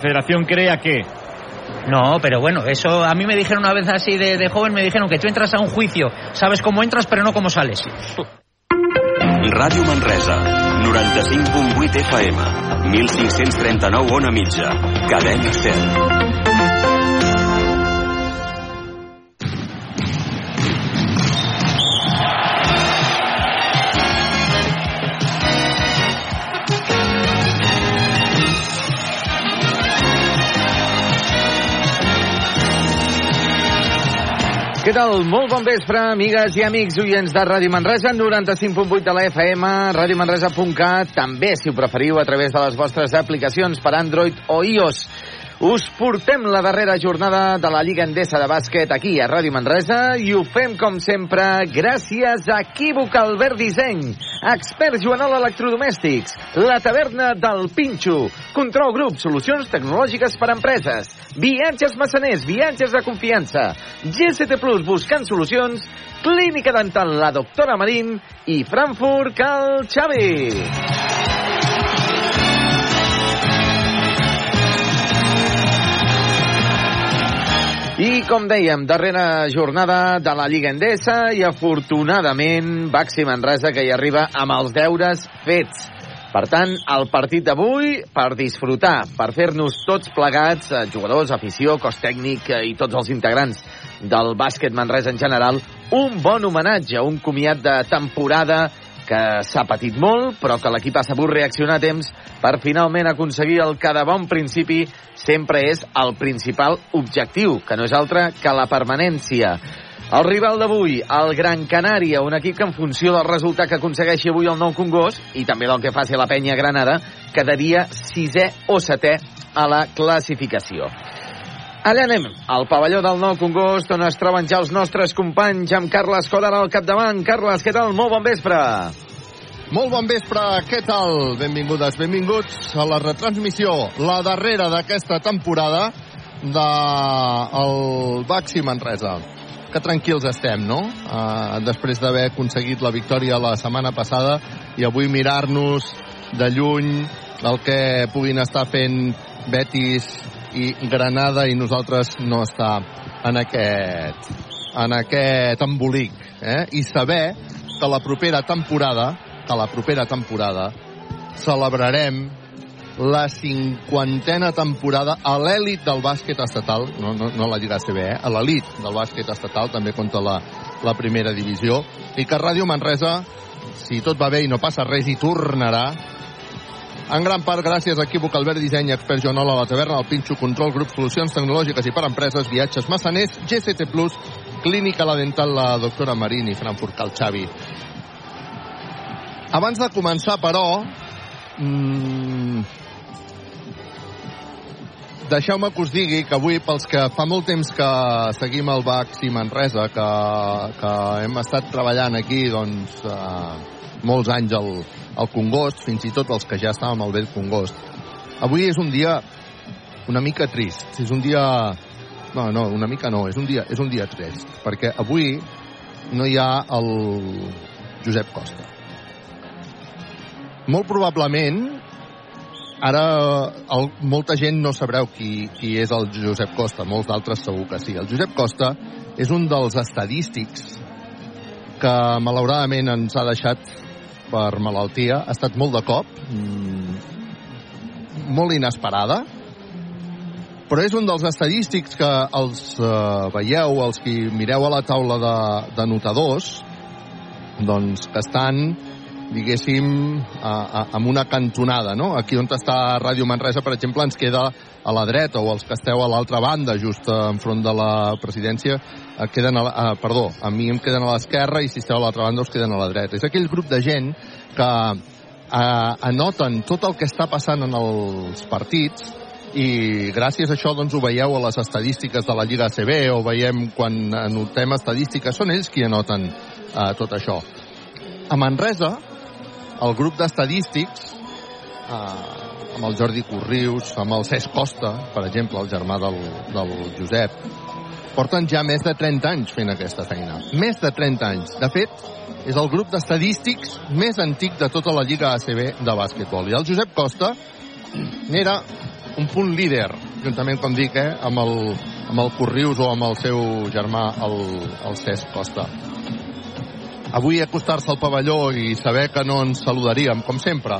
Federación crea que No, pero bueno, eso a mí me dijeron una vez así de, de joven, me dijeron que tú entras a un juicio, sabes cómo entras pero no cómo sales. Ràdio Manresa, 95.8 FM, 1539 on a mitja, cadena 100. Què tal? Molt bon vespre, amigues i amics oients de Ràdio Manresa, 95.8 de la FM, radiomanresa.cat, també, si ho preferiu, a través de les vostres aplicacions per Android o iOS. Us portem la darrera jornada de la Lliga Endesa de bàsquet aquí a Ràdio Manresa i ho fem, com sempre, gràcies a Equívoc Albert Disseny, Expert Joanol Electrodomèstics, la taverna del Pinxo, Control Grup, solucions tecnològiques per a empreses, viatges massaners, viatges de confiança, GCT Plus, buscant solucions, Clínica Dental, la doctora Marín i Frankfurt Cal Xavi. I, com dèiem, darrera jornada de la Lliga Endesa i, afortunadament, Baxi Manresa, que hi arriba amb els deures fets. Per tant, el partit d'avui, per disfrutar, per fer-nos tots plegats, eh, jugadors, afició, cos tècnic eh, i tots els integrants del bàsquet Manresa en general, un bon homenatge, un comiat de temporada que s'ha patit molt, però que l'equip ha sabut reaccionar a temps per finalment aconseguir el que de bon principi sempre és el principal objectiu, que no és altre que la permanència. El rival d'avui, el Gran Canària, un equip que en funció del resultat que aconsegueixi avui el nou Congost, i també del que faci la penya Granada, quedaria sisè o setè a la classificació. Allà anem, al pavelló del Nou Congost, on es troben ja els nostres companys, amb Carles Codar al capdavant. Carles, què tal? Molt bon vespre. Molt bon vespre, què tal? Benvingudes, benvinguts a la retransmissió, la darrera d'aquesta temporada del Baxi Manresa. Que tranquils estem, no? Uh, després d'haver aconseguit la victòria la setmana passada i avui mirar-nos de lluny el que puguin estar fent Betis i Granada i nosaltres no estar en aquest en aquest embolic eh? i saber que la propera temporada que la propera temporada celebrarem la cinquantena temporada a l'èlit del bàsquet estatal, no, no, no la Lliga CB, eh? a l'elit del bàsquet estatal, també contra la, la primera divisió, i que Ràdio Manresa, si tot va bé i no passa res, hi tornarà en gran part gràcies a Equívoc Albert Disseny, Expert Joanol a la taverna, al Pinxo Control, Grup Solucions Tecnològiques i per Empreses, Viatges Massaners, GCT Clínica La Dental, la doctora Marín i Frankfurt Cal Xavi. Abans de començar, però, mmm, deixeu-me que us digui que avui, pels que fa molt temps que seguim el Bax i Manresa, que, que hem estat treballant aquí, doncs, eh, molts anys al, al Congost, fins i tot els que ja estàvem al vell Congost. Avui és un dia una mica trist. És un dia... No, no, una mica no, és un dia, és un dia trist, perquè avui no hi ha el Josep Costa. Molt probablement, ara el, molta gent no sabreu qui, qui és el Josep Costa, molts d'altres segur que sí. El Josep Costa és un dels estadístics que malauradament ens ha deixat per malaltia. Ha estat molt de cop, mmm, molt inesperada, però és un dels estadístics que els eh, veieu, els que mireu a la taula de, de notadors, doncs que estan diguéssim, a, a, amb una cantonada, no? Aquí on està Ràdio Manresa, per exemple, ens queda a la dreta, o els que esteu a l'altra banda, just enfront de la presidència, eh, queden a la, eh, perdó, a mi em queden a l'esquerra i si esteu a l'altra banda us queden a la dreta. És aquell grup de gent que eh, anoten tot el que està passant en els partits i gràcies a això doncs ho veieu a les estadístiques de la Lliga ACB o veiem quan anotem estadístiques són ells qui anoten eh, tot això a Manresa el grup d'estadístics eh, amb el Jordi Corrius amb el Cesc Costa per exemple el germà del, del Josep. Porten ja més de 30 anys fent aquesta feina. Més de 30 anys. De fet és el grup d'estadístics més antic de tota la Lliga ACB de bàsquetbol i el Josep Costa n'era un punt líder, juntament, com dic, eh, amb el, amb el Corrius o amb el seu germà, el, el Cesc Costa. Avui acostar-se al pavelló i saber que no ens saludaríem, com sempre,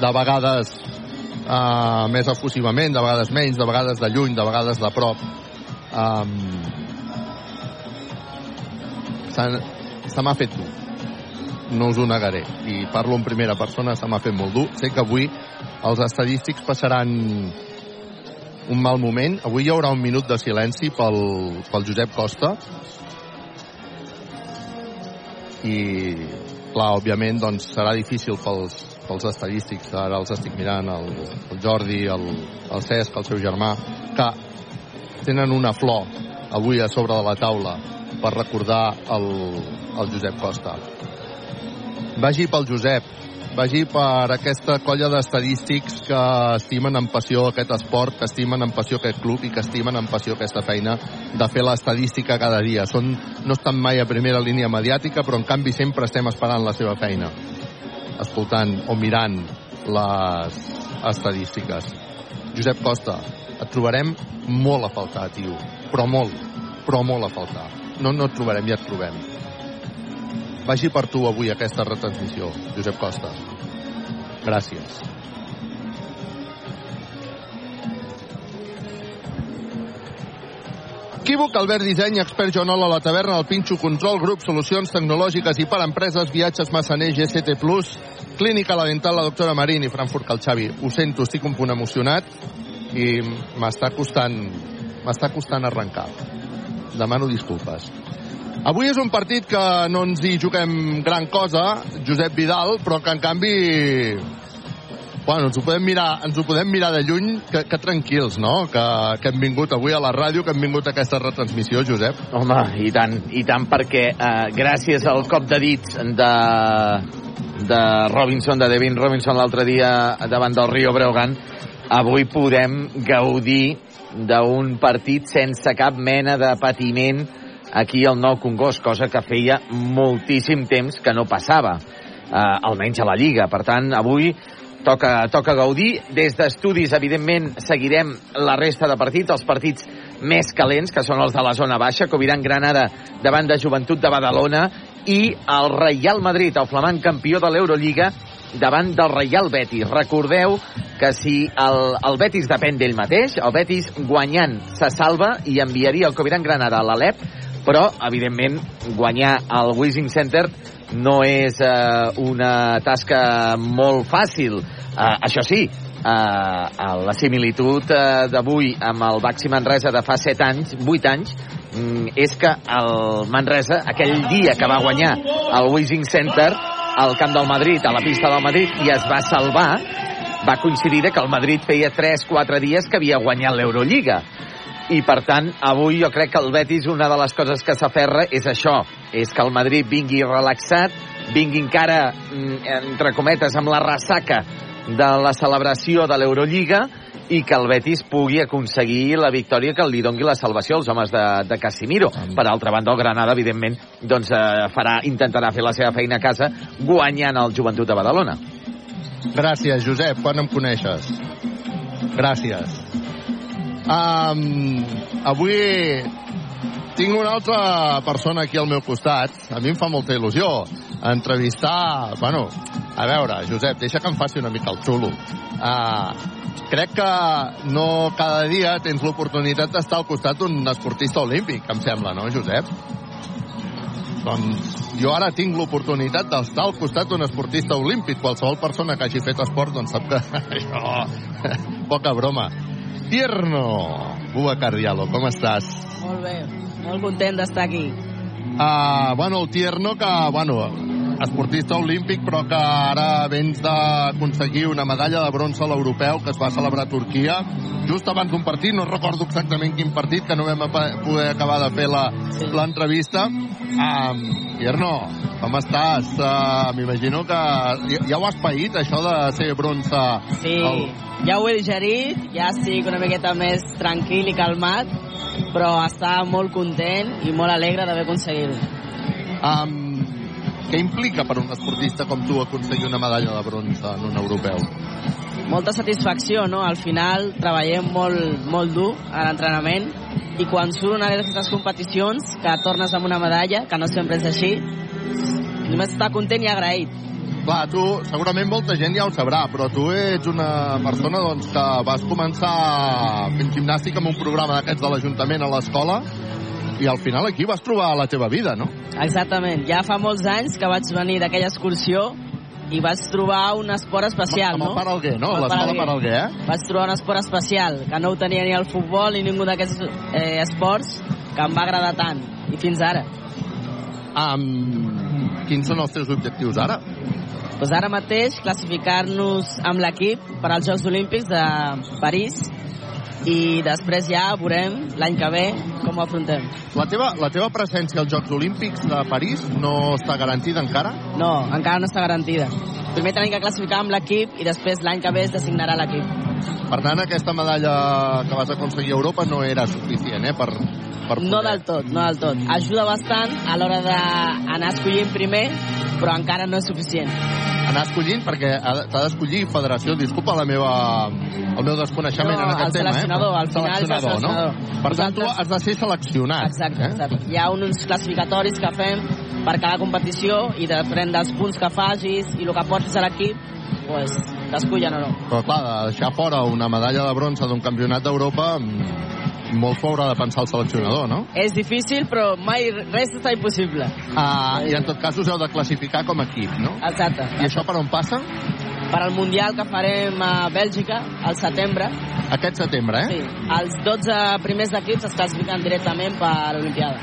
de vegades uh, més efusivament, de vegades menys, de vegades de lluny, de vegades de prop. Um, se m'ha fet dur. No us ho negaré. I parlo en primera persona, se m'ha fet molt dur. Sé que avui els estadístics passaran un mal moment. Avui hi haurà un minut de silenci pel, pel Josep Costa. I, clar, òbviament, doncs, serà difícil pels, pels estadístics. Ara els estic mirant, el, el Jordi, el, el Cesc, el seu germà, que tenen una flor avui a sobre de la taula per recordar el, el Josep Costa. Vagi pel Josep, vagi per aquesta colla d'estadístics que estimen amb passió aquest esport, que estimen amb passió aquest club i que estimen amb passió aquesta feina de fer l'estadística cada dia. Són, no estan mai a primera línia mediàtica, però en canvi sempre estem esperant la seva feina, escoltant o mirant les estadístiques. Josep Costa, et trobarem molt a faltar, tio, però molt, però molt a faltar. No, no et trobarem, ja et trobem. Vagi per tu avui aquesta retransmissió, Josep Costa. Gràcies. Equívoc, Albert Disseny, expert Joanola a la taverna, el Pinxo Control, grup, solucions tecnològiques i per empreses, viatges Massaner, GCT+, Clínica La Dental, la doctora Marín i Frankfurt el Xavi. Ho sento, estic un punt emocionat i m'està costant, m'està costant arrencar. Demano disculpes. Avui és un partit que no ens hi juguem gran cosa, Josep Vidal, però que en canvi bueno, ens ho podem mirar, ens ho podem mirar de lluny, que, que tranquils, no? Que, que hem vingut avui a la ràdio, que hem vingut a aquesta retransmissió, Josep. Home, i tant, i tant, perquè eh, gràcies al cop de dits de, de Robinson, de Devin Robinson l'altre dia davant del Rio Breogan, avui podem gaudir d'un partit sense cap mena de patiment aquí al Nou Congost, cosa que feia moltíssim temps que no passava, eh, almenys a la Lliga. Per tant, avui toca, toca gaudir. Des d'estudis, evidentment, seguirem la resta de partits, els partits més calents, que són els de la zona baixa, Coviran Granada davant de Joventut de Badalona i el Real Madrid, el flamant campió de l'Eurolliga, davant del Real Betis. Recordeu que si el, el Betis depèn d'ell mateix, el Betis guanyant se salva i enviaria el Coviran Granada a l'Alep, però, evidentment, guanyar al Wishing Center no és eh, una tasca molt fàcil. Eh, això sí, eh, la similitud eh, d'avui amb el Baxi Manresa de fa 7 anys, 8 anys, mm, és que el Manresa, aquell dia que va guanyar el Wishing Center, al camp del Madrid, a la pista del Madrid, i es va salvar, va coincidir que el Madrid feia 3-4 dies que havia guanyat l'Eurolliga i per tant avui jo crec que el Betis una de les coses que s'aferra és això, és que el Madrid vingui relaxat, vingui encara mm, entre cometes amb la ressaca de la celebració de l'Eurolliga i que el Betis pugui aconseguir la victòria que li dongui la salvació als homes de, de Casimiro. Per altra banda, el Granada, evidentment, doncs, eh, farà, intentarà fer la seva feina a casa guanyant el Joventut de Badalona. Gràcies, Josep, quan em coneixes? Gràcies. Um, avui tinc una altra persona aquí al meu costat. A mi em fa molta il·lusió entrevistar... Bueno, a veure, Josep, deixa que em faci una mica el xulo. Uh, crec que no cada dia tens l'oportunitat d'estar al costat d'un esportista olímpic, em sembla, no, Josep? Doncs jo ara tinc l'oportunitat d'estar al costat d'un esportista olímpic. Qualsevol persona que hagi fet esport doncs sap que això... Poca broma. Tierno, Bua Cardialo, com estàs? Molt bé, molt content d'estar aquí. Uh, bueno, el Tierno, que, bueno, esportista olímpic, però que ara vens d'aconseguir una medalla de bronze a l'europeu que es va celebrar a Turquia just abans d'un partit, no recordo exactament quin partit, que no vam poder acabar de fer l'entrevista. Sí. Um, Tierno, com estàs? Uh, M'imagino que ja, ja ho has paït, això de ser bronze. Sí, el... ja ho he digerit, ja estic una miqueta més tranquil i calmat, però està molt content i molt alegre d'haver aconseguit-ho. Um, què implica per un esportista com tu aconseguir una medalla de bronze en un europeu? molta satisfacció, no? Al final treballem molt, molt dur a l'entrenament i quan surt una d'aquestes competicions que tornes amb una medalla, que no sempre és així, només està content i agraït. Clar, tu, segurament molta gent ja ho sabrà, però tu ets una persona doncs, que vas començar fent gimnàstica amb un programa d'aquests de l'Ajuntament a l'escola i al final aquí vas trobar la teva vida, no? Exactament. Ja fa molts anys que vaig venir d'aquella excursió i vaig trobar un esport especial, amb, amb no? el Paralguer, no? Amb L'escola Paralguer. Eh? Vaig trobar un esport especial, que no ho tenia ni el futbol ni ningú d'aquests eh, esports que em va agradar tant. I fins ara. Um, quins són els teus objectius ara? Pues ara mateix classificar-nos amb l'equip per als Jocs Olímpics de París i després ja veurem l'any que ve com ho afrontem. La teva, la teva presència als Jocs Olímpics de París no està garantida encara? No, encara no està garantida. Primer tenim que classificar amb l'equip i després l'any que ve es designarà l'equip. Per tant, aquesta medalla que vas aconseguir a Europa no era suficient, eh? Per, per poder... No del tot, no del tot. Ajuda bastant a l'hora d'anar escollint primer, però encara no és suficient. Anar escollint, perquè ha- t'ha d'escollir federació, disculpa la meva, el meu desconeixement No, en aquest el tema, seleccionador, eh? al final és el Seleccionador, no? seleccionador. Per tant, tu has de ser seleccionat. Exacte, eh? exacte. Hi ha uns classificatoris que fem per cada competició i depèn dels punts que facis i el que portis a l'equip, pues, t'escullen o no. Però clar, de deixar fora una medalla de bronze d'un campionat d'Europa, mm, molt s'ho haurà de pensar el seleccionador, no? És difícil, però mai res està impossible. Ah, I en tot cas us heu de classificar com a equip, no? Exacte. I això per on passa? Per al Mundial que farem a Bèlgica, al setembre, Aquest setembre, eh? sí, els 12 primers d'equips es classifiquen directament per a l'Olimpiada.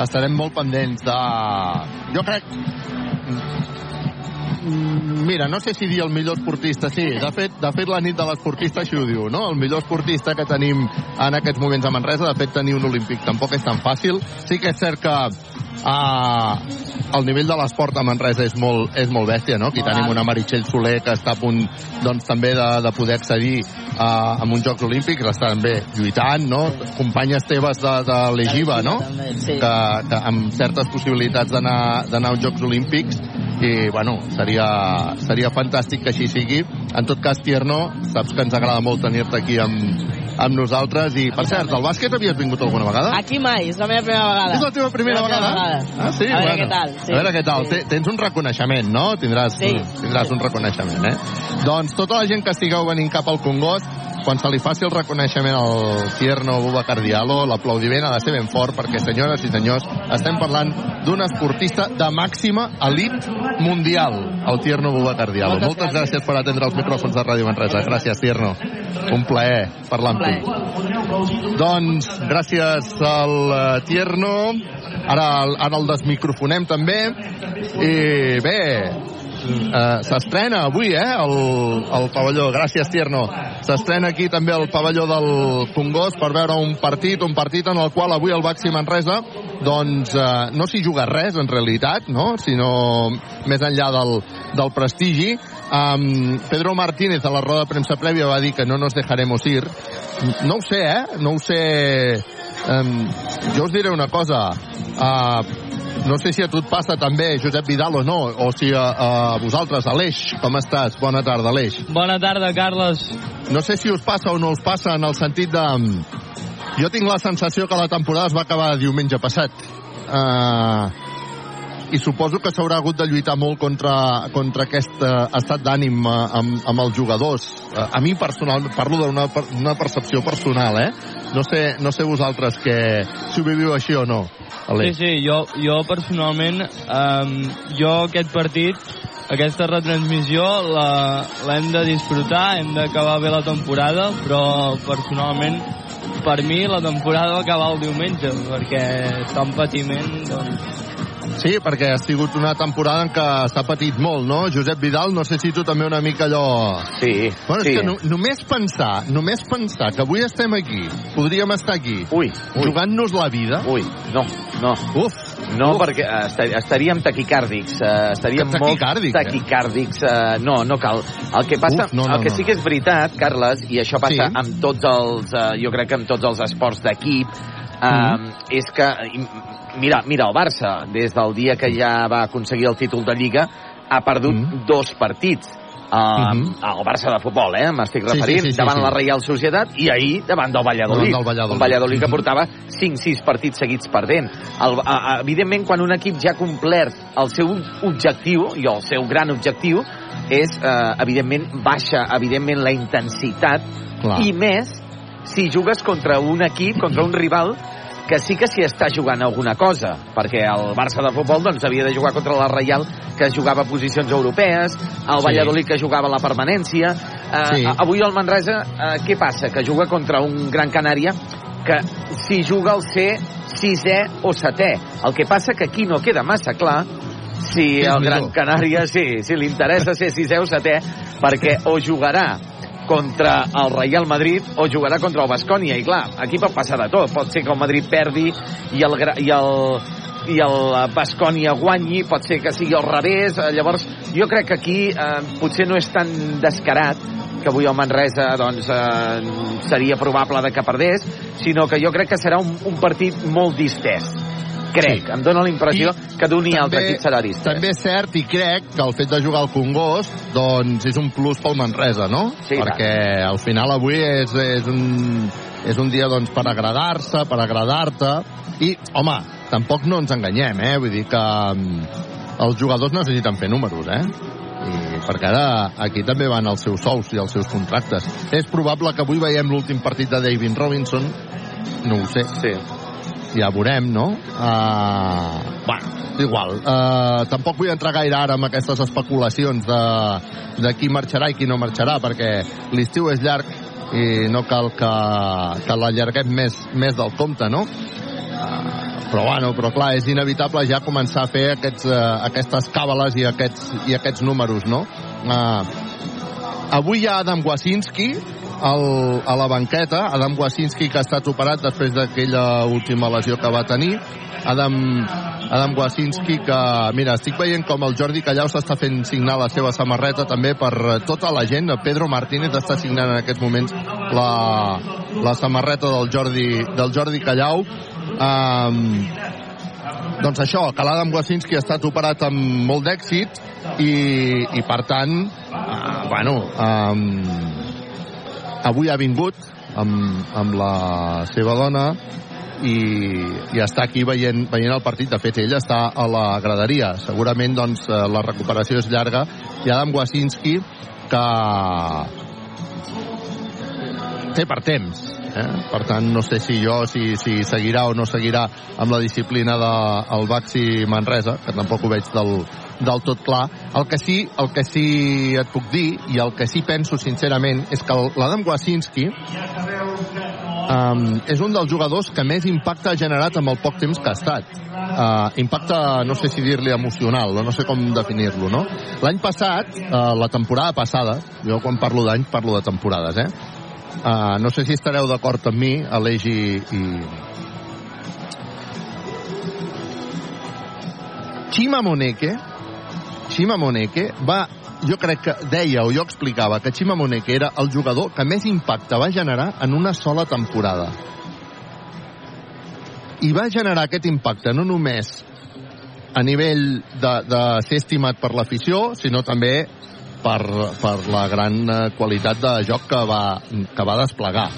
estarem molt pendents de... Jo crec... Mm, Mira, no sé si dir el millor esportista, sí, de fet, de fet la nit de l'esportista així ho diu, no? El millor esportista que tenim en aquests moments a Manresa, de fet tenir un olímpic tampoc és tan fàcil. Sí que és cert que uh, el nivell de l'esport a Manresa és molt, és molt bèstia, no? Aquí tenim una Meritxell Soler que està a punt doncs, també de, de poder accedir uh, a uns Jocs Olímpics, està també lluitant, no? Companyes teves de, de l'Egiva, no? Sí. que, que amb certes possibilitats d'anar d'anar als Jocs Olímpics i bueno, seria, seria fantàstic que així sigui. En tot cas, Tierno, saps que ens agrada molt tenir-te aquí amb, amb nosaltres i, per cert, al bàsquet havies vingut alguna vegada? Aquí mai, és la meva primera vegada. És la teva primera La meva vegada? Ah, sí? A veure bueno. què tal. Sí. A veure què tal. Sí. Te- Tens un reconeixement, no? Tindràs, Sí. tindràs un reconeixement, eh? Doncs tota la gent que estigueu venint cap al Congost, quan se li faci el reconeixement al Tierno Bubacar Diallo, l'aplaudiment ha de ser ben fort, perquè, senyores i senyors, estem parlant d'un esportista de màxima elit mundial, el Tierno Bubacar Diallo. Moltes Moltes gràcies. gràcies per atendre els micròfons de Ràdio Manresa. Gràcies, Tierno. Un plaer parlar amb tu. Doncs gràcies al eh, Tierno. Ara, ara el desmicrofonem també. I bé, eh, s'estrena avui, eh, el, el pavelló. Gràcies, Tierno. S'estrena aquí també el pavelló del Congost per veure un partit, un partit en el qual avui el Baxi Manresa doncs eh, no s'hi juga res en realitat, no? sinó més enllà del, del prestigi. Um, Pedro Martínez a la roda de premsa prèvia va dir que no nos dejaremos ir. No ho sé, eh? No ho sé... Um, jo us diré una cosa. Uh, no sé si a tu et passa també, Josep Vidal, o no, o si a, a vosaltres, Aleix, com estàs? Bona tarda, Aleix. Bona tarda, Carles. No sé si us passa o no us passa en el sentit de... Jo tinc la sensació que la temporada es va acabar diumenge passat. Uh, I suposo que s'haurà hagut de lluitar molt contra, contra aquest uh, estat d'ànim uh, amb, amb els jugadors. Uh, a mi personalment, parlo d'una per- una percepció personal, eh? No sé, no sé vosaltres que, si ho viviu així o no. Sí, Aleix. sí, jo, jo personalment, um, jo aquest partit, aquesta retransmissió l'hem de disfrutar, hem d'acabar bé la temporada, però personalment per mi la temporada va acabar el diumenge, perquè tant patiment, doncs... Sí, perquè ha sigut una temporada en què s'ha patit molt, no? Josep Vidal, no sé si tu també una mica allò... Sí, Bueno, sí. és que no, només pensar, només pensar que avui estem aquí, podríem estar aquí, Ui, ui, jugant-nos la vida. ui, no, no. Uf, No, uf. perquè eh, estar, estaríem taquicàrdics, eh, estaríem Taquicàrdics, molt eh? taquicàrdics. Eh, no, no cal. El que passa, Uf, no, no, el que no. sí que és veritat, Carles, i això passa Sí. amb tots els, eh, jo crec que amb tots els esports d'equip, eh, Mhm. és que, mira, mira, el Barça, des del dia que ja va aconseguir el títol de Lliga, ha perdut Mhm. dos partits. Uh, Mhm. El Barça de futbol, eh? M'estic Sí, sí, referint, sí, sí, davant sí. la Reial Societat i ahir davant del Valladolid. Davant del Valladolid. Un Valladolid que Mhm. portava 5-6 partits seguits perdent. El, a, a, evidentment, quan un equip ja ha complert el seu objectiu, i el seu gran objectiu, és, eh, evidentment, baixa, evidentment, la intensitat Clar. i més si jugues contra un equip, contra un rival que sí que s'hi està jugant alguna cosa, perquè el Barça de futbol doncs, havia de jugar contra la Reial, que jugava posicions europees, el Sí. Valladolid que jugava la permanència. Eh, Sí. Avui el Manresa, eh, què passa? Que juga contra un Gran Canària que si juga el ser sisè o setè. El que passa que aquí no queda massa clar si el Gran. Canària sí, si li interessa ser sisè o setè, perquè o jugarà contra el Real Madrid o jugarà contra el Bascònia. I clar, aquí pot passar de tot. Pot ser que el Madrid perdi i el, i el i el Bascònia guanyi, pot ser que sigui al revés. Eh, llavors jo crec que aquí eh, potser no és tan descarat que avui el Manresa doncs, eh, seria probable de que perdés, sinó que jo crec que serà un, un partit molt distès crec, Sí. em dóna la impressió I que d'un i altre equip serà distès També és cert i crec que el fet de jugar al Congost doncs és un plus pel Manresa, no? Sí, Perquè al final avui és, és, un, és un dia doncs, per agradar-se, per agradar-te i, home, tampoc no ens enganyem, eh? Vull dir que mm, els jugadors necessiten fer números, eh? I perquè ara aquí també van els seus sous i els seus contractes. És probable que avui veiem l'últim partit de David Robinson, no ho sé, sí. Ja veurem, no? Uh, bueno, igual. Uh, tampoc vull entrar gaire ara amb aquestes especulacions de, de qui marxarà i qui no marxarà, perquè l'estiu és llarg i no cal que, que l'allarguem més, més del compte, no? Uh, però bueno, però clar, és inevitable ja començar a fer aquests, uh, aquestes càbales i aquests, i aquests números, no? Uh, avui hi ha Adam Wasinski al, a la banqueta, Adam Wasinski que ha estat operat després d'aquella última lesió que va tenir, Adam, Adam Wasinski que, mira, estic veient com el Jordi Callau s'està fent signar la seva samarreta també per tota la gent, Pedro Martínez està signant en aquests moments la, la samarreta del Jordi, del Jordi Callau. Um, doncs això, que l'Adam Wasinski ha estat operat amb molt d'èxit i, i per tant uh, bueno um, avui ha vingut amb, amb la seva dona i, i està aquí veient, veient el partit. De fet, ell està a la graderia. Segurament doncs, eh, la recuperació és llarga. I Adam Wasinski, que té per temps. Eh? Per tant, no sé si jo si, si seguirà o no seguirà amb la disciplina del de, Baxi Manresa, que tampoc ho veig del, del tot clar. El que, sí, el que sí et puc dir, i el que sí penso sincerament, és que l'Adam Wasinski um, és un dels jugadors que més impacte ha generat amb el poc temps que ha estat. Uh, impacte, no sé si dir-li emocional, no sé com definir-lo, no? L'any passat, uh, la temporada passada, jo quan parlo d'any parlo de temporades, eh? Uh, no sé si estareu d'acord amb mi, Aleix i, i... Chima Moneke Chima Moneke va jo crec que deia o jo explicava que Chima Moneke era el jugador que més impacte va generar en una sola temporada. I va generar aquest impacte no només a nivell de, de ser estimat per l'afició, sinó també per, per la gran eh, qualitat de joc que va, que va desplegar.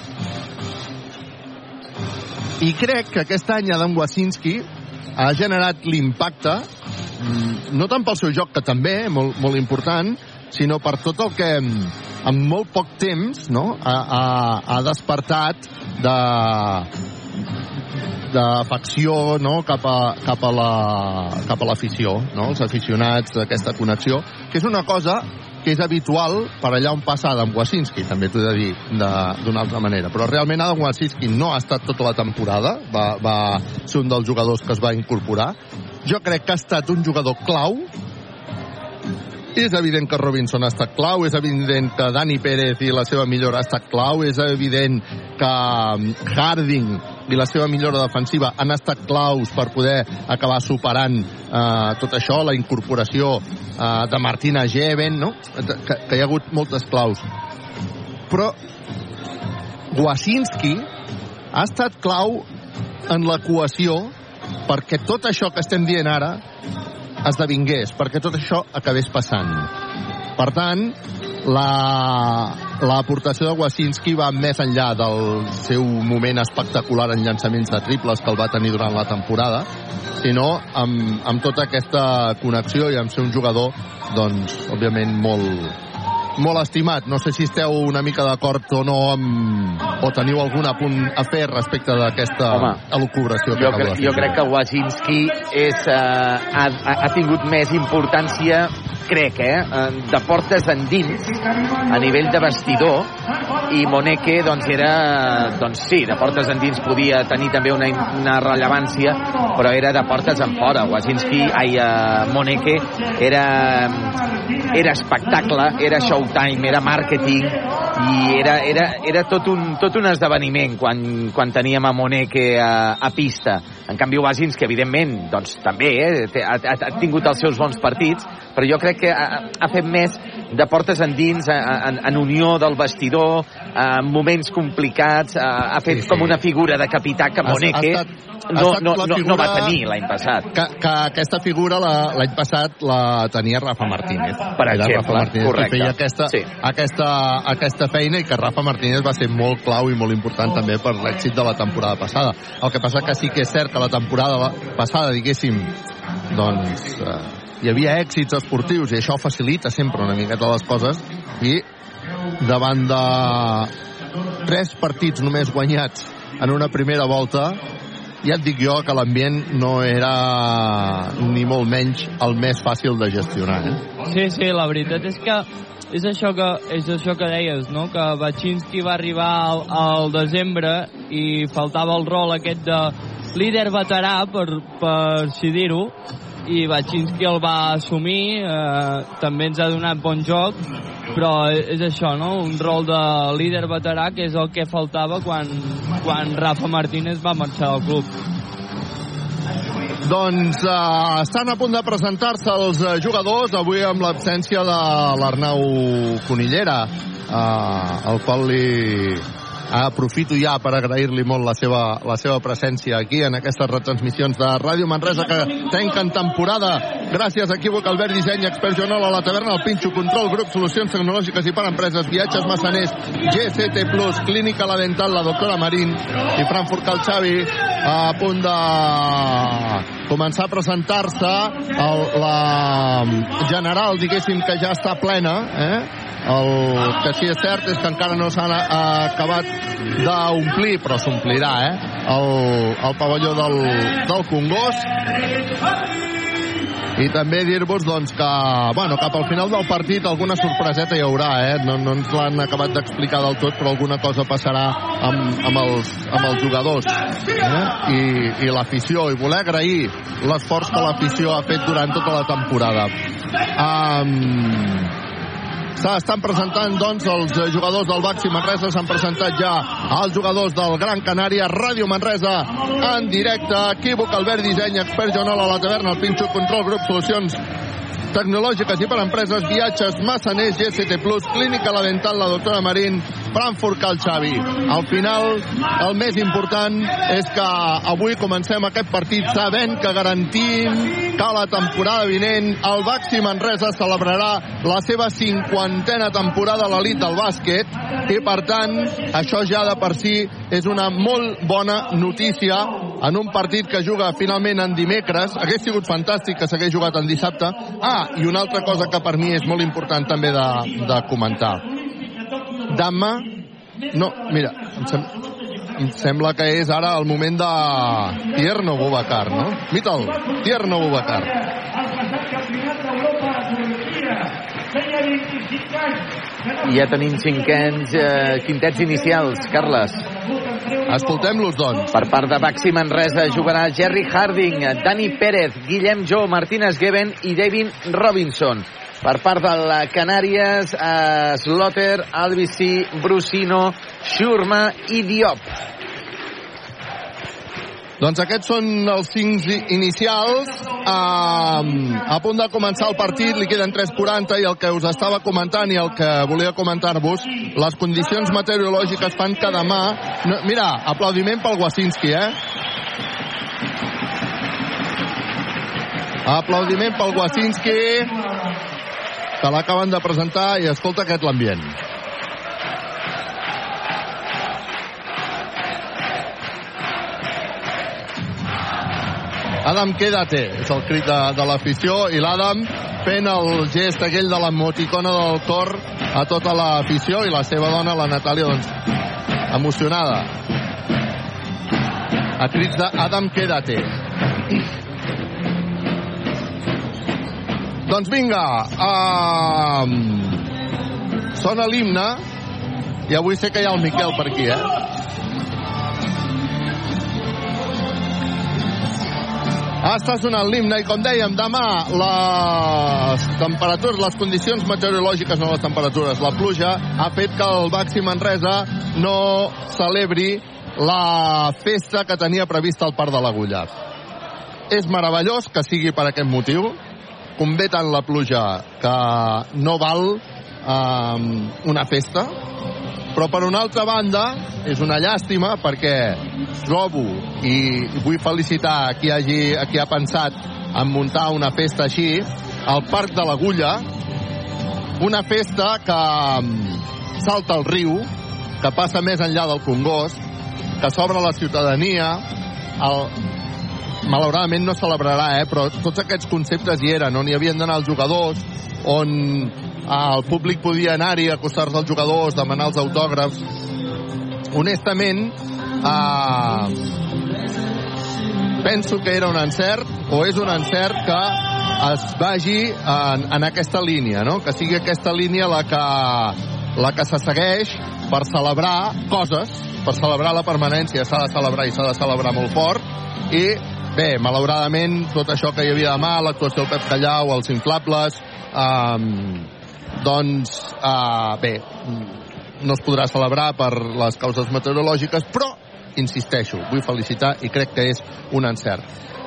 I crec que aquest any Adam Wasinski ha generat l'impacte no tant pel seu joc, que també, molt, molt important, sinó per tot el que en molt poc temps no, ha, ha, ha despertat de d'afecció no? cap a, cap a la cap a l'afició, no? els aficionats d'aquesta connexió, que és una cosa que és habitual per allà on passa Adam Wasinski, també t'ho he de dir d'una altra manera. Però realment Adam Wasinski no ha estat tota la temporada, va, va ser un dels jugadors que es va incorporar. Jo crec que ha estat un jugador clau és evident que Robinson ha estat clau, és evident que Dani Pérez i la seva millora ha estat clau, és evident que Harding i la seva millora defensiva han estat claus per poder acabar superant eh, tot això, la incorporació eh, de Martina Geven, no? que, que hi ha hagut moltes claus. Però Wasinski ha estat clau en la perquè tot això que estem dient ara esdevingués, perquè tot això acabés passant. Per tant, la l'aportació de Wasinski va més enllà del seu moment espectacular en llançaments de triples que el va tenir durant la temporada, sinó amb, amb tota aquesta connexió i amb ser un jugador, doncs, òbviament, molt, molt estimat. No sé si esteu una mica d'acord o no amb, o teniu algun apunt a fer respecte d'aquesta elucubració jo, cre jo crec que Wazinski és, eh, ha, ha tingut més importància crec, eh, de portes endins a nivell de vestidor i Moneke doncs era doncs sí, de portes endins podia tenir també una, una rellevància però era de portes en fora Wazinski, ai, eh, Moneke era, era espectacle era showtime, era màrqueting i era, era, era tot, un, tot un esdeveniment quan, quan teníem a Moneke a, a pista en canvi Wasins, que evidentment doncs, també eh, ha, ha, ha tingut els seus bons partits però jo crec que ha, ha fet més de portes endins, en, en unió del vestidor, en moments complicats, eh, ha fet Sí, sí. com una figura de capità que Ha- ha Moneke estat- ha no, no, la no, no va tenir l'any passat. que, que aquesta figura la- l'any passat la tenia Rafa Martínez. Per exemple, Rafa Martínez correcte. que feia aquesta, Sí. aquesta, aquesta feina i que Rafa Martínez va ser molt clau i molt important també per l'èxit de la temporada passada. El que passa que sí que és cert que la temporada passada, diguéssim, doncs eh, hi havia èxits esportius i això facilita sempre una miqueta les coses i davant de tres partits només guanyats en una primera volta ja et dic jo que l'ambient no era ni molt menys el més fàcil de gestionar. Eh? Sí, sí, la veritat és que és això que, és això que deies, no? que Baczynski va arribar al, al desembre i faltava el rol aquest de líder veterà, per, per així dir-ho, i Baczynski el va assumir, eh, també ens ha donat bon joc, però és això, no? un rol de líder veterà que és el que faltava quan, quan Rafa Martínez va marxar del club. Doncs uh, estan a punt de presentar-se els uh, jugadors, avui amb l'absència de l'Arnau Conillera, uh, el qual li aprofito ja per agrair-li molt la seva, la seva presència aquí en aquestes retransmissions de Ràdio Manresa que tanquen temporada gràcies a Equívoc, Albert Disseny, Expert Joanol, a la taverna, el Pinxo, Control, Grup, Solucions Tecnològiques i per Empreses, Viatges Massaners, GCT Clínica La Dental, la doctora Marín i Frankfurt Cal Xavi a punt de començar a presentar-se la general, diguéssim, que ja està plena, eh? El que sí és cert és que encara no s'han eh, acabat d'omplir, però s'omplirà, eh? El, el pavelló del, del Congost. I també dir-vos doncs, que bueno, cap al final del partit alguna sorpreseta hi haurà, eh? no, no ens l'han acabat d'explicar del tot, però alguna cosa passarà amb, amb, els, amb els jugadors eh? i, i l'afició. I voler agrair l'esforç que l'afició ha fet durant tota la temporada. Um, S'estan presentant, doncs, els eh, jugadors del Baxi Manresa. S'han presentat ja els jugadors del Gran Canària. Ràdio Manresa en directe. Equívoc, Albert Disseny, Expert Jonol a la taverna, el Pinxo, Control Grup, Solucions tecnològiques i per empreses, viatges, Massaners, GST Plus, Clínica La Dental, la doctora Marín, Frankfurt Cal Xavi. Al final, el més important és que avui comencem aquest partit sabent que garantim que la temporada vinent el Baxi Manresa celebrarà la seva cinquantena temporada a l'elit del bàsquet i per tant això ja de per si és una molt bona notícia en un partit que juga finalment en dimecres. Hagués sigut fantàstic que s'hagués jugat en dissabte. Ah, i una altra cosa que per mi és molt important també de, de comentar. Demà... No, mira, em, sem em sembla que és ara el moment de Tierno Bubacar, no? Mitel, Tierno Bubacar. I ja tenim cinquens, eh, quintets inicials, Carles. Escoltem-los, doncs. Per part de Baxi Manresa jugarà Jerry Harding, Dani Pérez, Guillem Jo, Martínez Geben i David Robinson. Per part de la Canàries, eh, Slotter, Albici, Brusino, Schurma i Diop. Doncs aquests són els cinc inicials. Um, a punt de començar el partit, li queden 3.40 i el que us estava comentant i el que volia comentar-vos, les condicions meteorològiques fan que demà... No, mira, aplaudiment pel Wasinski, eh? Aplaudiment pel Wasinski. que l'acaben de presentar i escolta aquest l'ambient. Adam, quédate, és el crit de, de l'afició, i l'Adam fent el gest aquell de l'emoticona del cor a tota l'afició, i la seva dona, la Natàlia, doncs, emocionada. A crits d'Adam, quédate. Doncs vinga, um, sona l'himne, i avui sé que hi ha el Miquel per aquí, eh? Està sonant l'himne i, com dèiem, demà les temperatures, les condicions meteorològiques, no les temperatures, la pluja, ha fet que el Baxi Manresa no celebri la festa que tenia prevista al Parc de l'Agulla. És meravellós que sigui per aquest motiu. Convé tant la pluja que no val eh, una festa, però per una altra banda és una llàstima perquè trobo i vull felicitar a qui, hagi, a qui ha pensat en muntar una festa així al Parc de l'Agulla una festa que mm, salta el riu que passa més enllà del Congost que s'obre la ciutadania el, malauradament no celebrarà, eh, però tots aquests conceptes hi eren, on hi havien d'anar els jugadors, on el públic podia anar-hi, acostar-se als jugadors, demanar els autògrafs. Honestament, eh, penso que era un encert, o és un encert que es vagi en, en aquesta línia, no? que sigui aquesta línia la que, la que se segueix per celebrar coses, per celebrar la permanència s'ha de celebrar i s'ha de celebrar molt fort, i bé, malauradament, tot això que hi havia demà, l'actuació del Pep Callau, els inflables, eh, doncs, eh, bé, no es podrà celebrar per les causes meteorològiques, però, insisteixo, vull felicitar i crec que és un encert.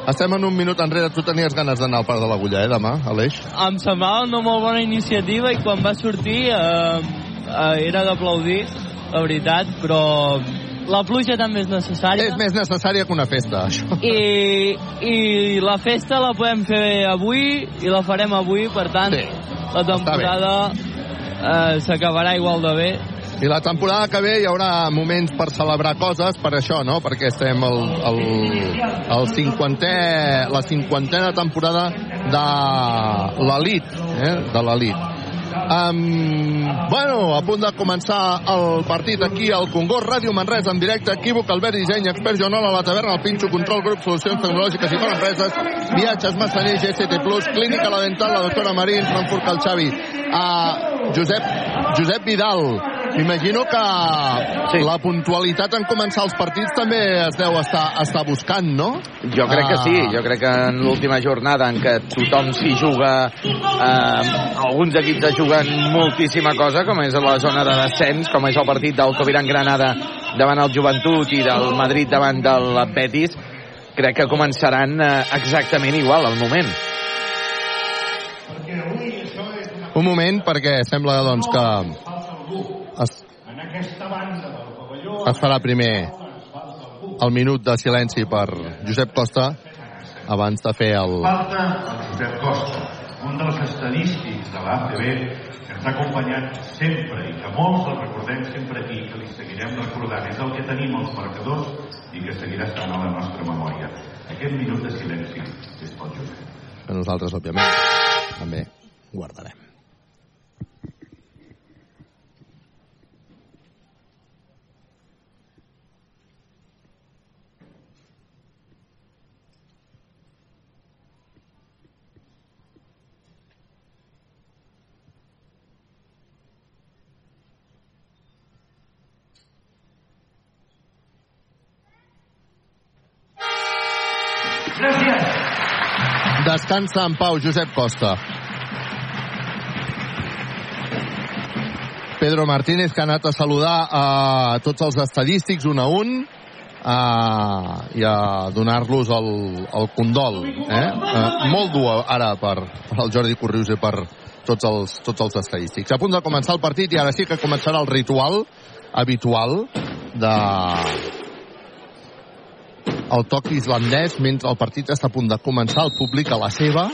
Estem en un minut enrere. Tu tenies ganes d'anar al Parc de l'Agulla, eh, demà, Aleix? Em semblava una molt bona iniciativa i quan va sortir eh, eh, era d'aplaudir, la veritat, però la pluja també és necessària. És més necessària que una festa, això. I, I la festa la podem fer avui i la farem avui, per tant, Sí, la temporada eh, s'acabarà igual de bé. I la temporada que ve hi haurà moments per celebrar coses, per això, no? Perquè estem el, el, el cinquantè, la cinquantena temporada de l'elit, eh? de l'elit. Um, bueno, a punt de començar el partit aquí al Congost, Ràdio Manresa en directe, equívoc, Albert Disseny, expert Joanola, la taverna, el Pinxo, control, grup, solucions tecnològiques i per empreses, viatges, massaners, GST+, clínica, la dental, la doctora Marín, Frankfurt, el Xavi, uh, Josep, Josep Vidal, M'imagino que sí. la puntualitat en començar els partits també es deu estar, estar buscant, no? Jo crec que sí, Ah. jo crec que en l'última jornada en què tothom s'hi juga, eh, alguns equips juguen moltíssima cosa, com és la zona de descens, com és el partit del Coviran Granada davant el Joventut i del Madrid davant del Betis, crec que començaran eh, exactament igual al moment. Un moment, perquè sembla doncs, que es, farà primer el minut de silenci per Josep Costa abans de fer el... Falta Josep Costa, un dels estadístics de l'ACB que ens ha acompanyat sempre i que molts el recordem sempre aquí que li seguirem recordant. És el que tenim als marcadors i que seguirà estant a la nostra memòria. Aquest minut de silenci és pel Josep. que nosaltres, òbviament, també guardarem. Descansa en pau, Josep Costa. Pedro Martínez, que ha anat a saludar a tots els estadístics un a un a, i a donar-los el, el condol. Eh? Eh, molt dur ara per, per el Jordi Corrius i per tots els, tots els estadístics. A punt de començar el partit i ara sí que començarà el ritual habitual de, el toc islandès mentre el partit està a punt de començar el públic a la seva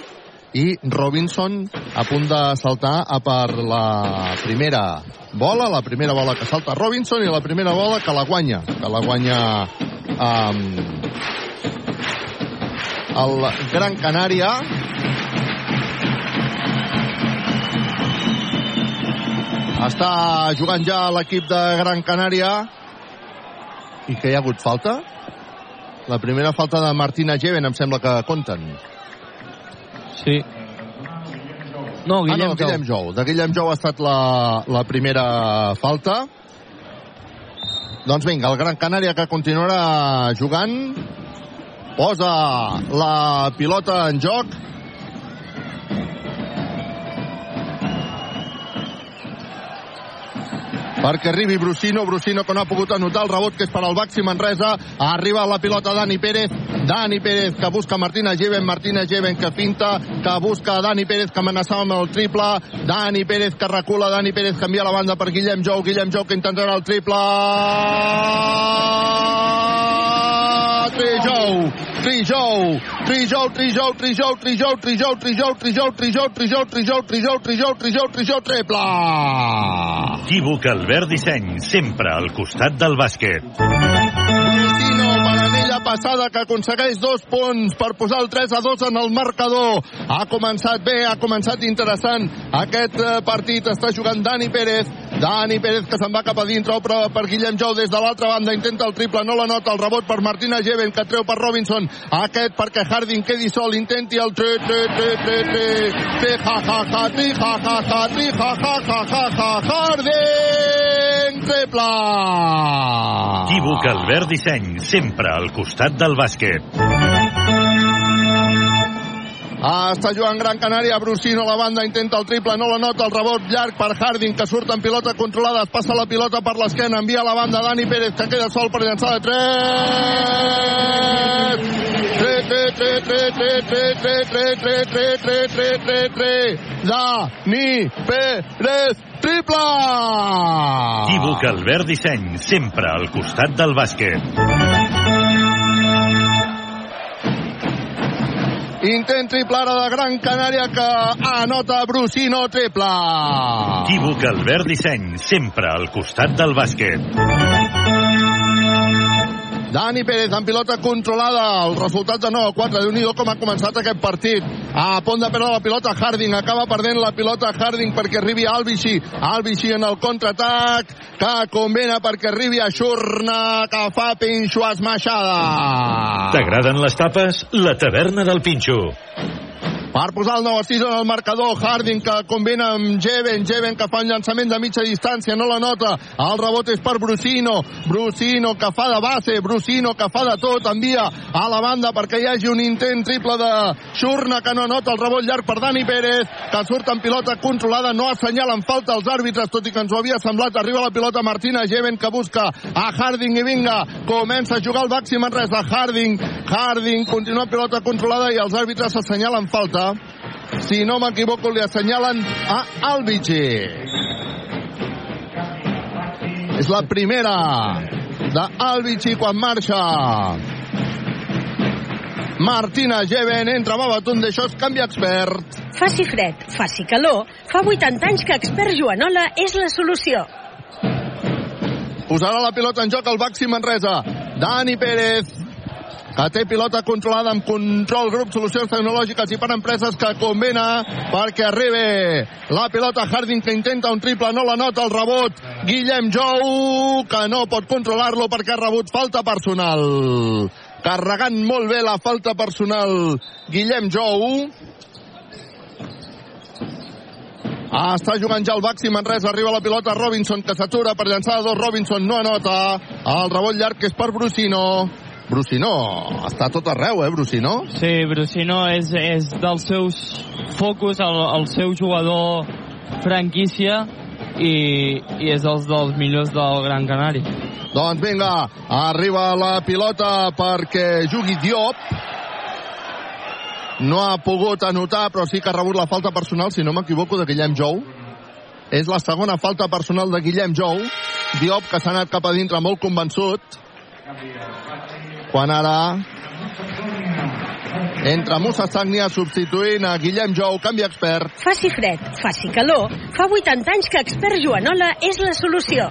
i Robinson a punt de saltar a per la primera bola, la primera bola que salta Robinson i la primera bola que la guanya, que la guanya um, el Gran Canària. Està jugant ja l'equip de Gran Canària. I que hi ha hagut falta la primera falta de Martina Jeven em sembla que compten Sí. No, Guillem, ah, no, Guillem Jou. De Guillem Jou ha estat la, la primera falta. Doncs vinga, el Gran Canària que continuarà jugant. Posa la pilota en joc. Perquè arribi Brusino, Brusino que no ha pogut anotar el rebot que és per al Baxi Manresa, arriba la pilota Dani Pérez, Dani Pérez que busca Martina Geven, Martina Geven que finta, que busca Dani Pérez que amenaçava amb el triple, Dani Pérez que recula, Dani Pérez que envia la banda per Guillem Jou, Guillem Jou que intentarà el triple, Trijou, Trijou, Trijou, Trijou, Trijou, Trijou, Trijou, Trijou, Trijou, Trijou, Trijou, Trijou, Trijou, Trijou, Trijou, Trijou, triple! Equívoc Albert Disseny, sempre al costat del bàsquet. Brusino per anella passada que aconsegueix dos punts per posar el 3 a 2 en el marcador. Ha començat bé, ha començat interessant aquest partit. Està jugant Dani Pérez. Dani Pérez que se'n va cap a dintre, prova per Guillem Jou des de l'altra banda, intenta el triple, no la nota, el rebot per Martina Geven, que treu per Robinson, aquest perquè Harding quedi sol, intenti el tri, tri, tri, tri, tri, tri, ja, ja, ja, tri, ja, ja, ja, tri, ja, ja, ja, ja, ja, Harding, triple! Equívoc Albert Disseny, sempre al costat del bàsquet. Ah, està jugant Gran Canària, Brusino a la banda, intenta el triple, no la nota, el rebot llarg per Harding, que surt en pilota controlada, es passa la pilota per l'esquena, envia a la banda Dani Pérez, que queda sol per llançar de 3! 3, 3, 3, 3, 3, 3, 3, 3, 3, 3, 3, 3, 3, Dani Pérez, triple! Equívoc Albert Disseny, sempre al costat del bàsquet. Intent triple ara de Gran Canària que anota Brusino triple. Equívoc Albert Disseny, sempre al costat del bàsquet. Dani Pérez amb pilota controlada. El resultat de 9 a 4. déu nhi com ha començat aquest partit. A punt de perdre la pilota Harding. Acaba perdent la pilota Harding perquè arribi Albici. Albici en el contraatac que combina perquè arribi a Xurna que fa pinxo esmaixada. T'agraden les tapes? La taverna del Pinxo. Per posar el 9 a 6 en el marcador, Harding que combina amb Jeven, Jeven que fa un llançament de mitja distància, no la nota, el rebot és per Brusino, Brusino que fa de base, Brusino que fa de tot, envia a la banda perquè hi hagi un intent triple de Xurna que no nota el rebot llarg per Dani Pérez, que surt en pilota controlada, no assenyalen falta els àrbitres, tot i que ens ho havia semblat, arriba la pilota Martina Jeven que busca a Harding i vinga, comença a jugar el Baxi Manresa, Harding, Harding, continua pilota controlada i els àrbitres assenyalen falta si no m'equivoco, li assenyalen a Albici. És la primera d'Albici quan marxa. Martina Geven entra a Babatun d'això és canvi expert. Faci fred, faci calor, fa 80 anys que expert Joanola és la solució. Posarà la pilota en joc el Baxi Manresa. Dani Pérez que té pilota controlada amb control grup solucions tecnològiques i per empreses que combina perquè arribi la pilota Harding que intenta un triple, no la nota el rebot. Guillem Jou que no pot controlar-lo perquè ha rebut falta personal. Carregant molt bé la falta personal Guillem Jou. Ah, està jugant ja el Baxi Manresa, arriba la pilota Robinson que s'atura per llançar dos, Robinson no anota, el rebot llarg que és per Brusino, Brusino està tot arreu, eh, Brusino? Sí, Brusino és, és dels seus focus, el, el seu jugador franquícia i, i és dels, dels millors del Gran Canari. Doncs vinga, arriba la pilota perquè jugui Diop. No ha pogut anotar, però sí que ha rebut la falta personal, si no m'equivoco, de Guillem Jou. És la segona falta personal de Guillem Jou. Diop, que s'ha anat cap a dintre molt convençut quan ara Entra Musa Sagnia substituint a Guillem Jou, canvi expert. Faci fred, faci calor, fa 80 anys que expert Joanola és la solució.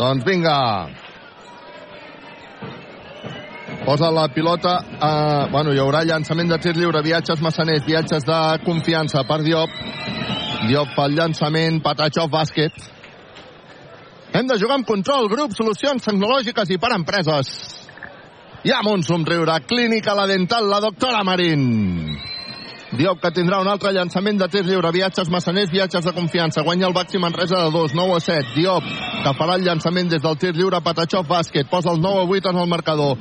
Doncs vinga. Posa la pilota. Eh, bueno, hi haurà llançament de tir lliure, viatges massaners, viatges de confiança per Diop. Diop pel llançament, Patachov, bàsquet. Hem de jugar amb control, grup, solucions tecnològiques i per empreses. I amb un somriure, clínica la dental, la doctora Marín. Diop que tindrà un altre llançament de tir lliure, viatges massaners, viatges de confiança. Guanya el Baxi Manresa de 2, 9 a 7. Diop que farà el llançament des del tir lliure, Patachov bàsquet, posa el 9 a 8 en el marcador.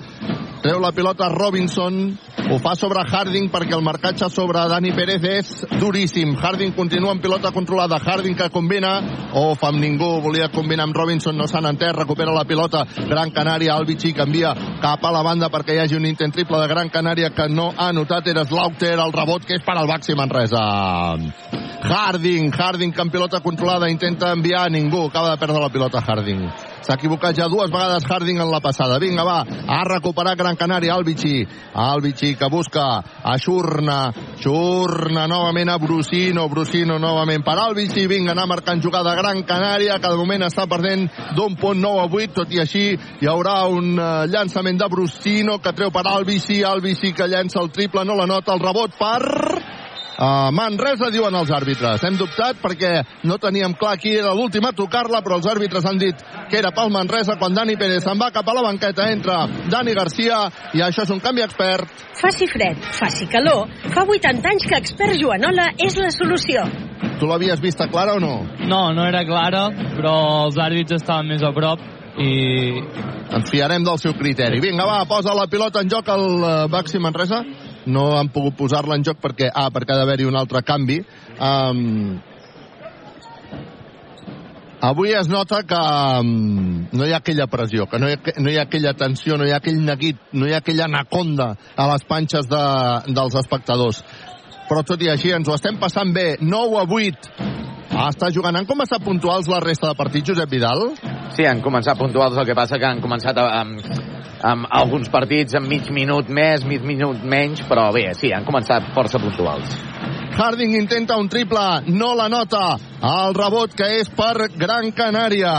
Treu la pilota Robinson, ho fa sobre Harding perquè el marcatge sobre Dani Pérez és duríssim. Harding continua amb pilota controlada. Harding que combina, o fa amb ningú, volia combinar amb Robinson, no s'han entès, recupera la pilota. Gran Canària, Albici canvia cap a la banda perquè hi hagi un intent triple de Gran Canària que no ha notat, era Slaughter, el rebot que és per al Baxi Manresa. Harding, Harding que amb pilota controlada intenta enviar a ningú, acaba de perdre la pilota Harding. S'ha equivocat ja dues vegades Harding en la passada. Vinga, va, a recuperar Gran Canària, Albici. Albici que busca a Xurna. Xurna novament a Brusino. Brusino novament per Albici. Vinga, anar marcant jugada Gran Canària, que de moment està perdent d'un punt 9 a 8. Tot i així, hi haurà un uh, llançament de Brusino que treu per Albici. Albici que llença el triple, no la nota. El rebot per... Uh, Manresa, diuen els àrbitres. Hem dubtat perquè no teníem clar qui era l'últim a tocar-la, però els àrbitres han dit que era pel Manresa quan Dani Pérez se'n va cap a la banqueta. Entra Dani Garcia i això és un canvi expert. Faci fred, faci calor, fa 80 anys que expert Joanola és la solució. Tu l'havies vista clara o no? No, no era clara, però els àrbits estaven més a prop i... Ens fiarem del seu criteri. Vinga, va, posa la pilota en joc al uh, Baxi Manresa no han pogut posar-la en joc perquè, ah, perquè ha d'haver-hi un altre canvi. Um, avui es nota que um, no hi ha aquella pressió, que no hi ha, no hi ha aquella tensió, no hi ha aquell neguit, no hi ha aquella anaconda a les panxes de, dels espectadors. Però tot i així ens ho estem passant bé. 9 a 8. Ah, està jugant. Han començat puntuals la resta de partits, Josep Vidal? Sí, han començat puntuals, el que passa que han començat amb, amb alguns partits amb mig minut més, mig minut menys, però bé, sí, han començat força puntuals. Harding intenta un triple, no la nota. El rebot que és per Gran Canària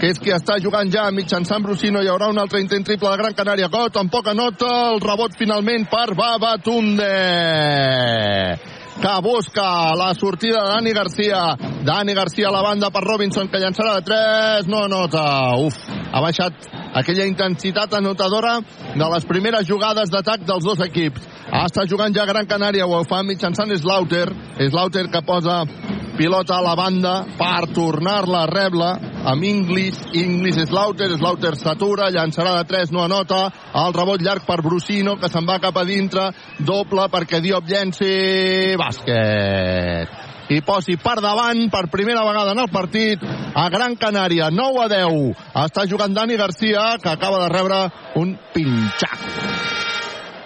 que és qui està jugant ja mitjançant Brusino. Hi haurà un altre intent triple de Gran Canària. Oh, tampoc anota el rebot finalment per Babatunde que busca la sortida de Dani Garcia. Dani Garcia a la banda per Robinson, que llançarà de 3, no anota. Uf, ha baixat aquella intensitat anotadora de les primeres jugades d'atac dels dos equips. Està jugant ja Gran Canària, ho fa mitjançant Slaughter. Slaughter que posa pilota a la banda per tornar-la a rebre amb Inglis, Inglis Slaughter, Slaughter s'atura, llançarà de 3, no anota, el rebot llarg per Brusino, que se'n va cap a dintre, doble perquè Diop llenci bàsquet. I posi per davant per primera vegada en el partit a Gran Canària, 9 a 10 està jugant Dani Garcia que acaba de rebre un pinxac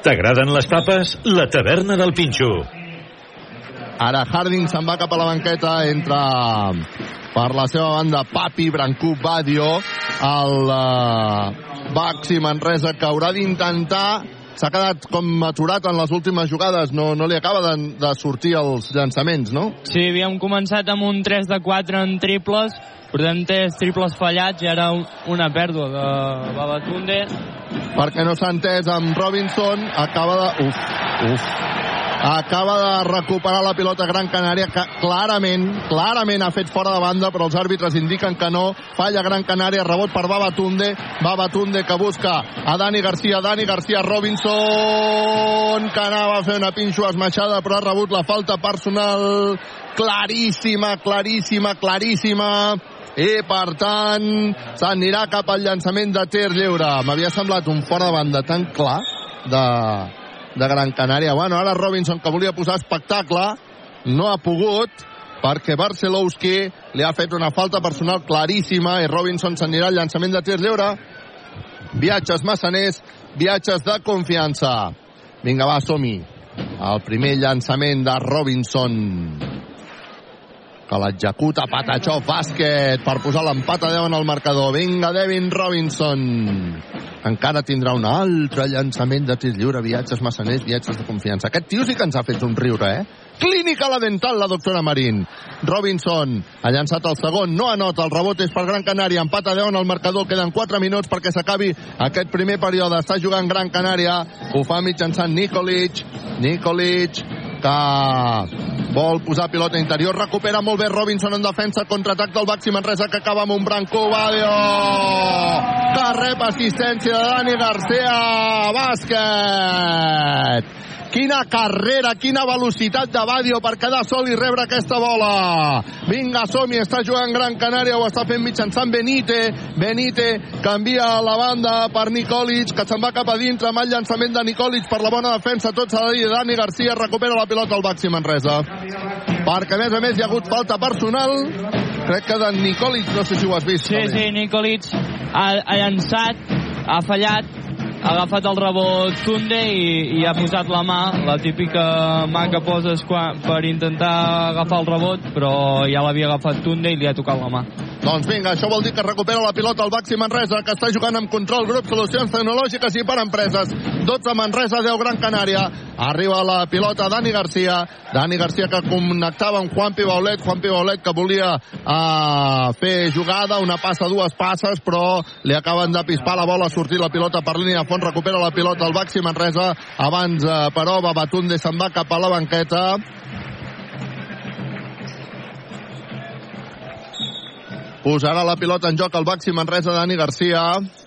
T'agraden les tapes? La taverna del Pinxo Ara Harding se'n va cap a la banqueta, entra per la seva banda Papi Brancú Badio, el uh, Baxi Manresa que haurà d'intentar s'ha quedat com aturat en les últimes jugades, no, no li acaba de, de sortir els llançaments, no? Sí, havíem començat amb un 3 de 4 en triples, portem tres triples fallats i ara una pèrdua de Babatunde. Perquè no s'ha entès amb Robinson, acaba de... Uf, uf, acaba de recuperar la pilota Gran Canària que clarament, clarament ha fet fora de banda però els àrbitres indiquen que no. Falla Gran Canària, rebot per Babatunde. Babatunde que busca a Dani Garcia Dani Garcia Robinson que anava a fer una pinxo esmaixada però ha rebut la falta personal. Claríssima, claríssima, claríssima. I per tant s'anirà cap al llançament de tir lliure m'havia semblat un fora de banda tan clar de, de Gran Canària. Bueno, ara Robinson, que volia posar espectacle, no ha pogut, perquè Barcelowski li ha fet una falta personal claríssima i Robinson s'anirà al llançament de tir lliure. Viatges massaners, viatges de confiança. Vinga, va, som -hi. El primer llançament de Robinson. Que l'executa Patachó bàsquet per posar l'empat a 10 en el marcador. Vinga, Devin Robinson. Encara tindrà un altre llançament de tir lliure, viatges massaners, viatges de confiança. Aquest tio sí que ens ha fet un riure, eh? Clínica la dental, la doctora Marín. Robinson ha llançat el segon, no anota, el rebot és per Gran Canària, empat a 10 en el marcador, queden 4 minuts perquè s'acabi aquest primer període. Està jugant Gran Canària, ho fa mitjançant Nikolic, Nikolic, que vol posar pilota interior, recupera molt bé Robinson en defensa, contraatac del Baxi Manresa que acaba amb un Branco Badio! Que rep assistència de Dani Garcia bàsquet Quina carrera, quina velocitat de Badio per quedar sol i rebre aquesta bola. Vinga, som-hi, està jugant Gran Canària, ho està fent mitjançant Benite. Benite canvia la banda per Nikolic, que se'n va cap a dintre amb el llançament de Nikolic per la bona defensa. Tot s'ha de dir, Dani Garcia recupera la pilota al Baxi Manresa. Perquè, a més a més, hi ha hagut falta personal. Crec que de Nikolic, no sé si ho has vist. Sí, sí, Nikolic ha, ha llançat, ha fallat, ha agafat el rebot Tunde i, i ha posat la mà, la típica mà que poses quan, per intentar agafar el rebot, però ja l'havia agafat Tunde i li ha tocat la mà. Doncs vinga, això vol dir que recupera la pilota el Baxi Manresa, que està jugant amb control grup, solucions tecnològiques i per empreses. 12 Manresa, 10 Gran Canària. Arriba la pilota Dani Garcia. Dani Garcia que connectava amb Juanpi Baulet. Juanpi Baulet que volia uh, fer jugada, una passa, dues passes, però li acaben de pispar la bola, sortir la pilota per línia de fons, recupera la pilota el Baxi Manresa. Abans, uh, però, Babatunde se'n va cap a la banqueta. Posarà la pilota en joc el Baxi Manresa Dani Garcia.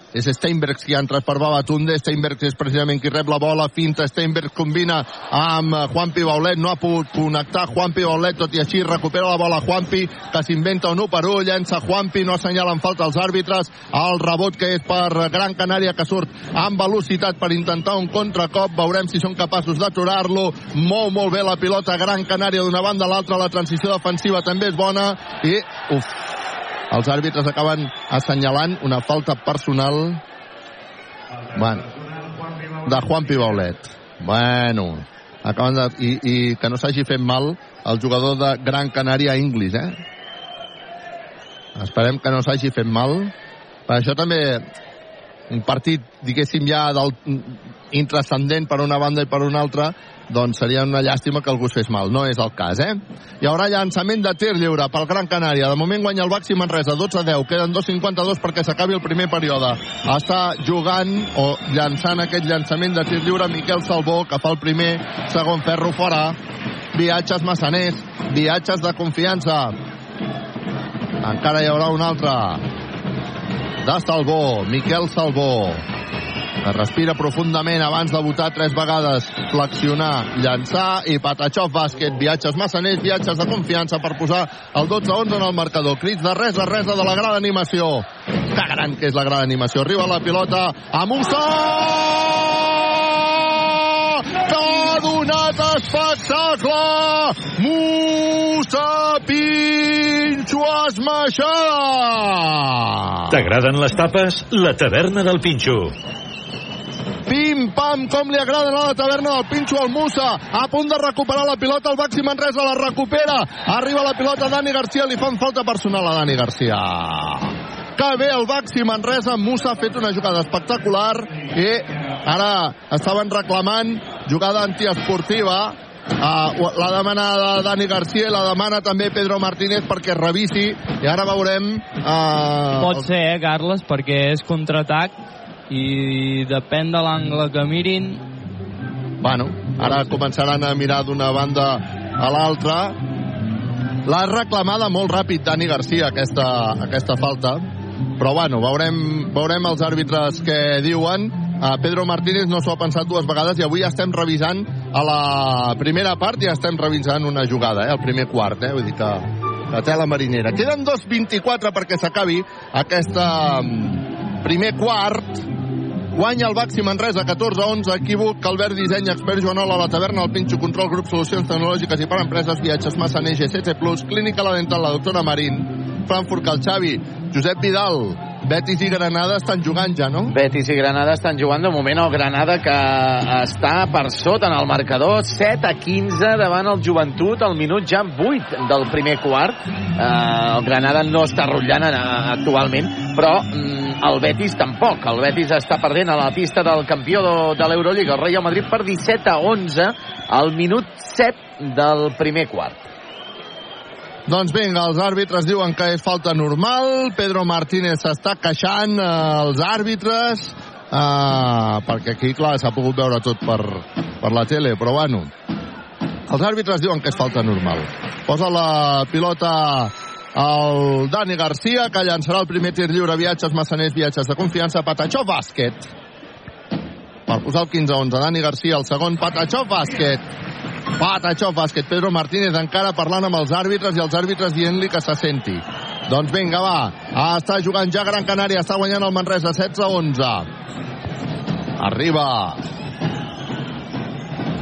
És Steinbergs qui ha entrat per Babatunde. Steinbergs és precisament qui rep la bola. Finta. Steinbergs combina amb Juanpi Baulet. No ha pogut connectar Juanpi Baulet. Tot i així recupera la bola Juanpi, que s'inventa un 1 per 1. Llença Juanpi. No assenyalen falta els àrbitres. El rebot que és per Gran Canària, que surt amb velocitat per intentar un contracop. Veurem si són capaços d'aturar-lo. Mou molt bé la pilota Gran Canària d'una banda a l'altra. La transició defensiva també és bona. I, uf, els àrbitres acaben assenyalant una falta personal bueno, de Juan Pibaulet. Bueno, acaben de, i, i que no s'hagi fet mal el jugador de Gran Canària English, eh? Esperem que no s'hagi fet mal. Per això també un partit, diguéssim, ja del, intrascendent per una banda i per una altra, doncs seria una llàstima que algú es fes mal. No és el cas, eh? Hi haurà llançament de tir lliure pel Gran Canària. De moment guanya el Baxi Manresa, 12-10. Queden 2.52 perquè s'acabi el primer període. Està jugant o llançant aquest llançament de tir lliure Miquel Salvó, que fa el primer, segon ferro fora. Viatges massaners, viatges de confiança. Encara hi haurà un altre de Salvó, Miquel Salvó que respira profundament abans de votar tres vegades, flexionar, llançar i Patachov bàsquet, viatges massaners, viatges de confiança per posar el 12-11 en el marcador. Crits de res a res de la gran animació. Que gran que és la gran animació. Arriba la pilota a Musa! Que ha donat espectacle! Musa Pinxo Esmaixada! T'agraden les tapes? La taverna del Pinxo. Pim-pam, com li agrada a la taverna del Pinxo al Musa. A punt de recuperar la pilota, el Baxi Manresa la recupera. Arriba la pilota Dani Garcia, li fan falta personal a Dani Garcia. Que bé el Baxi Manresa, Musa ha fet una jugada espectacular i ara estaven reclamant jugada antiesportiva Uh, la demanada Dani Garcia la demana també Pedro Martínez perquè revisi i ara veurem uh, Pot ser, eh, Carles, perquè és contraatac i depèn de l'angle que mirin. Bueno, ara començaran a mirar d'una banda a l'altra. L'ha reclamada molt ràpid Dani Garcia aquesta, aquesta falta. Però bueno, veurem, veurem els àrbitres que diuen. Uh, Pedro Martínez no s'ho ha pensat dues vegades i avui estem revisant a la primera part ja estem revisant una jugada, eh, el primer quart eh, vull dir que, que tela marinera. Queden 2.24 perquè s'acabi aquesta primer quart. Guanya el Baxi Manresa 14-11, equívoc, Calvert Disseny, Expert Joanola, la taverna, el Pinxo, Control Grup, Solucions Tecnològiques i per Empreses, Viatges, Massaner, GCC+, Clínica La Dental, la doctora Marín, Frankfurt, el Xavi, Josep Vidal, Betis i Granada estan jugant ja, no? Betis i Granada estan jugant de moment. El Granada que està per sota en el marcador 7 a 15 davant el Joventut al minut ja 8 del primer quart. Eh, el Granada no està rotllant eh, actualment però mm, el Betis tampoc. El Betis està perdent a la pista del campió de, l'Eurolliga el Real Madrid per 17 a 11 al minut 7 del primer quart doncs vinga, els àrbitres diuen que és falta normal, Pedro Martínez s'està queixant eh, els àrbitres, eh, perquè aquí, clar, s'ha pogut veure tot per, per la tele, però bueno, els àrbitres diuen que és falta normal. Posa la pilota el Dani Garcia, que llançarà el primer tir lliure, viatges massaners, viatges de confiança, Patachó bàsquet. Per posar el 15-11, Dani Garcia, el segon, Patachó bàsquet. Patachó bàsquet, Pedro Martínez encara parlant amb els àrbitres i els àrbitres dient-li que se senti. Doncs vinga, va. Ah, està jugant ja Gran Canària, està guanyant el Manresa, 16-11. Arriba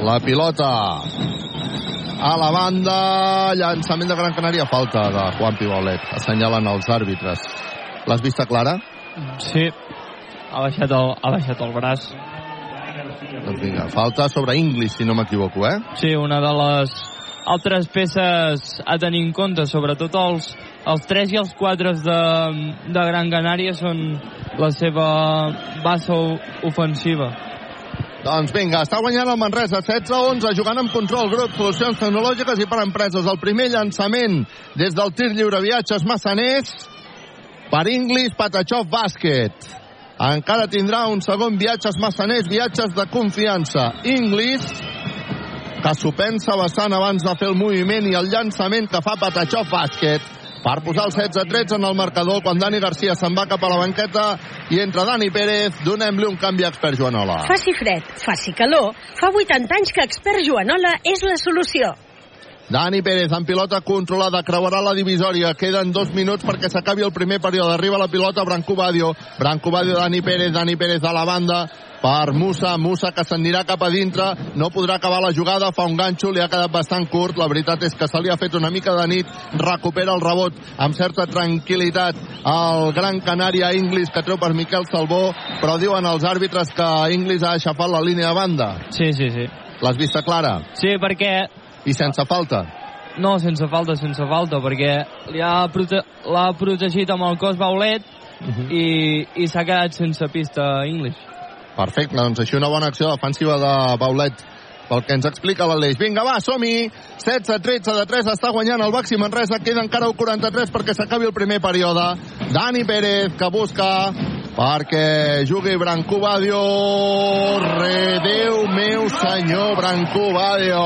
la pilota a la banda, llançament de Gran Canària, falta de Juan Pibaulet, assenyalen els àrbitres. L'has vista clara? Sí, ha baixat el, ha baixat el braç. Doncs vinga, falta sobre English, si no m'equivoco, eh? Sí, una de les altres peces a tenir en compte, sobretot els, els 3 i els 4 de, de Gran Canària són la seva base ofensiva. Doncs vinga, està guanyant el Manresa 16-11, jugant amb control grup, solucions tecnològiques i per empreses. El primer llançament des del tir lliure viatges massaners per Inglis Patachov Bàsquet. Encara tindrà un segon viatges massaners, viatges de confiança. Inglis, que s'ho pensa bastant abans de fer el moviment i el llançament que fa Patachov Bàsquet per posar el 16-13 en el marcador quan Dani Garcia se'n va cap a la banqueta i entra Dani Pérez, donem-li un canvi a expert Joanola. Faci fred, faci calor, fa 80 anys que expert Joanola és la solució. Dani Pérez en pilota controlada, creuarà la divisòria. Queden dos minuts perquè s'acabi el primer període. Arriba la pilota Branco Badio. Branco Badio, Dani Pérez, Dani Pérez a la banda per Musa, Musa que s'anirà cap a dintre, no podrà acabar la jugada, fa un ganxo, li ha quedat bastant curt, la veritat és que se li ha fet una mica de nit, recupera el rebot amb certa tranquil·litat el Gran Canària Inglis que treu per Miquel Salvó, però diuen els àrbitres que Inglis ha aixafat la línia de banda. Sí, sí, sí. L'has vista clara? Sí, perquè i sense falta? No, sense falta, sense falta, perquè li ha prote l'ha protegit amb el cos Baulet uh -huh. i, i s'ha quedat sense pista English. Perfecte, doncs així una bona acció defensiva de Baulet pel que ens explica l'Aleix. Vinga, va, som-hi! 16-13 de 3 està guanyant el Baxi Manresa. Queda encara un 43 perquè s'acabi el primer període. Dani Pérez, que busca perquè jugui Branco Badio. Re, Déu meu senyor, Branco Badio.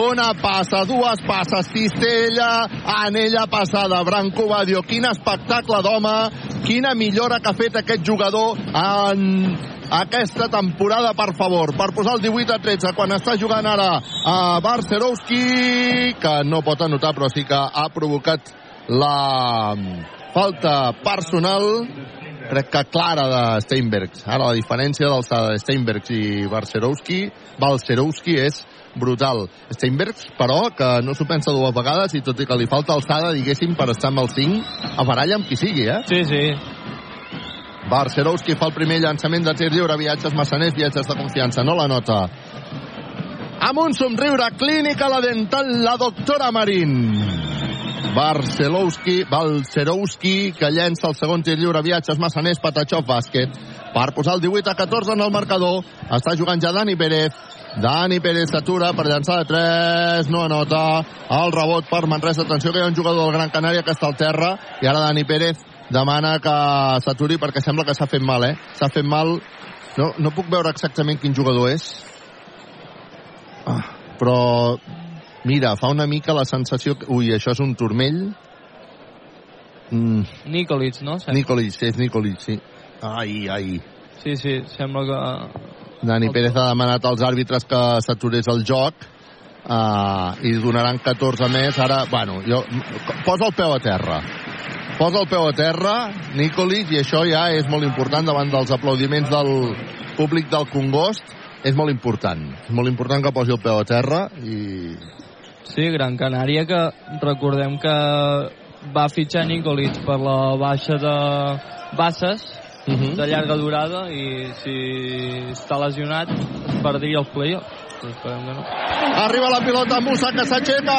Una passa, dues passes, cistella, anella passada, Branco Badio. Quin espectacle d'home, quina millora que ha fet aquest jugador en aquesta temporada, per favor, per posar el 18 a 13, quan està jugant ara a Barcerovski, que no pot anotar, però sí que ha provocat la falta personal crec que clara de Steinbergs. Ara la diferència d'alçada de Steinbergs i Barcerowski, Balcerowski és brutal. Steinbergs, però, que no s'ho pensa dues vegades i tot i que li falta alçada, diguéssim, per estar amb el 5, a baralla amb qui sigui, eh? Sí, sí. Barcerowski fa el primer llançament de tir lliure, viatges massaners, viatges de confiança, no la nota. Amb un somriure clínic a la dental, la doctora Marín. Barcelowski, Balcerowski, que llença el segon tir lliure, viatges massaners, Patachov, bàsquet, per posar el 18 a 14 en el marcador. Està jugant ja Dani Pérez. Dani Pérez s'atura per llançar de 3, no anota. El rebot per Manresa. Atenció que hi ha un jugador del Gran Canària que està al terra i ara Dani Pérez demana que s'aturi perquè sembla que s'ha fet mal, eh? S'ha fet mal... No, no puc veure exactament quin jugador és. Ah, però Mira, fa una mica la sensació... Que... Ui, això és un turmell. Mm. Nikolic, no? Sembla. Nikolic, és Nikolic, sí. Ai, ai. Sí, sí, sembla que... Dani Pérez ha demanat als àrbitres que s'aturés el joc uh, i donaran 14 més. Ara, bueno, jo... Posa el peu a terra. Posa el peu a terra, Nikolic, i això ja és molt important davant dels aplaudiments del públic del Congost. És molt important. És molt important que posi el peu a terra i Sí, Gran Canària, que recordem que va fitxar Nicolich per la baixa de Bassas, uh -huh. de llarga durada, i si està lesionat es perdria el playoff. Esperem que no. Arriba la pilota Musa que s'aixeca!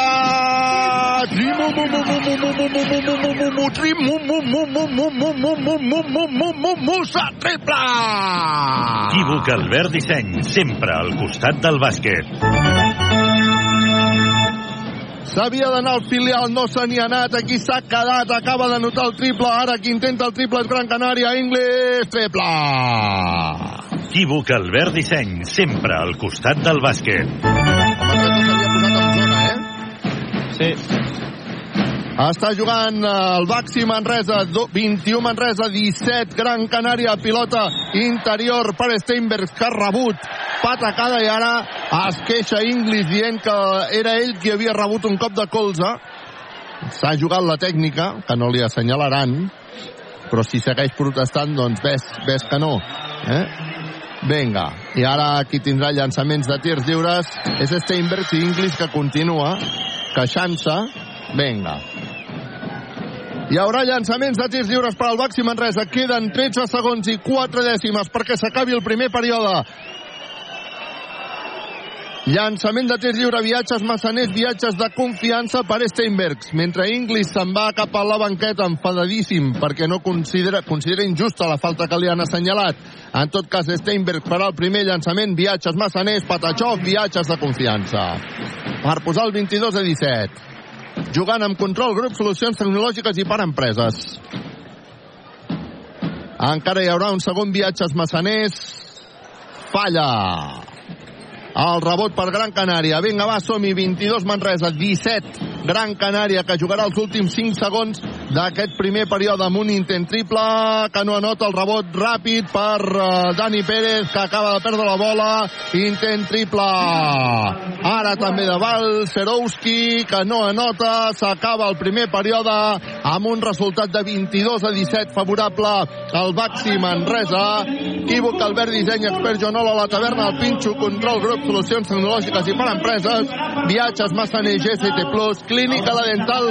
Musa triple! el verd Disseny, sempre al costat del bàsquet. S'havia d'anar al filial, no se n'hi ha anat, aquí s'ha quedat, acaba de notar el triple, ara qui intenta el triple és Gran Canària, Inglis, triple! Equívoc Albert Disseny, sempre al costat del bàsquet. Sí. Està jugant el Baxi Manresa, do- 21 Manresa, 17 Gran Canària, pilota interior per Steinberg, que ha rebut patacada i ara es queixa Inglis dient que era ell qui havia rebut un cop de colze. S'ha jugat la tècnica, que no li assenyalaran, però si segueix protestant, doncs ves, ves que no. Eh? Vinga, i ara qui tindrà llançaments de tirs lliures és Steinberg i Inglis que continua queixant-se. Vinga. Hi haurà llançaments de tirs lliures per al Baxi Manresa. Queden 13 segons i 4 dècimes perquè s'acabi el primer període. Llançament de tirs lliure, viatges massaners, viatges de confiança per Steinbergs, mentre Inglis se'n va cap a la banqueta enfadadíssim perquè no considera, considera injusta la falta que li han assenyalat. En tot cas, Steinberg farà el primer llançament, viatges massaners, Patachov, viatges de confiança. Per posar el 22 a 17. Jugant amb control, grup, solucions tecnològiques i per empreses. Encara hi haurà un segon viatges massaners. Falla. El rebot per Gran Canària. Vinga, va, som-hi. 22 Manresa, 17 Gran Canària, que jugarà els últims 5 segons d'aquest primer període amb un intent triple, que no anota el rebot ràpid per uh, Dani Pérez, que acaba de perdre la bola. Intent triple. Ara també de Val, Serowski, que no anota. S'acaba el primer període amb un resultat de 22 a 17 favorable al Baxi Manresa. Equívoc, Albert Disseny, expert Joanola, la taverna, el Pinxo, control grup, solucions tecnològiques i per empreses, viatges Massaner, GCT+, clínica la dental,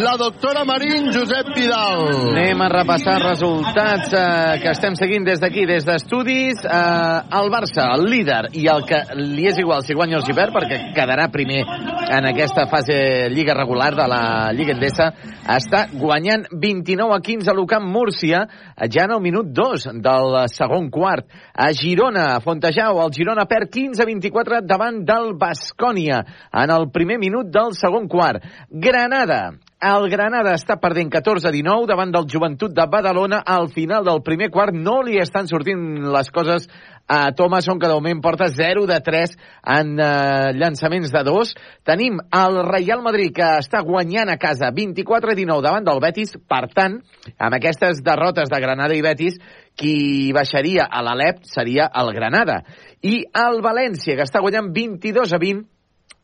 la doctora Marín, Josep Vidal. Anem a repassar resultats eh, que estem seguint des d'aquí, des d'estudis. Eh, el Barça, el líder, i el que li és igual si guanya o si perd, perquè quedarà primer en aquesta fase lliga regular de la Lliga Endesa, està guanyant 29 a 15 a l'Ucamp Múrcia, ja en el minut 2 del segon quart. A Girona, a Fontejau, el Girona perd 15 a 24 davant del Bascònia en el primer minut del segon quart. Granada, el Granada està perdent 14-19 davant del Joventut de Badalona. Al final del primer quart no li estan sortint les coses a Thomason, que de moment porta 0 de 3 en eh, llançaments de 2. Tenim el Real Madrid, que està guanyant a casa 24-19 davant del Betis. Per tant, amb aquestes derrotes de Granada i Betis, qui baixaria a l'Alep seria el Granada. I el València, que està guanyant 22 a 20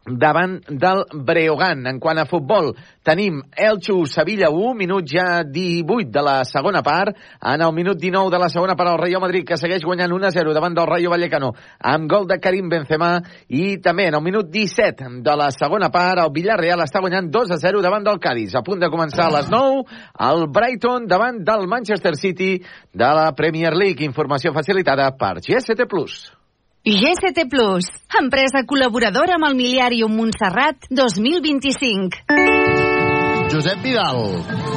davant del Breogán. En quant a futbol, tenim Elxo Sevilla 1, minut ja 18 de la segona part. En el minut 19 de la segona part, el Real Madrid, que segueix guanyant 1-0 davant del Rayo Vallecano, amb gol de Karim Benzema. I també en el minut 17 de la segona part, el Villarreal està guanyant 2-0 davant del Cádiz. A punt de començar a les 9, el Brighton davant del Manchester City de la Premier League. Informació facilitada per GST+. GST Plus, empresa col·laboradora amb el Miliàrium Montserrat 2025. Josep Vidal.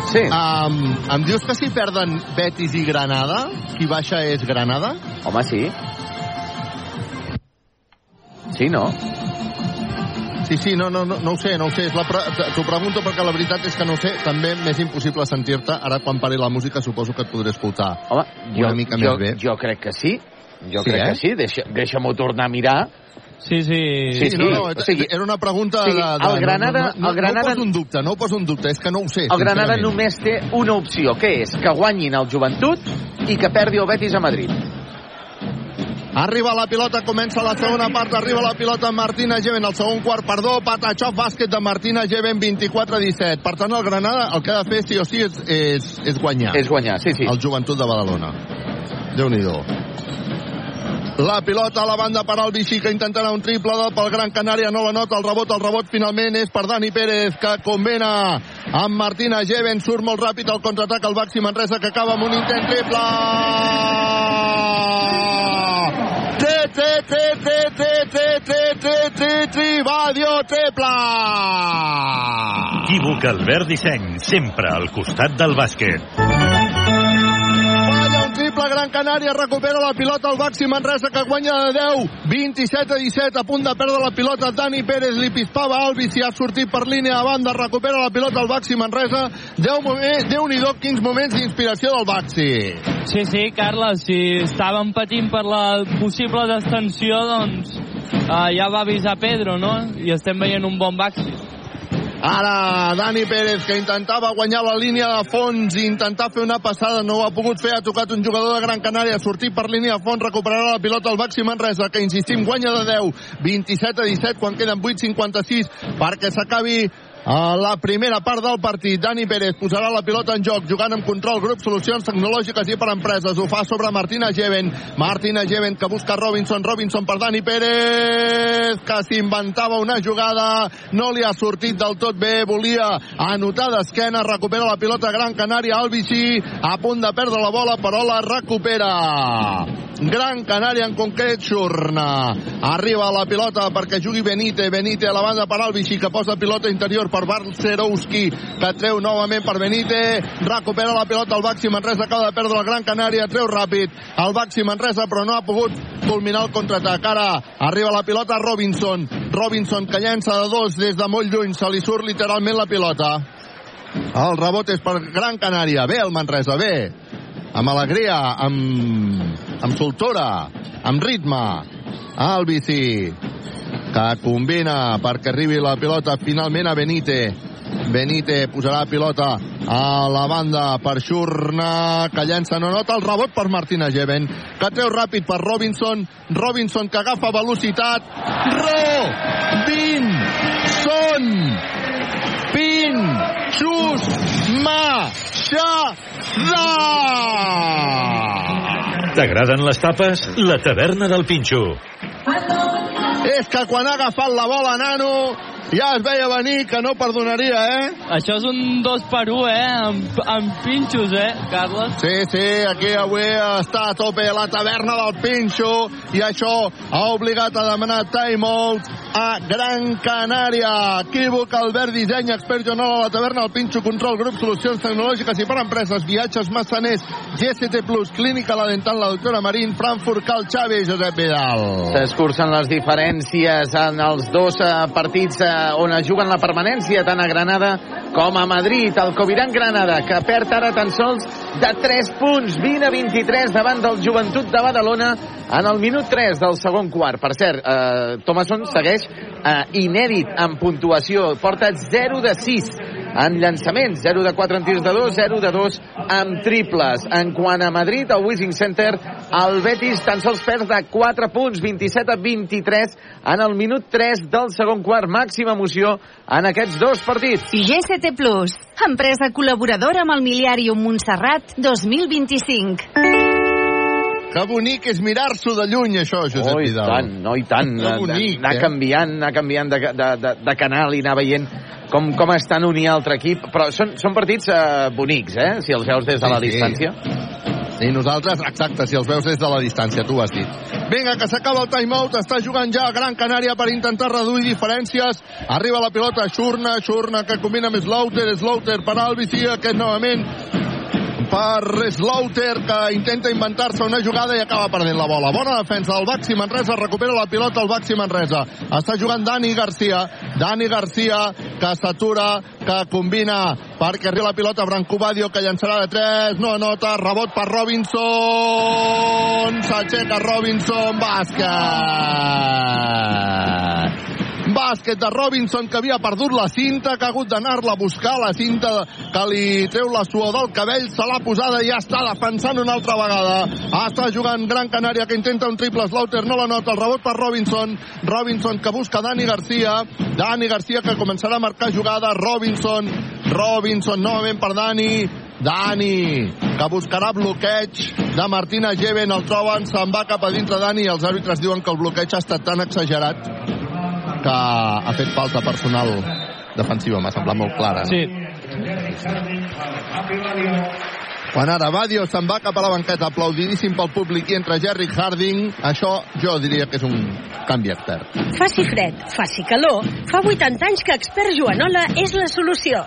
Sí. Um, em dius que si perden Betis i Granada, qui baixa és Granada? Home, sí. Sí, no? Sí, sí, no, no, no, no ho sé, no ho sé. Pre... T'ho pregunto perquè la veritat és que no ho sé. També m'és impossible sentir-te. Ara, quan pari la música, suposo que et podré escoltar Home, jo, una mica jo, més bé. jo crec que sí. Jo Sí, crec eh? que sí. Deixa, Deixa-m'ho tornar a mirar. Sí, sí. Sí, sí. no, no, o sigui, era una pregunta sí, de, de... el Granada- no, no, no, el Granada- No ho poso en dubte, no ho poso en dubte, és que no ho sé. El Granada només té una opció, que és que guanyin el Joventut i que perdi el Betis a Madrid. Arriba la pilota, comença la segona part, arriba la pilota Martina Geven, el segon quart, perdó, Patachov, bàsquet de Martina Geven, 24-17. Per tant, el Granada el que ha de fer sí o sí és, és, és guanyar. És guanyar, sí, sí. El joventut de Badalona. Déu-n'hi-do. La pilota a la banda per al Vichy, que intentarà un triple pel Gran Canària, no la nota, el rebot, el rebot finalment és per Dani Pérez, que convena amb Martina Geven, surt molt ràpid al contraatac el Baxi Manresa que acaba amb un intent triple! Té, té, té, té, té, té, té, té, té, té, Badio, triple! Equívoc Albert Disseny, sempre al costat del bàsquet. Triple Gran Canària, recupera la pilota el Baxi Manresa que guanya de 10, 27 a 17, a punt de perdre la pilota Dani Pérez, li pispava Alvis i ha sortit per línia de banda, recupera la pilota el Baxi Manresa, 10 moments, Déu-n'hi-do, quins moments d'inspiració del Baxi. Sí, sí, Carles, si estàvem patint per la possible destensió, doncs uh, ja va avisar Pedro, no? I estem veient un bon Baxi. Ara, Dani Pérez, que intentava guanyar la línia de fons i intentar fer una passada, no ho ha pogut fer, ha tocat un jugador de Gran Canària, sortit per línia de fons, recuperarà la pilota al Baxi Manresa, que insistim, guanya de 10, 27 a 17, quan queden 8.56 perquè s'acabi a la primera part del partit, Dani Pérez posarà la pilota en joc, jugant amb control, grup, solucions tecnològiques i per empreses. Ho fa sobre Martina Geven. Martina Geven que busca Robinson. Robinson per Dani Pérez, que s'inventava una jugada. No li ha sortit del tot bé. Volia anotar d'esquena. Recupera la pilota Gran Canària. Albici a punt de perdre la bola, però la recupera. Gran Canària en concret, Xurna. Arriba la pilota perquè jugui Benite. Benite a la banda per Albici, que posa pilota interior per Barcerowski, que treu novament per Benite. Recupera la pilota el Baxi Manresa, acaba de perdre el Gran Canària, treu ràpid el Baxi Manresa, però no ha pogut culminar el contraatac. Ara arriba la pilota Robinson. Robinson que llença de dos des de molt lluny, se li surt literalment la pilota. El rebot és per Gran Canària. Bé el Manresa, bé. Amb alegria, amb, amb soltura, amb ritme. El bici que combina perquè arribi la pilota finalment a Benite. Benite posarà pilota a la banda per Xurna, que llença no nota el rebot per Martina Geven, que treu ràpid per Robinson, Robinson que agafa velocitat, Robinson, Pin, Xus, Ma, Xa, Da! T'agraden les tapes? La taverna del Pinxo. És que quan ha agafat la bola, nano, ja es veia venir que no perdonaria, eh? Això és un dos per un, eh? Amb, amb pinxos, eh, Carles? Sí, sí, aquí avui està a tope la taverna del Pinxo i això ha obligat a demanar timeout a Gran Canària. Equívoc, Albert Disseny, expert Joanol a la taverna del Pinxo, control, grup, solucions tecnològiques i per empreses, viatges, massaners, GST Plus, clínica, la dental, la doctora Marín, Frankfurt, Cal Xavi, Josep Vidal. S'escurcen les diferències en els dos eh, partits eh, on es juguen la permanència, tant a Granada com a Madrid. El Coviran Granada, que perd ara tan sols de 3 punts, 20 a 23 davant del Joventut de Badalona en el minut 3 del segon quart. Per cert, eh, Thomason segueix eh, inèdit en puntuació, porta 0 de 6 en llançaments, 0 de 4 en tirs de 2, 0 de 2 en triples. En quant a Madrid, al Wishing Center, el Betis tan sols perd de 4 punts, 27 a 23 en el minut 3 del segon quart. Màxima emoció en aquests dos partits. GST Plus, empresa col·laboradora amb el Miliàrium Montserrat 2025. Que bonic és mirar-s'ho de lluny, això, Josep oh, i Vidal. tant, no, i tant. Que bonic, anar eh? canviant, anar canviant de, de, de, de canal i anar veient com, com està en un i altre equip. Però són, són partits eh, bonics, eh? Si els veus des de Sí, la sí. distància. I nosaltres, exacte, si els veus des de la distància, tu ho has dit. Vinga, que s'acaba el timeout, està jugant ja Gran Canària per intentar reduir diferències. Arriba la pilota Xurna, Xurna que combina amb Slaughter, Slaughter per Alvis i aquest novament per Slaughter que intenta inventar-se una jugada i acaba perdent la bola. Bona defensa del Baxi Manresa, recupera la pilota el Baxi Manresa. Està jugant Dani Garcia, Dani Garcia que s'atura, que combina perquè arriba la pilota Branco Badio que llançarà de 3, no anota, rebot per Robinson, s'aixeca Robinson, bàsquet! Bàsquet de Robinson que havia perdut la cinta, que ha hagut d'anar-la a buscar, la cinta que li treu la suor del cabell, se l'ha posada i ja està defensant una altra vegada. Està jugant Gran Canària que intenta un triple Slaughter, no la nota, el rebot per Robinson, Robinson que busca Dani Garcia, Dani Garcia que començarà a marcar jugada, Robinson, Robinson novament per Dani, Dani, que buscarà bloqueig de Martina Geven, el troben, se'n va cap a dintre Dani i els àrbitres diuen que el bloqueig ha estat tan exagerat que ha fet falta personal defensiva, m'ha semblat molt clara. No? Sí, Quan ara Badio se'n va cap a la banqueta, aplaudidíssim pel públic i entra Jerry Harding, això jo diria que és un canvi expert. Faci fred, faci calor, fa 80 anys que expert Joanola és la solució.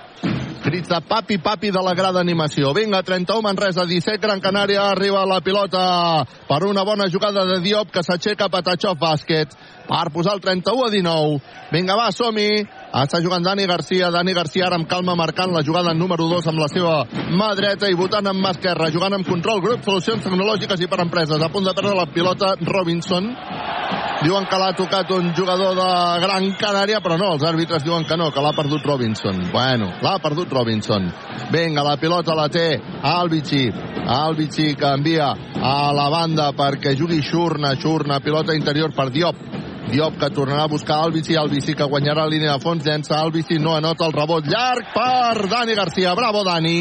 Crits de papi, papi de la grada animació. Vinga, 31 Manresa, 17 Gran Canària, arriba la pilota per una bona jugada de Diop que s'aixeca Patachov bàsquet per posar el 31 a 19. Vinga, va, som-hi. Està jugant Dani Garcia. Dani Garcia ara amb calma marcant la jugada número 2 amb la seva mà dreta i votant amb mà esquerra. Jugant amb control grup, solucions tecnològiques i per empreses. A punt de perdre la pilota Robinson. Diuen que l'ha tocat un jugador de Gran Canària, però no, els àrbitres diuen que no, que l'ha perdut Robinson. Bueno, l'ha perdut Robinson. Vinga, la pilota la té Albici. Albici que envia a la banda perquè jugui Xurna, Xurna, pilota interior per Diop. Diop que tornarà a buscar Albici, Albici que guanyarà línia de fons, llença Albici, no anota el rebot llarg per Dani Garcia. Bravo, Dani.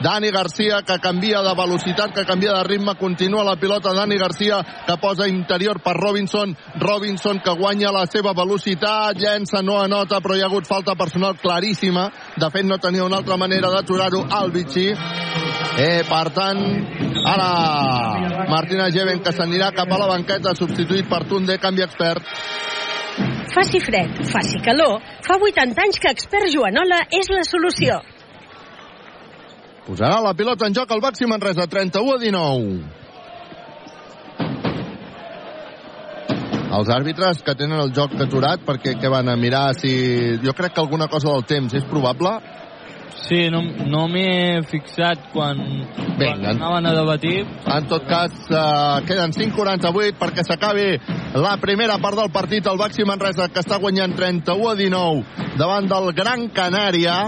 Dani Garcia que canvia de velocitat, que canvia de ritme, continua la pilota Dani Garcia que posa interior per Robinson, Robinson que guanya la seva velocitat, llença, no anota, però hi ha hagut falta personal claríssima, de fet no tenia una altra manera d'aturar-ho Albici. Eh, per tant, ara Martina Geven que s'anirà cap a la banqueta substituït per Tunde, canvi expert. Faci fred, faci calor, fa 80 anys que expert Joanola és la solució. Posarà la pilota en joc el Baxi Manresa, 31 a 19. Els àrbitres que tenen el joc aturat perquè que van a mirar si... Jo crec que alguna cosa del temps és probable. Sí, no, no m'hi he fixat quan, Vinga. quan anaven a debatir. En tot cas, eh, queden 5.48 perquè s'acabi la primera part del partit. El Baxi Manresa que està guanyant 31 a 19 davant del Gran Canària.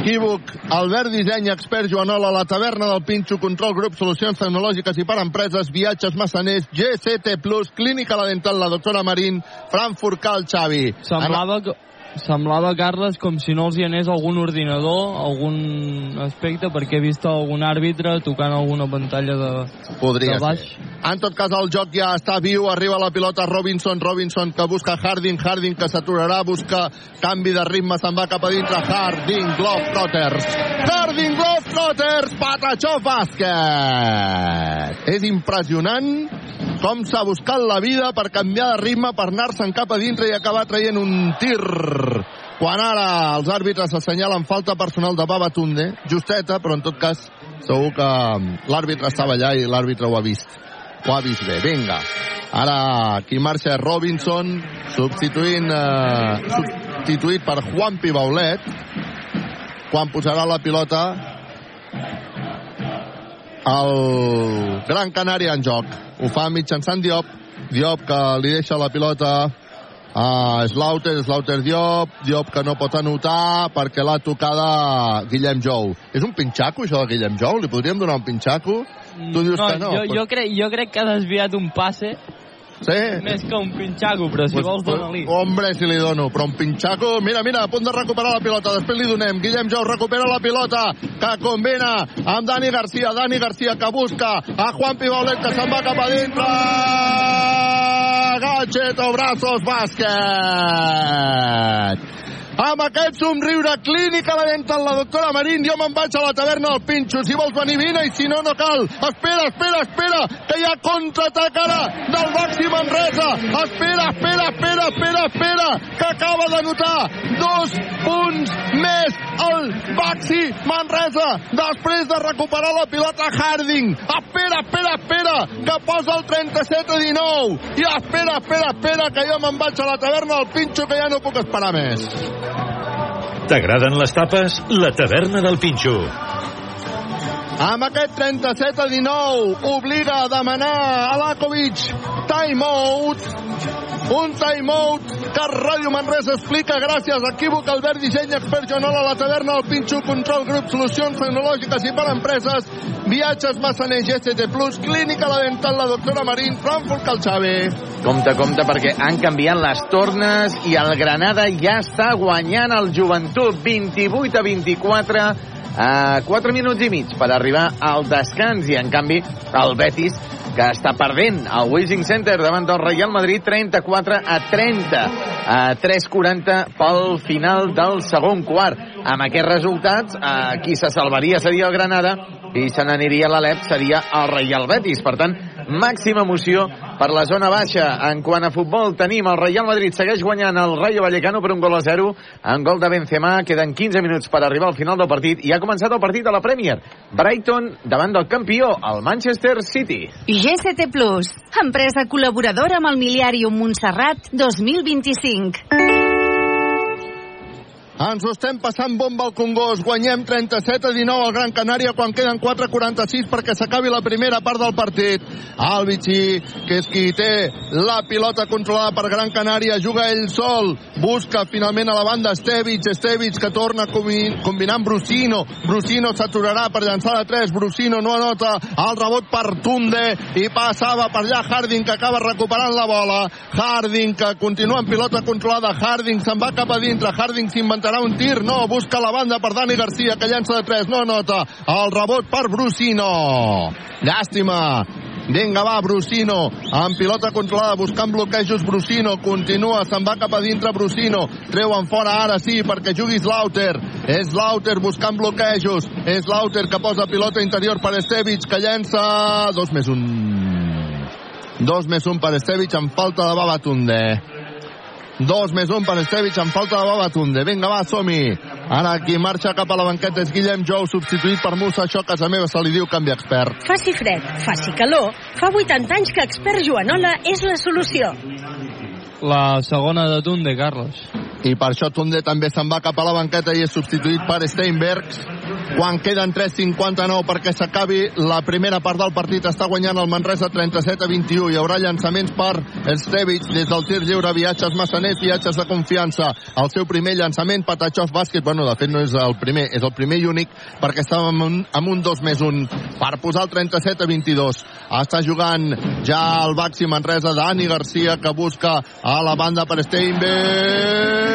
Equívoc, Albert Disseny, expert Joanola, la taverna del Pinxo, control grup, solucions tecnològiques i per empreses, viatges massaners, GCT+, clínica la dental, la doctora Marín, Frankfurt Cal, Xavi. Semblava que, semblava, Carles, com si no els hi anés algun ordinador, algun aspecte, perquè he vist algun àrbitre tocant alguna pantalla de, Podria de baix. ser. En tot cas, el joc ja està viu, arriba la pilota Robinson, Robinson que busca Harding, Harding que s'aturarà, busca canvi de ritme, se'n va cap a dintre, Harding, Globetrotters, Harding, Globetrotters, Patachó Bàsquet! És impressionant com s'ha buscat la vida per canviar de ritme, per anar-se'n cap a dintre i acabar traient un tir. Quan ara els àrbitres assenyalen falta personal de Babatunde, justeta, però en tot cas segur que l'àrbitre estava allà i l'àrbitre ho ha vist. Ho ha vist bé. Vinga. Ara qui marxa és Robinson, substituint, eh, substituït per Juan Pibaulet. Quan posarà la pilota el Gran Canària en joc. Ho fa mitjançant Diop. Diop que li deixa la pilota a Slaughter, Slaughter Diop, Diop que no pot anotar perquè l'ha tocada Guillem Jou. És un pinxaco això de Guillem Jou? Li podríem donar un pinxaco? Tu dius no, que no. Jo, jo, crec, jo crec que ha desviat un passe Sí? més que un pinxaco, però si Pues, vols dona-li. Hombre, si li dono, però un pinxaco... Mira, mira, a punt de recuperar la pilota, després li donem. Guillem Jou recupera la pilota, que combina amb Dani Garcia. Dani Garcia que busca a Juan Pibaulet, que se'n va cap a dintre. Gacheto, brazos, bàsquet. Amb aquest somriure clínic a la dental la doctora Marín, jo me'n vaig a la taverna del Pinxo. Si vols venir, vine, i si no, no cal. Espera, espera, espera, que hi ha contraatac ara del Baxi Manresa. Espera, espera, espera, espera, espera, que acaba de notar dos punts més el Baxi Manresa després de recuperar la pilota Harding. Espera, espera, espera, que posa el 37 a 19. I espera, espera, espera, que jo me'n vaig a la taverna del Pinxo, que ja no puc esperar més. T'agraden les tapes? La taverna del Pinxo. Amb aquest 37 a 19 obliga a demanar a Lakovic timeout un timeout que Ràdio Manresa explica gràcies a Equívoc, Albert Disseny, Expert Joanola, la taverna, el Pinxo, Control Grup, Solucions Tecnològiques i per Empreses, Viatges Massaner, GST Plus, Clínica La Dental, la doctora Marín, Frankfurt Calxave. Compte, compte, perquè han canviat les tornes i el Granada ja està guanyant el Joventut 28 a 24 a 4 minuts i mig per arribar al descans i en canvi el Betis que està perdent el Wishing Center davant del Real Madrid 34 a 30 a 3.40 pel final del segon quart. Amb aquests resultats, eh, qui se salvaria seria el Granada i se n'aniria l'Alep seria el Real Betis. Per tant, màxima emoció per la zona baixa. En quant a futbol, tenim el Real Madrid segueix guanyant el Rayo Vallecano per un gol a 0 en gol de Benzema. Queden 15 minuts per arribar al final del partit i ha començat el partit de la Premier. Brighton davant del campió, el Manchester City. GCT Plus, empresa col·laboradora amb el Miliàrium Montserrat 2025. Ens ho estem passant bomba al Congost. Guanyem 37 a 19 al Gran Canària quan queden 4.46 perquè s'acabi la primera part del partit. Albici, que és qui té la pilota controlada per Gran Canària, juga ell sol, busca finalment a la banda Estevic, Estevic que torna combinant Brusino. Brusino s'aturarà per llançar de 3, Brusino no anota el rebot per Tunde i passava per allà Harding que acaba recuperant la bola. Harding que continua amb pilota controlada, Harding se'n va cap a dintre, Harding s'inventarà serà un tir, no, busca la banda per Dani Garcia, que llança de 3, no nota. El rebot per Brusino. Llàstima, Vinga, va, Brusino, amb pilota controlada, buscant bloquejos, Brusino, continua, se'n va cap a dintre, Brusino, treuen fora ara sí, perquè jugui Slaughter, és Slaughter buscant bloquejos, és Slaughter que posa pilota interior per Estevic, que llença. Dos més un. Dos més un per Estevic, amb falta de Babatunde. Dos més un per Estevic amb falta de Babatunde. Vinga, va, som-hi. Ara qui marxa cap a la banqueta és Guillem Jou, substituït per Musa. Això a casa meva se li diu canvi expert. Faci fred, faci calor. Fa 80 anys que expert Joanola és la solució. La segona de Tunde, Carlos. I per això Tunde també se'n va cap a la banqueta i és substituït per Steinbergs quan queden 3.59 perquè s'acabi la primera part del partit està guanyant el Manresa 37 a 21 hi haurà llançaments per Estevic des del tir lliure, viatges massaners viatges de confiança, el seu primer llançament Patachov bàsquet, bueno de fet no és el primer és el primer i únic perquè estàvem amb un, amb un 2 més 1 per posar el 37 a 22 està jugant ja el Baxi Manresa Dani Garcia que busca a la banda per Steinberg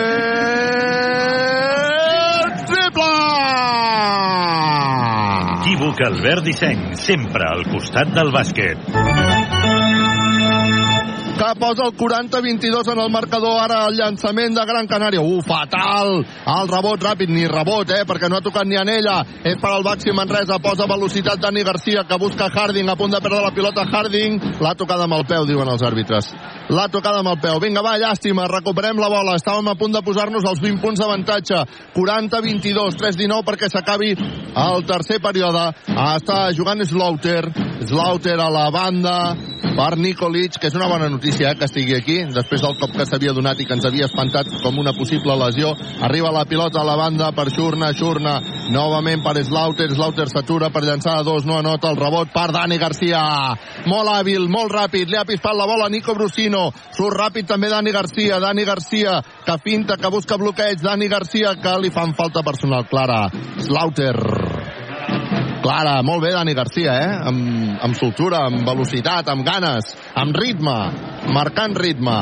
triple Equívoc Albert Disseny, sempre al costat del bàsquet. que posa el 40-22 en el marcador ara el llançament de Gran Canària. Uh, fatal, el rebot ràpid ni rebot, eh, perquè no ha tocat ni en ella. És per al Baxi Manresa, posa velocitat Dani Garcia, que busca Harding a punt de perdre la pilota. Harding, l'ha tocada amb el peu diuen els àrbitres, l'ha tocada amb el peu. Vinga va, llàstima, recuperem la bola. Estàvem a punt de posar-nos els 20 punts d'avantatge. 40-22, 3-19 perquè s'acabi el tercer període. Està jugant Slaughter. Slaughter a la banda per Nikolic, que és una bona notícia eh, que estigui aquí, després del cop que s'havia donat i que ens havia espantat com una possible lesió. Arriba la pilota a la banda per Xurna, Xurna, novament per Slaughter, Slaughter s'atura per llançar a dos, no anota el rebot per Dani Garcia. Molt hàbil, molt ràpid, li ha pispat la bola Nico Brusino, surt ràpid també Dani Garcia, Dani Garcia, que finta, que busca bloqueig, Dani Garcia, que li fan falta personal clara. Slaughter Clara, molt bé Dani Garcia, eh? Amb, amb soltura, amb velocitat, amb ganes, amb ritme, marcant ritme,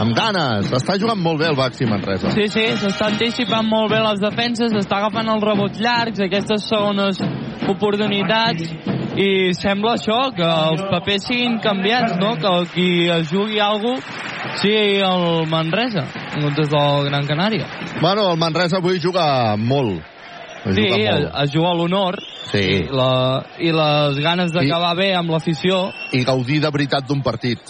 amb ganes. Està jugant molt bé el Baxi Manresa. Sí, sí, s'està anticipant molt bé les defenses, està agafant els rebots llargs, aquestes segones oportunitats, i sembla això, que els papers siguin canviats, no? Que qui es jugui alguna cosa sigui el Manresa, en comptes del Gran Canària. Bueno, el Manresa avui juga molt. Sí, es, es juga a l'honor sí. i, la, i les ganes d'acabar bé amb l'afició i gaudir de veritat d'un partit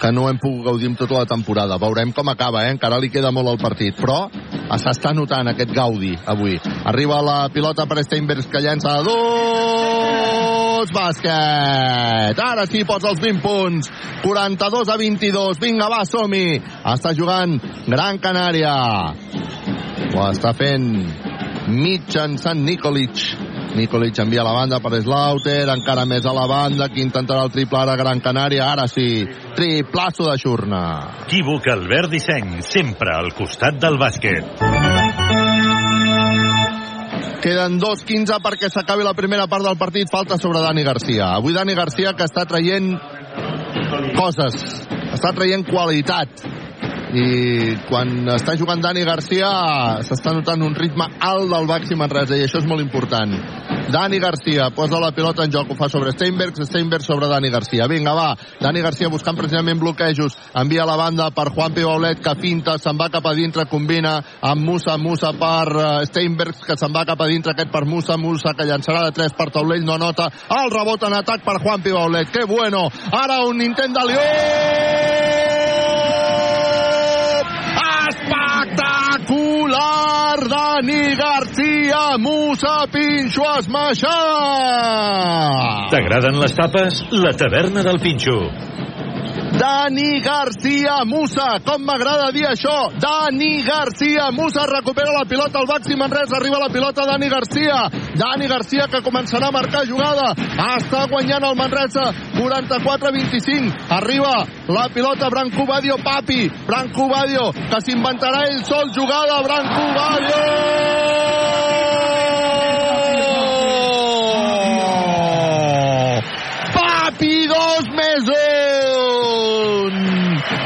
que no hem pogut gaudir amb tota la temporada. Veurem com acaba, eh? encara li queda molt el partit, però s'està notant aquest gaudi avui. Arriba la pilota per Steinbergs que llença a dos, bàsquet! Ara sí posa els 20 punts, 42 a 22, vinga va, som-hi! Està jugant Gran Canària. Ho està fent mitjançant Nikolic. Nikolic envia la banda per Slaughter, encara més a la banda, que intentarà el triple ara Gran Canària, ara sí, triplasso de Xurna. Equívoc Albert Disseny, sempre al costat del bàsquet. Queden 2-15 perquè s'acabi la primera part del partit. Falta sobre Dani Garcia. Avui Dani Garcia que està traient coses, està traient qualitat. I quan està jugant Dani Garcia s'està notant un ritme alt del Baxi Manresa i això és molt important. Dani Garcia posa la pilota en joc ho fa sobre Steinberg, Steinberg sobre Dani Garcia. Vinga va, Dani Garcia buscant precisament bloquejos. Envia la banda per Juan Pibaulet que finta, se'n va cap a dintre combina amb Musa, Musa per uh, Steinberg que se'n va cap a dintre aquest per Musa, Musa que llançarà de 3 per taulell, no nota. El rebot en atac per Juan Pibaulet, que bueno. Ara un intent de Lió espectacular Dani García Musa Pinxo esmaixat T'agraden les tapes? La taverna del Pinxo. Dani García Musa, com m'agrada dir això. Dani García Musa recupera la pilota al Baxi Manresa arriba la pilota Dani García. Dani García que començarà a marcar jugada. Està guanyant el Manresa 44-25 arriba la pilota Branco Badio Papi. Branco Badio que s'inventarà ell sol jugada. Branco Badio dos més un.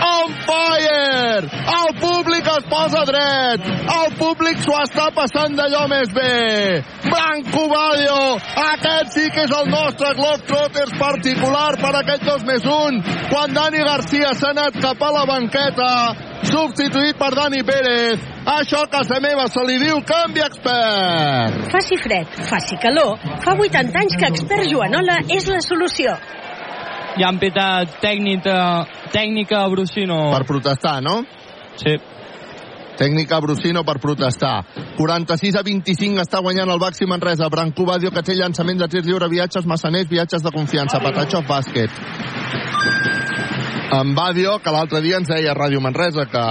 On fire! El públic es posa dret. El públic s'ho està passant d'allò més bé. Branco Badio aquest sí que és el nostre Globetrotters particular per aquest dos més un. Quan Dani Garcia s'ha anat cap a la banqueta substituït per Dani Pérez això a casa meva se li diu canvi expert. Faci fred, faci calor, fa 80 anys que expert Joanola és la solució. Ja han pitat tècnica, tècnica a Brusino. per protestar, no? Sí. Tècnica Brusino per protestar. 46 a 25 està guanyant el Baxi Manresa. Branco Badio que té llançament de tir lliure, viatges massaners, viatges de confiança. Patachov bàsquet. En Badio, que l'altre dia ens deia a Ràdio Manresa que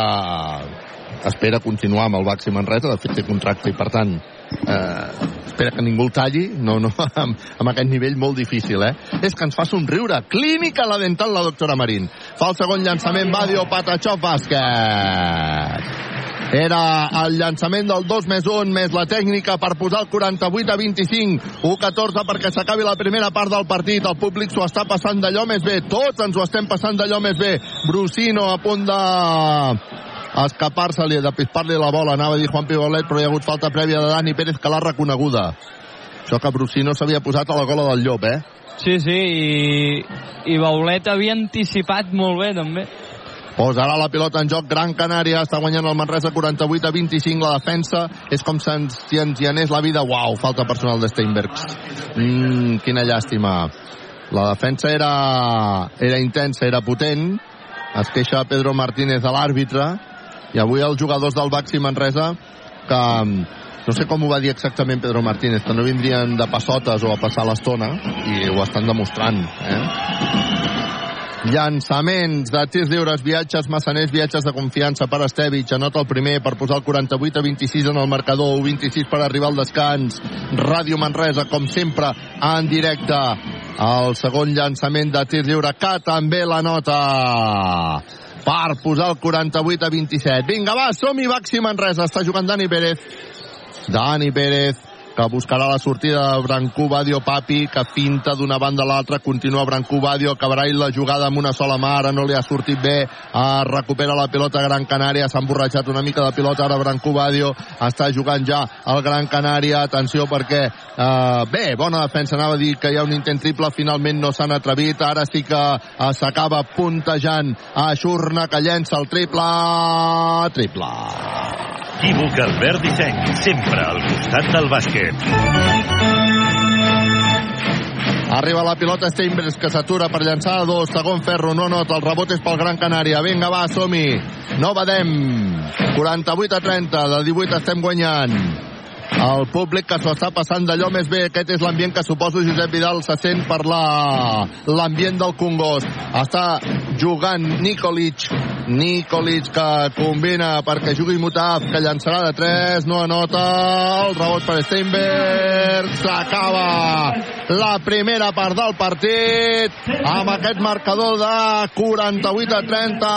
espera continuar amb el Baxi Manresa, de fet té contracte i per tant eh, espera que ningú el talli. No, no, amb, amb aquest nivell molt difícil eh? és que ens fa somriure. Clínica la dental la doctora Marín. Fa el segon llançament Badio Patachov bàsquet era el llançament del 2 més 1 més la tècnica per posar el 48 a 25 1-14 perquè s'acabi la primera part del partit. El públic s'ho està passant d'allò més bé. Tots ens ho estem passant d'allò més bé. Brusino a punt de escapar-se-li, de pispar-li la bola anava a dir Juan Pibolet però hi ha hagut falta prèvia de Dani Pérez que l'ha reconeguda. Això que Brusino s'havia posat a la gola del llop eh? Sí, sí, i, i Baulet havia anticipat molt bé, també. Posarà la pilota en joc Gran Canària, està guanyant el Manresa 48 a 25, la defensa. És com si ens hi anés la vida, uau, falta personal de Steinbergs mm, quina llàstima. La defensa era, era intensa, era potent. Es queixa Pedro Martínez de l'àrbitre i avui els jugadors del Baxi Manresa que no sé com ho va dir exactament Pedro Martínez, que no vindrien de passotes o a passar l'estona, i ho estan demostrant, eh? Llançaments de tirs lliures, viatges massaners, viatges de confiança per Estevich. Anota el primer per posar el 48 a 26 en el marcador, 26 per arribar al descans. Ràdio Manresa, com sempre, en directe. El segon llançament de tir lliure, que també la nota per posar el 48 a 27. Vinga, va, som-hi, Baxi Manresa. Està jugant Dani Pérez. Dani Pérez que buscarà la sortida de Brancú Badio Papi, que finta d'una banda a l'altra, continua Brancú Badio, acabarà la jugada amb una sola mà, ara no li ha sortit bé, uh, recupera la pilota Gran Canària, s'ha emborratxat una mica de pilota, ara Brancú Badio està jugant ja al Gran Canària, atenció perquè, uh, bé, bona defensa, anava a dir que hi ha un intent triple, finalment no s'han atrevit, ara sí que uh, s'acaba puntejant a Xurna, que llença el triple, triple. Equívoc Albert Disseny, sempre al costat del bàsquet. Arriba la pilota Steinbergs que s'atura per llançar a dos. Segon ferro, no nota. El rebot és pel Gran Canària. Vinga, va, som-hi. No badem. 48 a 30. De 18 estem guanyant. El públic que s'ho està passant d'allò més bé. Aquest és l'ambient que suposo Josep Vidal se sent per l'ambient del Congost. Està jugant Nikolic. Nikolic que combina perquè jugui Mutaf, que llançarà de 3, no anota, el rebot per Steinberg, s'acaba la primera part del partit amb aquest marcador de 48 a 30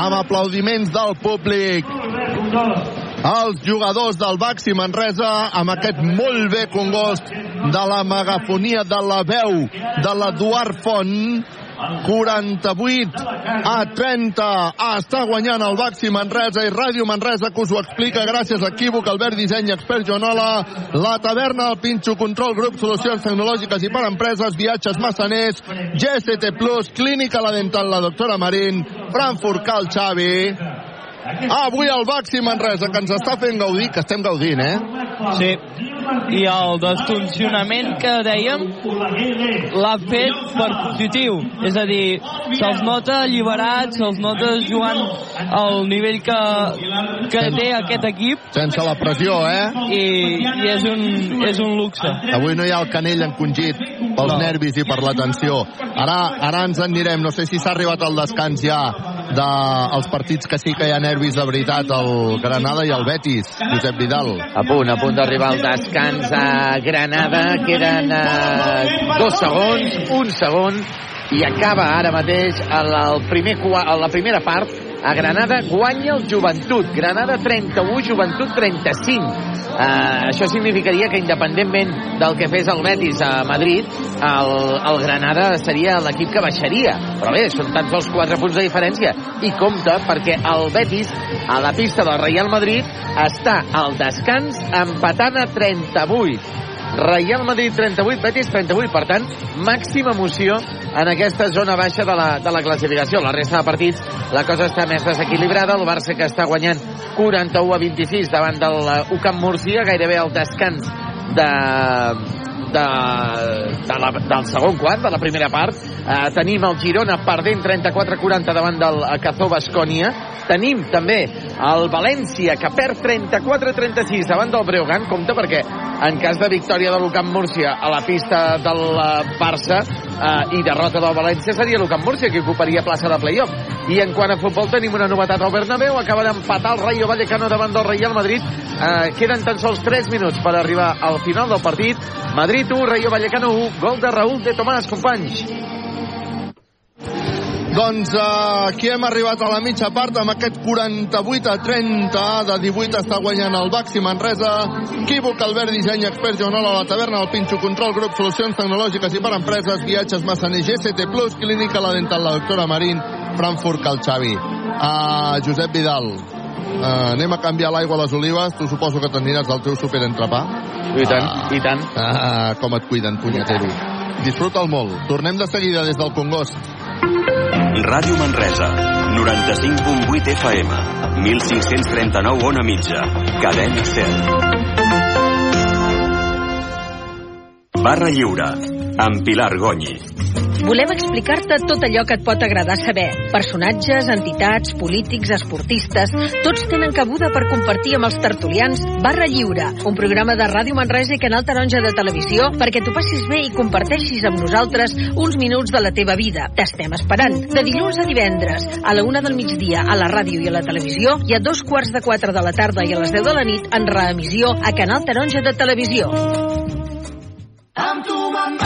amb aplaudiments del públic. Els jugadors del Baxi Manresa amb aquest molt bé congost de la megafonia de la veu de l'Eduard Font 48 a 30 està guanyant el Baxi Manresa i Ràdio Manresa que us ho explica gràcies a Equívoc, Albert Disseny, Expert Joanola, la taverna, el Pinxo Control Grup, Solucions Tecnològiques i per Empreses, Viatges Massaners, GST Plus, Clínica La Dental, la doctora Marín, Frankfurt Cal Xavi, Avui el Baxi Manresa, que ens està fent gaudir, que estem gaudint, eh? Sí, i el desfuncionament que dèiem l'ha fet per positiu. És a dir, se'ls nota alliberats, se'ls nota jugant al nivell que, que té aquest equip. Sense la pressió, eh? I, i és, un, és un luxe. Avui no hi ha el canell encongit pels no. nervis i per la tensió. Ara, ara ens en anirem. No sé si s'ha arribat al descans ja dels de partits que sí que hi ha nervis de veritat, el Granada i el Betis, Josep Vidal. A punt, a punt d'arribar al descans a Granada, queden uh, dos segons, un segon, i acaba ara mateix el, el primer, la primera part a Granada guanya el Joventut. Granada 31, Joventut 35. Uh, això significaria que independentment del que fes el Betis a Madrid, el, el Granada seria l'equip que baixaria. Però bé, són tan sols 4 punts de diferència. I compte, perquè el Betis, a la pista del Real Madrid, està al descans empatant a 38. Real Madrid 38, Betis 38. Per tant, màxima emoció en aquesta zona baixa de la, de la classificació. La resta de partits, la cosa està més desequilibrada. El Barça que està guanyant 41 a 26 davant del UCAM Murcia, gairebé al descans de, de, de la, del segon quart, de la primera part. Eh, tenim el Girona perdent 34-40 davant del Cazó Bascònia. Tenim també el València, que perd 34-36 davant del Breogán. Compte perquè en cas de victòria de l'Ucamp Múrcia a la pista del eh, Barça eh, i derrota del València seria l'Ucamp Múrcia que ocuparia plaça de playoff. I en quant a futbol tenim una novetat al Bernabéu, acaba d'empatar el Rayo Vallecano davant del Real Madrid. Eh, queden tan sols 3 minuts per arribar al final del partit. Madrid 1, Rayo Vallecano 1, gol de Raúl de Tomàs, companys. Doncs uh, aquí hem arribat a la mitja part amb aquest 48 a 30 de 18 està guanyant el Baxi Manresa Equívoc, Albert Disseny, Expert Joanola, la taverna, el Pinxo Control, Grup, Solucions Tecnològiques i per Empreses, Viatges Massaner, Plus, Clínica La Dental, la doctora Marín, Frankfurt, Cal Xavi. Uh, Josep Vidal, uh, anem a canviar l'aigua a les olives, tu suposo que t'endiràs del teu superentrepà. I tant, uh, i tant. Ah, com et cuiden, punyetero. Disfruta'l molt. Tornem de seguida des del Congost. Ràdio Manresa, 95.8 FM, 1539 on a mitja, cadena 7. Barra Lliure, amb Pilar Gonyi. Volem explicar-te tot allò que et pot agradar saber. Personatges, entitats, polítics, esportistes, tots tenen cabuda per compartir amb els tertulians Barra Lliure, un programa de Ràdio Manresa i Canal Taronja de Televisió perquè t'ho passis bé i comparteixis amb nosaltres uns minuts de la teva vida. T'estem esperant. De dilluns a divendres, a la una del migdia, a la ràdio i a la televisió, i a dos quarts de quatre de la tarda i a les 10 de la nit en reemissió a Canal Taronja de Televisió. Amb tu me'n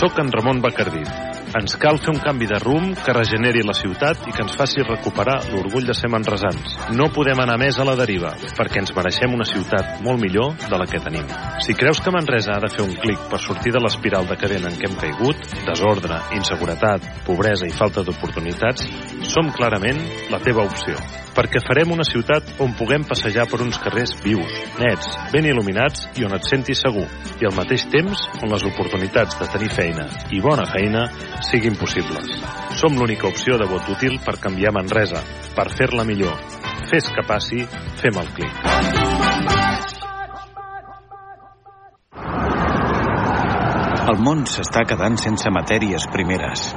Soc en Ramon Bacardí. Ens cal fer un canvi de rumb que regeneri la ciutat i que ens faci recuperar l'orgull de ser manresans. No podem anar més a la deriva, perquè ens mereixem una ciutat molt millor de la que tenim. Si creus que Manresa ha de fer un clic per sortir de l'espiral decadent en què hem caigut, desordre, inseguretat, pobresa i falta d'oportunitats, som clarament la teva opció perquè farem una ciutat on puguem passejar per uns carrers vius, nets, ben il·luminats i on et sentis segur, i al mateix temps on les oportunitats de tenir feina i bona feina siguin possibles. Som l'única opció de vot útil per canviar Manresa, per fer-la millor. Fes que passi, fem el clic. El món s'està quedant sense matèries primeres.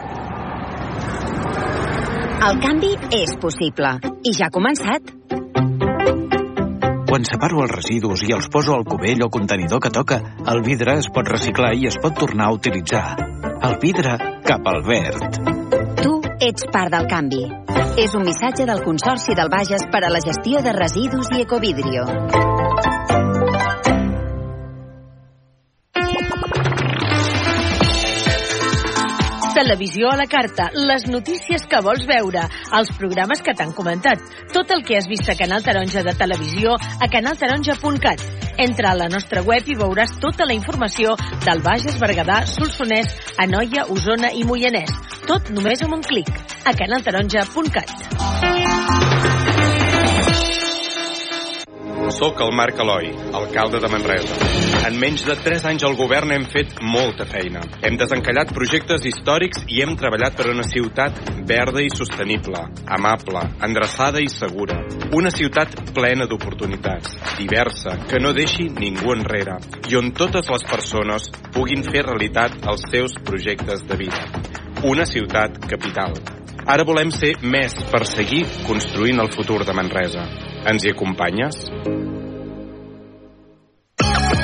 El canvi és possible i ja ha començat. Quan separo els residus i els poso al cubell o contenidor que toca, el vidre es pot reciclar i es pot tornar a utilitzar. El vidre cap al verd. Tu ets part del canvi. És un missatge del Consorci del Bages per a la gestió de residus i ecovidrio. Televisió a la carta, les notícies que vols veure, els programes que t'han comentat, tot el que has vist a Canal Taronja de Televisió a canaltaronja.cat. Entra a la nostra web i veuràs tota la informació del Bages, Berguedà, Solsonès, Anoia, Osona i Moianès. Tot només amb un clic. A canaltaronja.cat. Soc el Marc Eloi, alcalde de Manresa. En menys de 3 anys al govern hem fet molta feina. Hem desencallat projectes històrics i hem treballat per una ciutat verda i sostenible, amable, endreçada i segura. Una ciutat plena d'oportunitats, diversa, que no deixi ningú enrere i on totes les persones puguin fer realitat els seus projectes de vida. Una ciutat capital. Ara volem ser més per seguir construint el futur de Manresa. Ens hi acompanyes?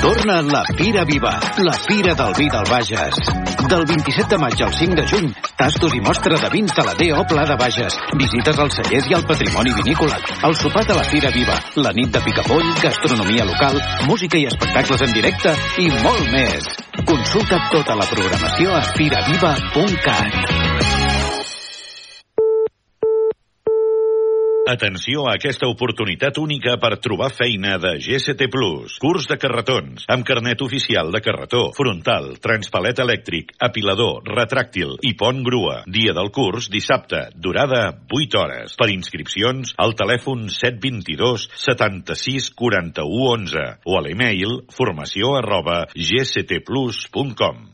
Torna la Fira Viva, la Fira del Vi del Bages. Del 27 de maig al 5 de juny, tastos i mostra de vins de la D.O. Pla de Bages, visites als cellers i al patrimoni vinícola, el sopar de la Fira Viva, la nit de picapoll, gastronomia local, música i espectacles en directe i molt més. Consulta tota la programació a firaviva.cat. Atenció a aquesta oportunitat única per trobar feina de GST Plus. Curs de carretons, amb carnet oficial de carretó, frontal, transpalet elèctric, apilador, retràctil i pont grua. Dia del curs, dissabte, durada 8 hores. Per inscripcions, al telèfon 722 76 41 11 o a l'email formació arroba gstplus.com.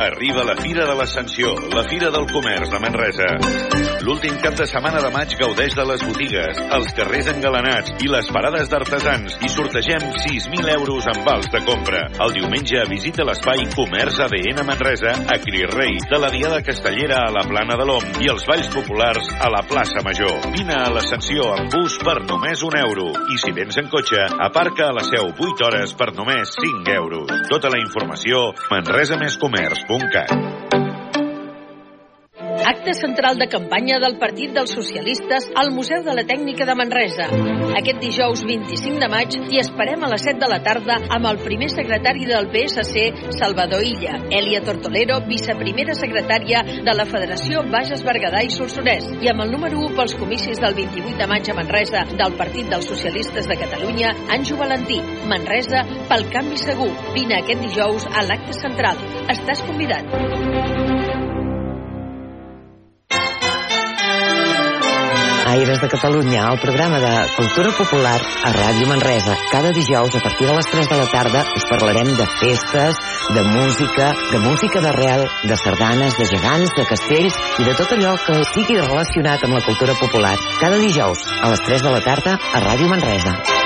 Arriba la Fira de l'Ascensió, la Fira del Comerç de Manresa. L'últim cap de setmana de maig gaudeix de les botigues, els carrers engalanats i les parades d'artesans i sortegem 6.000 euros en vals de compra. El diumenge visita l'espai Comerç ADN Manresa a Crirrei, de la Diada Castellera a la Plana de l'Om i els Balls Populars a la plaça Major. Vine a l'Ascensió amb bus per només un euro i si vens en cotxe, aparca a la seu 8 hores per només 5 euros. Tota la informació Bunker. Acte central de campanya del Partit dels Socialistes al Museu de la Tècnica de Manresa. Aquest dijous 25 de maig hi esperem a les 7 de la tarda amb el primer secretari del PSC, Salvador Illa, Elia Tortolero, viceprimera secretària de la Federació Bages Berguedà i Solsonès, i amb el número 1 pels comicis del 28 de maig a Manresa del Partit dels Socialistes de Catalunya, Anjo Valentí. Manresa, pel canvi segur. Vine aquest dijous a l'acte central. Estàs convidat. Aires de Catalunya, el programa de cultura popular a Ràdio Manresa. Cada dijous, a partir de les 3 de la tarda, us parlarem de festes, de música, de música d'arrel, de sardanes, de gegants, de castells i de tot allò que sigui relacionat amb la cultura popular. Cada dijous, a les 3 de la tarda, a Ràdio Manresa.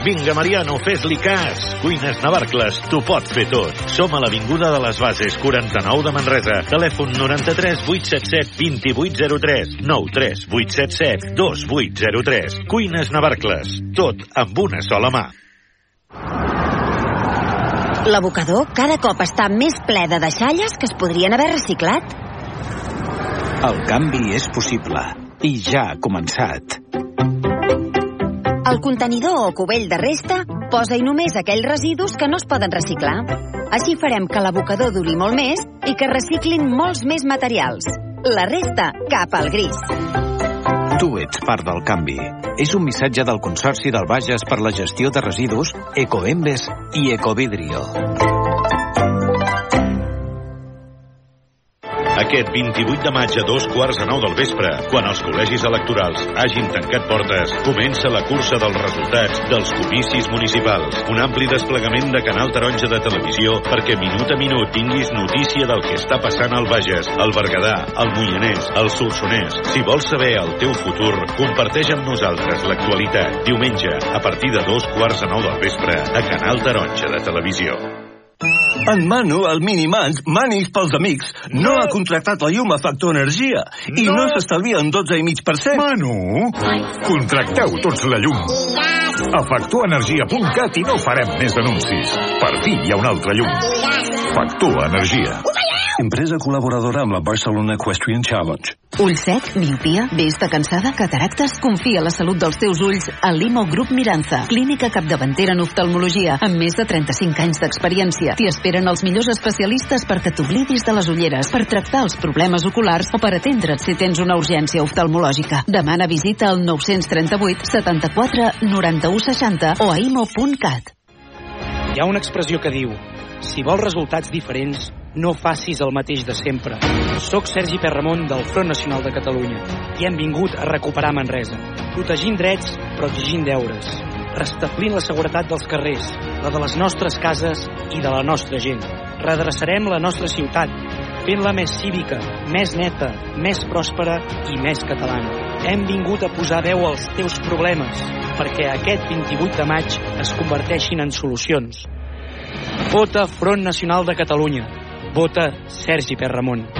Vinga, Mariano, fes-li cas. Cuines Navarcles, t'ho pot fer tot. Som a l'Avinguda de les Bases, 49 de Manresa. Telèfon 93 877 2803 93 877 2803. Cuines Navarcles, tot amb una sola mà. L'abocador cada cop està més ple de deixalles que es podrien haver reciclat. El canvi és possible i ja ha començat. El contenidor o cubell de resta posa-hi només aquells residus que no es poden reciclar. Així farem que l'abocador duri molt més i que reciclin molts més materials. La resta, cap al gris. Tu ets part del canvi. És un missatge del Consorci del Bages per la gestió de residus, Ecoembes i Ecovidrio. Aquest 28 de maig a dos quarts de nou del vespre, quan els col·legis electorals hagin tancat portes, comença la cursa dels resultats dels comicis municipals. Un ampli desplegament de Canal Taronja de Televisió perquè minut a minut tinguis notícia del que està passant al Bages, al Berguedà, al Moianès, al Solsonès. Si vols saber el teu futur, comparteix amb nosaltres l'actualitat. Diumenge, a partir de dos quarts de nou del vespre, a Canal Taronja de Televisió. En Manu, el Minimans, Manis pels amics, no ha contractat la llum a Factor Energia i no, s'estalvia un 12,5%. Manu, contracteu tots la llum. A factorenergia.cat i no farem més anuncis. Per fi hi ha un altre llum. Factor Energia. Empresa col·laboradora amb la Barcelona Equestrian Challenge. Ull sec, miopia, vista cansada, cataractes? Confia la salut dels teus ulls a Limo Group Miranza, clínica capdavantera en oftalmologia, amb més de 35 anys d'experiència. T'hi esperen els millors especialistes perquè t'oblidis de les ulleres, per tractar els problemes oculars o per atendre't si tens una urgència oftalmològica. Demana visita al 938 74 91 60 o a imo.cat. Hi ha una expressió que diu si vols resultats diferents, no facis el mateix de sempre. Soc Sergi Perramon del Front Nacional de Catalunya i hem vingut a recuperar Manresa, protegint drets però exigint deures, restablint la seguretat dels carrers, la de les nostres cases i de la nostra gent. Redreçarem la nostra ciutat, fent-la més cívica, més neta, més pròspera i més catalana. Hem vingut a posar veu als teus problemes perquè aquest 28 de maig es converteixin en solucions. Vota Front Nacional de Catalunya. Vota Sergi Perramon.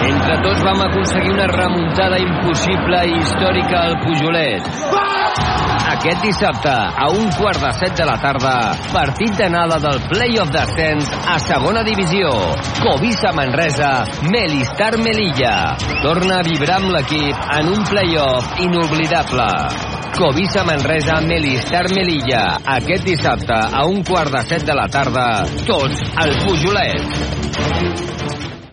Entre tots vam aconseguir una remuntada impossible i històrica al Pujolet. Aquest dissabte, a un quart de set de la tarda, partit d'anada del play-off d'ascens a segona divisió. Covisa Manresa, Melistar Melilla. Torna a vibrar amb l'equip en un play-off inoblidable. Covisa Manresa, Melistar Melilla. Aquest dissabte, a un quart de set de la tarda, tots al Pujolet.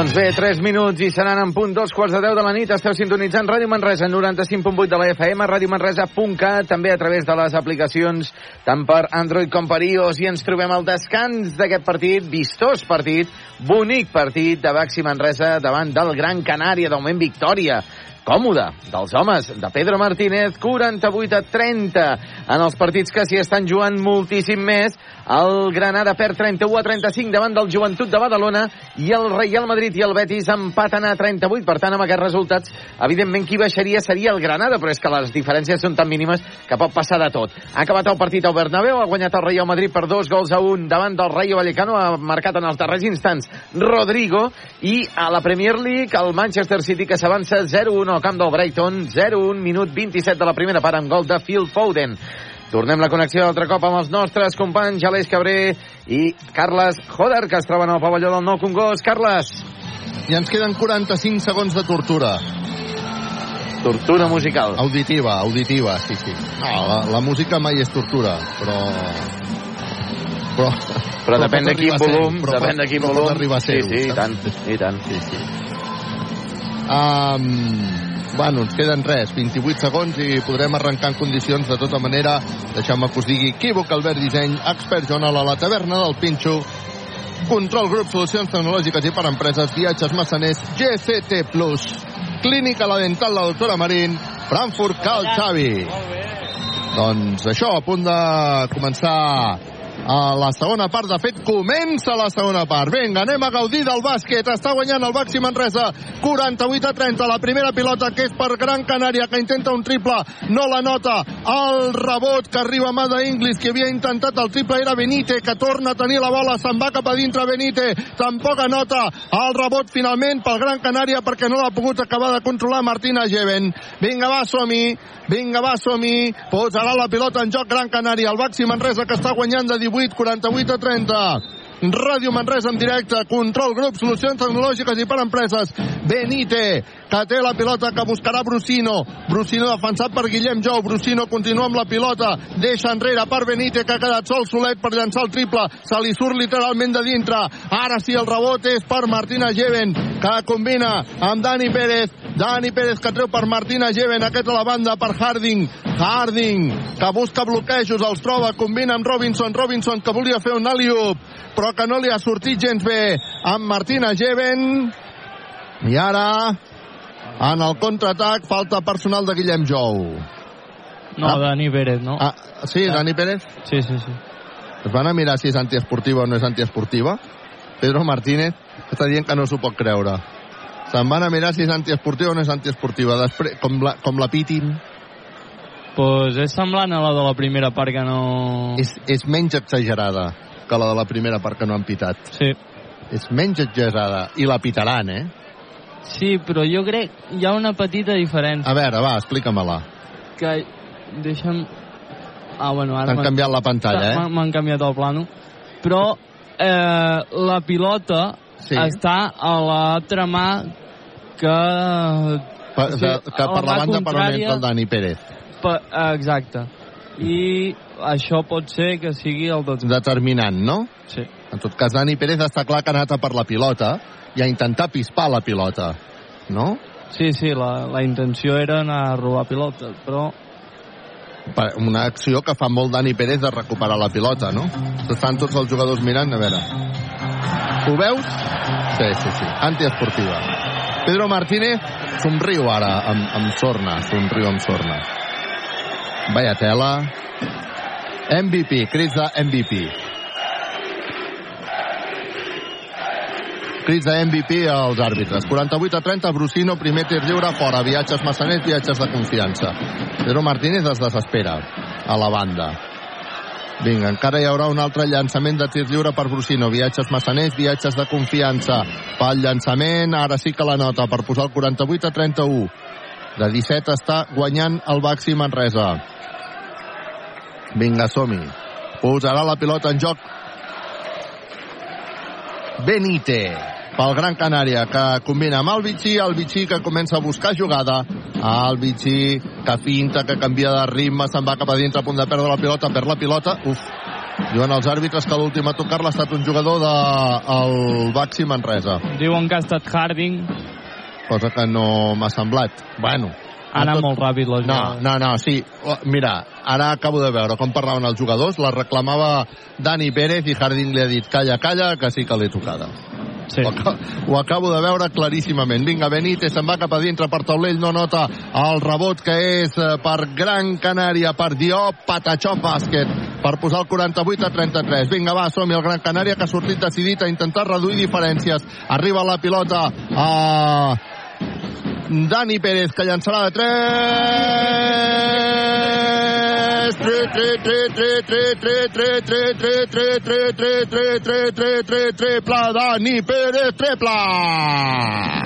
Doncs bé, 3 minuts i seran en punt dos quarts de 10 de la nit. Esteu sintonitzant Ràdio Manresa 95.8 de la FM, radiomanresa.cat, també a través de les aplicacions tant per Android com per iOS i ens trobem al descans d'aquest partit, vistós partit, bonic partit de Baxi Manresa davant del Gran Canària, d'augment victòria còmode dels homes de Pedro Martínez, 48 a 30 en els partits que s'hi estan jugant moltíssim més. El Granada perd 31 a 35 davant del Joventut de Badalona i el Real Madrid i el Betis empaten a 38. Per tant, amb aquests resultats, evidentment, qui baixaria seria el Granada, però és que les diferències són tan mínimes que pot passar de tot. Ha acabat el partit al Bernabéu, ha guanyat el Real Madrid per dos gols a un davant del Rayo Vallecano, ha marcat en els darrers instants Rodrigo, i a la Premier League el Manchester City que s'avança 0-1 al camp del Brighton, 0-1, minut 27 de la primera part amb gol de Phil Foden. Tornem la connexió altre cop amb els nostres companys Aleix Cabré i Carles Joder, que es troben al pavelló del Nou Congost. Carles. I ens queden 45 segons de tortura. Tortura musical. Auditiva, auditiva, sí, sí. No, la, la música mai és tortura, però... Però, però depèn de quin volum, però depèn de quin però volum. Sí, sí, i tant, i tant. Sí, sí. Um, bueno, ens queden res, 28 segons i podrem arrencar en condicions de tota manera. Deixeu-me que us digui Equívoc, Albert Disseny, Expert Journal a la taverna del Pinxo, Control Grup, Solucions Tecnològiques i per Empreses, Viatges Massaners, GCT Plus, Clínica La Dental, la doctora Marín, Frankfurt, Cal Xavi. Doncs això, a punt de començar a la segona part. De fet, comença la segona part. Vinga, anem a gaudir del bàsquet. Està guanyant el Baxi Manresa 48 a 30. La primera pilota que és per Gran Canària, que intenta un triple. No la nota. El rebot que arriba a mà d'Inglis, que havia intentat el triple, era Benite, que torna a tenir la bola. Se'n va cap a dintre Benite. Tampoc anota el rebot finalment pel Gran Canària perquè no l'ha pogut acabar de controlar Martina Geven. Vinga, va, som-hi. Vinga, va, som-hi. Posarà la pilota en joc Gran Canària. El Baxi Manresa que està guanyant de 18, 48 a 30. Ràdio Manresa en directe, control grup, solucions tecnològiques i per empreses. Benite, que té la pilota que buscarà Brusino. Brusino defensat per Guillem Jou. Brusino continua amb la pilota. Deixa enrere per Benite, que ha quedat sol solet per llançar el triple. Se li surt literalment de dintre. Ara sí, el rebot és per Martina Geven, que combina amb Dani Pérez. Dani Pérez que treu per Martina Geven, aquest a la banda per Harding. Harding, que busca bloquejos, els troba, combina amb Robinson. Robinson, que volia fer un alley-oop, però que no li ha sortit gens bé amb Martina Geven. I ara, en el contraatac, falta personal de Guillem Jou. No, Ah. Dani Pérez, no? Ah, sí, Dani Pérez? Sí, sí, sí. Es van a mirar si és antiesportiva o no és antiesportiva. Pedro Martínez està dient que no s'ho pot creure. Se'n van a mirar si és antiesportiva o no és antiesportiva. Després, com la, com la pitin, Pues és semblant a la de la primera part que no... és, és menys exagerada que la de la primera part que no han pitat. Sí. És menys exagerada. I la pitaran, eh? Sí, però jo crec hi ha una petita diferència. A veure, va, explica-me-la. Que deixa'm... Ah, bueno, ara... T'han canviat la pantalla, eh? M'han- canviat el plano. Però eh, la pilota Sí. està a l'altra mà que... Pa, Sí, de, que per la mà banda per on entra el Dani Pérez. Pa, eh, exacte. I això pot ser que sigui el. Determinant, no? Sí. En tot cas, Dani Pérez està clar que ha anat a per la pilota i a intentar pispar la pilota, no? Sí, sí, la, la intenció era anar a robar pilotes, però Per- Una acció que fa molt Dani Pérez de recuperar la pilota, no? Estan tots els jugadors mirant, a veure. Ho veus? Sí, sí, sí. Antiesportiva. Pedro Martínez somriu ara amb, amb sorna, somriu amb sorna. Vaya tela. MVP, crits de MVP. Crits de MVP als àrbitres. 48 a 30, Brusino, primer tir lliure, fora. Viatges Massaners, viatges de confiança. Pedro Martínez es desespera a la banda. Vinga, encara hi haurà un altre llançament de tir lliure per Brusino. Viatges Massaners, viatges de confiança. Pel llançament, ara sí que la nota per posar el 48 a 31. De 17 està guanyant el Baxi Manresa. Vinga, som-hi. Posarà la pilota en joc Benite pel Gran Canària que combina amb el Vichy, el Vichy que comença a buscar jugada el Vichy que finta, que canvia de ritme se'n va cap a dintre a punt de perdre la pilota perd la pilota, uf diuen els àrbitres que l'últim a tocar-la ha estat un jugador del de, Baxi Manresa. Diuen que ha estat Harding. cosa que no m'ha semblat. Bueno, Ha anat molt ràpid la no, jugada. no, no, sí. Oh, Mira, ara acabo de veure com parlaven els jugadors, la reclamava Dani Pérez i Harding li ha dit calla, calla, que sí que l'he tocada. Sí. Ho, acabo, ho acabo de veure claríssimament. Vinga, Benítez se'n va cap a dintre per taulell, no nota el rebot que és eh, per Gran Canària, per Diop, Patachó Bàsquet, per posar el 48 a 33. Vinga, va, som-hi el Gran Canària que ha sortit decidit a intentar reduir diferències. Arriba la pilota a Dani Pérez, que llançarà de 3. 3, 3, 3, 3, 3, 3, 3, 3, 3, 3, 3, 3, 3, 3, 3, triple, Dani Pérez, triple!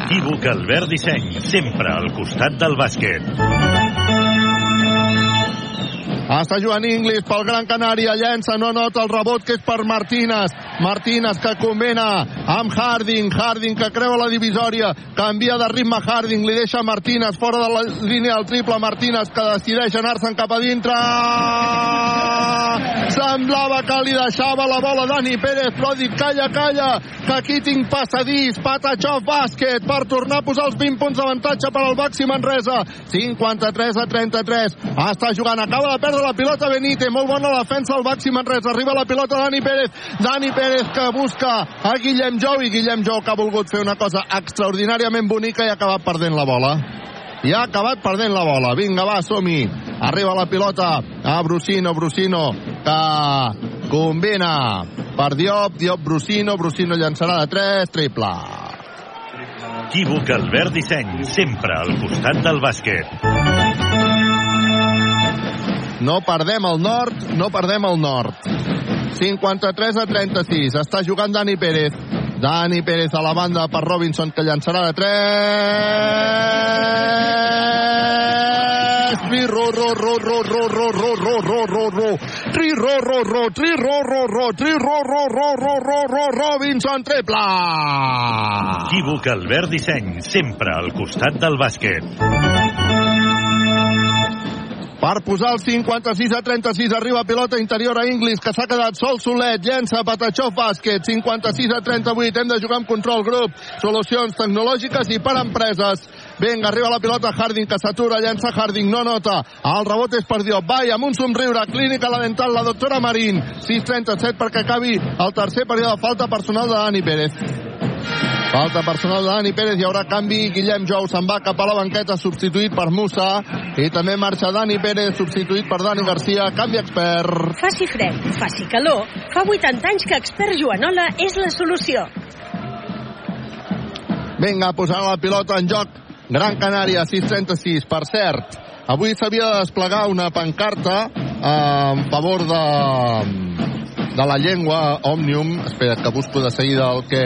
Equívoc Albert Disseny, sempre al costat del bàsquet. Està jugant Inglis pel Gran Canària, llença, no nota el rebot que és per Martínez. Martínez que combina amb Harding, Harding que creua la divisòria, canvia de ritme Harding, li deixa Martínez fora de la línia del triple, Martínez que decideix anar-se'n cap a dintre. Semblava que li deixava la bola Dani Pérez, però dit calla, calla, que aquí tinc passadís, Patachov bàsquet per tornar a posar els 20 punts d'avantatge per al Baxi Manresa. 53 a 33. Està jugant, acaba de perdre la pilota Benítez, molt bona la defensa del Baxi Manresa. Arriba la pilota Dani Pérez, Dani Pérez que busca a Guillem Jou i Guillem Jou que ha volgut fer una cosa extraordinàriament bonica i ha acabat perdent la bola i ha acabat perdent la bola. Vinga, va, som-hi. Arriba la pilota a Brusino, Brusino, que combina per Diop, Diop, Brusino, Brusino llançarà de 3, triple. Equívoc Albert Disseny, sempre al costat del bàsquet. No perdem el nord, no perdem el nord. 53 a 36. Està jugant Dani Pérez. Dani Pérez a la banda per Robinson que llançarà de 3. Tri ro ro ro ro ro ro ro ro ro ro ro tri ro ro ro tri ro ro ro tri ro ro ro ro ro ro Robinson triple. Equívoc Albert Disseny, sempre al costat del bàsquet. Per posar el 56 a 36 arriba pilota interior a Inglis que s'ha quedat sol solet, llença Patachov bàsquet 56 a 38, hem de jugar amb control grup solucions tecnològiques i per empreses. Vinga, arriba la pilota Harding que s'atura, llença Harding, no nota. El rebot és per Diop, vai amb un somriure clínica la dental, la doctora Marín. 6-37 perquè acabi el tercer període de falta personal de Dani Pérez Falta personal de Dani Pérez, hi haurà canvi. Guillem Jou se'n va cap a la banqueta, substituït per Musa. I també marxa Dani Pérez, substituït per Dani Garcia. Canvi expert. Faci fred, faci calor. Fa 80 anys que expert Joanola és la solució. Vinga, posant la pilota en joc. Gran Canària, 6-36. Per cert, avui s'havia de desplegar una pancarta eh, en favor de de la llengua Òmnium, espera que busco de seguida el que,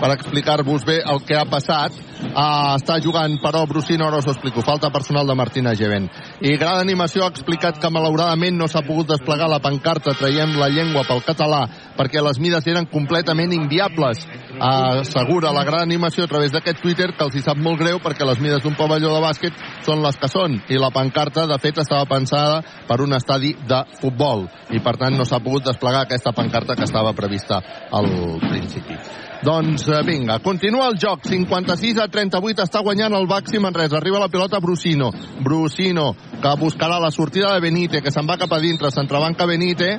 per explicar-vos bé el que ha passat, uh, està jugant però Brusino, ara us ho explico, falta personal de Martina Geven. I Gran Animació ha explicat que malauradament no s'ha pogut desplegar la pancarta Traiem la llengua pel català perquè les mides eren completament inviables. Uh, assegura la Gran Animació a través d'aquest Twitter que els hi sap molt greu perquè les mides d'un pavelló de bàsquet són les que són i la pancarta de fet estava pensada per un estadi de futbol i per tant no s'ha pogut desplegar aquesta pancarta que estava prevista al principi. Doncs eh, vinga, continua el joc. 56 a 38 està guanyant el Baxi Manresa. Arriba la pilota Brusino. Brusino, que buscarà la sortida de Benite, que se'n va cap a dintre, s'entrebanca Benite.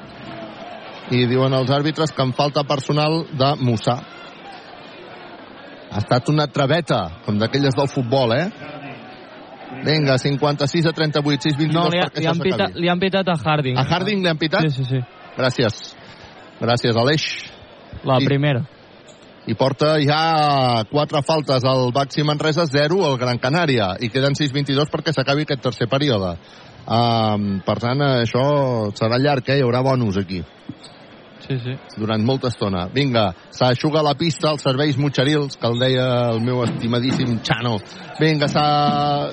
I diuen els àrbitres que en falta personal de Musa. Ha estat una traveta, com d'aquelles del futbol, eh? Vinga, 56 a 38, 6 22 No, li, ha, perquè li, han s'acabi. li han pitat a Harding. A Harding li han pitat? Sí, sí, sí. Gràcies. Gràcies, Aleix. La I- primera. I porta ja quatre faltes al Baxi Manresa, 0 al Gran Canària i queden 6-22 perquè s'acabi aquest tercer període um, per tant això serà llarg, eh? hi haurà bonus aquí Sí, sí. durant molta estona. Vinga, s'aixuga la pista als serveis mutxerils, que el deia el meu estimadíssim Chano. Vinga,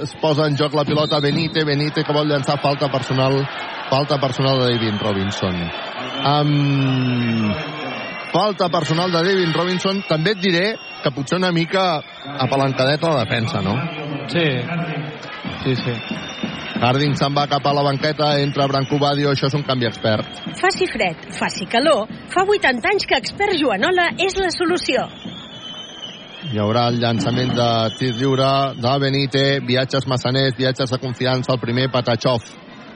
es posa en joc la pilota Benite, Benite que vol llançar falta personal, falta personal de David Robinson. Um, falta personal de David Robinson. També et diré que potser una mica apalancadeta la defensa, no? Sí. Sí, sí. Harding se'n va cap a la banqueta, entra Branco Badio, això és un canvi expert. Faci fred, faci calor. Fa 80 anys que expert Joanola és la solució. Hi haurà el llançament de tir lliure de Benite, viatges massaners, viatges de confiança, el primer Patachov,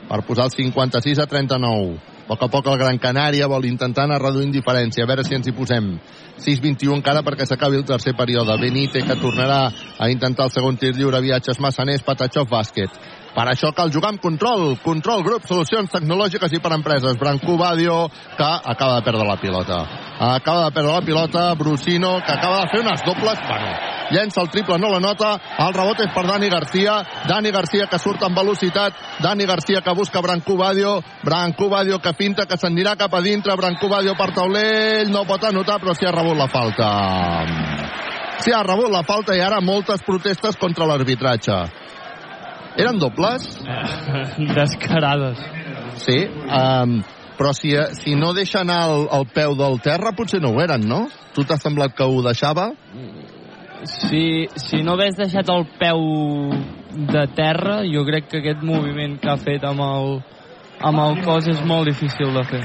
per posar el 56 a 39. A poc a poc el Gran Canària vol intentar anar reduint diferència, a veure si ens hi posem. 6-21 encara perquè s'acabi el tercer període. Benite que tornarà a intentar el segon tir lliure, viatges massaners, Patachov bàsquet. Per això cal jugar amb control. Control, grup, solucions tecnològiques i per empreses. Branco Badio, que acaba de perdre la pilota. Acaba de perdre la pilota. Brusino, que acaba de fer unes dobles. Bueno, llença el triple, no la nota. El rebot és per Dani Garcia. Dani Garcia que surt amb velocitat. Dani Garcia que busca Branco Badio. Branco Badio que finta, que s'anirà cap a dintre. Branco Badio per taulell. No pot anotar, però s'hi ha rebut la falta. S'hi ha rebut la falta i ara moltes protestes contra l'arbitratge. Eren dobles? Descarades. Sí, um, però si, si no deixa anar el, el peu del terra, potser no ho eren, no? Tu t'ha semblat que ho deixava? Si, si no hagués deixat el peu de terra, jo crec que aquest moviment que ha fet amb el, amb el cos és molt difícil de fer.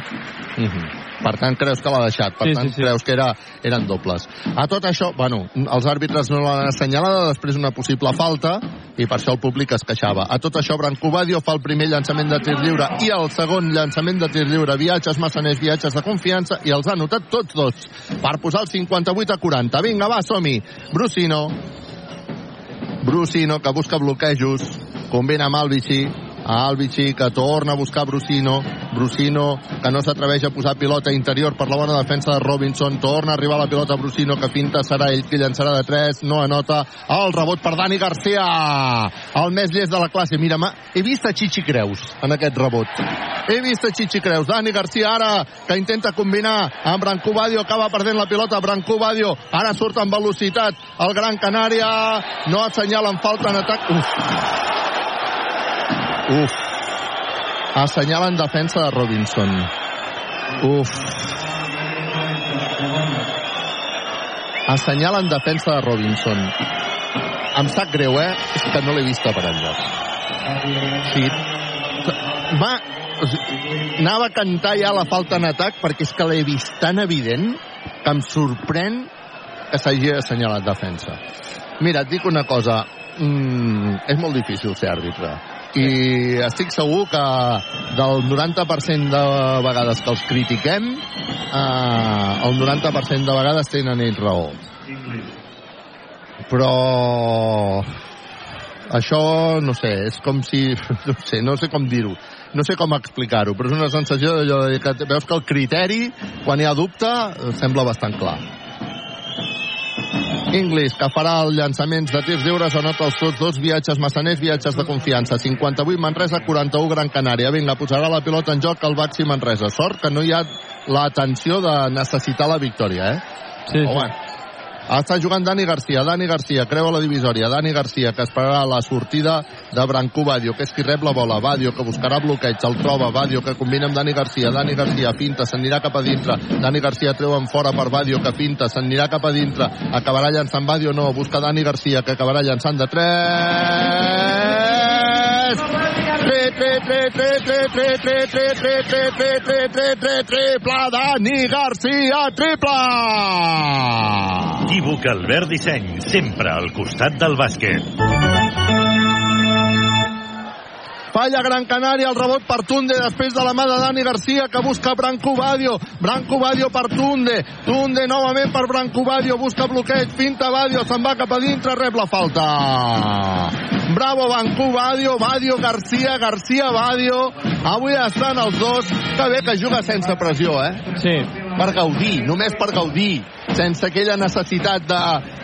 Uh -huh. Per tant, creus que l'ha deixat. Per Sí, tant, sí, sí. creus que era, eren dobles. A tot això, bueno, els àrbitres no l'han assenyalada, després una possible falta, i per això el públic es queixava. A tot això, Branco Badio fa el primer llançament de tir lliure i el segon llançament de tir lliure. Viatges, massaners, viatges de confiança, i els ha anotat tots dos per posar el 58 a 40. Vinga, va, som-hi. Brusino, Brusino, que busca bloquejos, combina amb Albici, a Albici, que torna a buscar Brusino, Brusino, que no s'atreveix a posar pilota interior per la bona defensa de Robinson, torna a arribar la pilota Brusino, que finta serà ell qui llançarà de 3, no anota, el rebot per Dani Garcia, el més llest de la classe, mira, ma, he vist a Chichi Creus en aquest rebot, he vist a Chichi Creus, Dani Garcia ara, que intenta combinar amb Branco Badio, acaba perdent la pilota, Branco Badio, ara surt amb velocitat, el Gran Canària, no assenyalen falta en atac, uf, Uf. Assenyalen defensa de Robinson. Uf. Assenyalen defensa de Robinson. Em sap greu, eh? És que no l'he vista per enlloc. Sí. Va, anava a cantar ja la falta en atac perquè és que l'he vist tan evident que em sorprèn que s'hagi assenyalat defensa. Mira, et dic una cosa. Mm, és molt difícil ser àrbitre i estic segur que del 90% de vegades que els critiquem eh, el 90% de vegades tenen ells raó. Però això no sé, és com si no sé, no sé com dir-ho. No sé com explicar-ho, però és una sensació d'allò que veus que el criteri quan hi ha dubte sembla bastant clar Inglis, que farà els llançaments de tirs lliures, anota els tots dos viatges massaners, viatges de confiança. 58 Manresa, 41 Gran Canària. Vinga, posarà la pilota en joc al Baxi Manresa. Sort que no hi ha la tensió de necessitar la victòria, eh? Sí, sí. Home, està jugant Dani Garcia. Dani Garcia creua la divisòria. Dani Garcia, que esperarà la sortida de Branco Badio, que és qui rep la bola. Badio, que buscarà bloqueig, el troba. Badio, que combina amb Dani Garcia. Dani Garcia pinta, s'anirà cap a dintre. Dani Garcia treu en fora per Badio, que pinta, s'anirà cap a dintre. Acabarà llançant Badio, no. Busca Dani Garcia, que acabarà llançant de 3. Triple, Garcia, triple! Equívoc Albert Disseny, sempre al costat del bàsquet. Falla Gran Canària, el rebot per Tunde després de la mà de Dani Garcia que busca Branco Badio. Branco Badio per Tunde. Tunde novament per Branco Badio. Busca bloqueig, finta Badio, se'n va cap a dintre, rep la falta. Bravo Branco Badio, Badio Garcia, Garcia Badio. Avui estan els dos. Que bé que juga sense pressió, eh? Sí. Per gaudir, només per gaudir sense aquella necessitat de,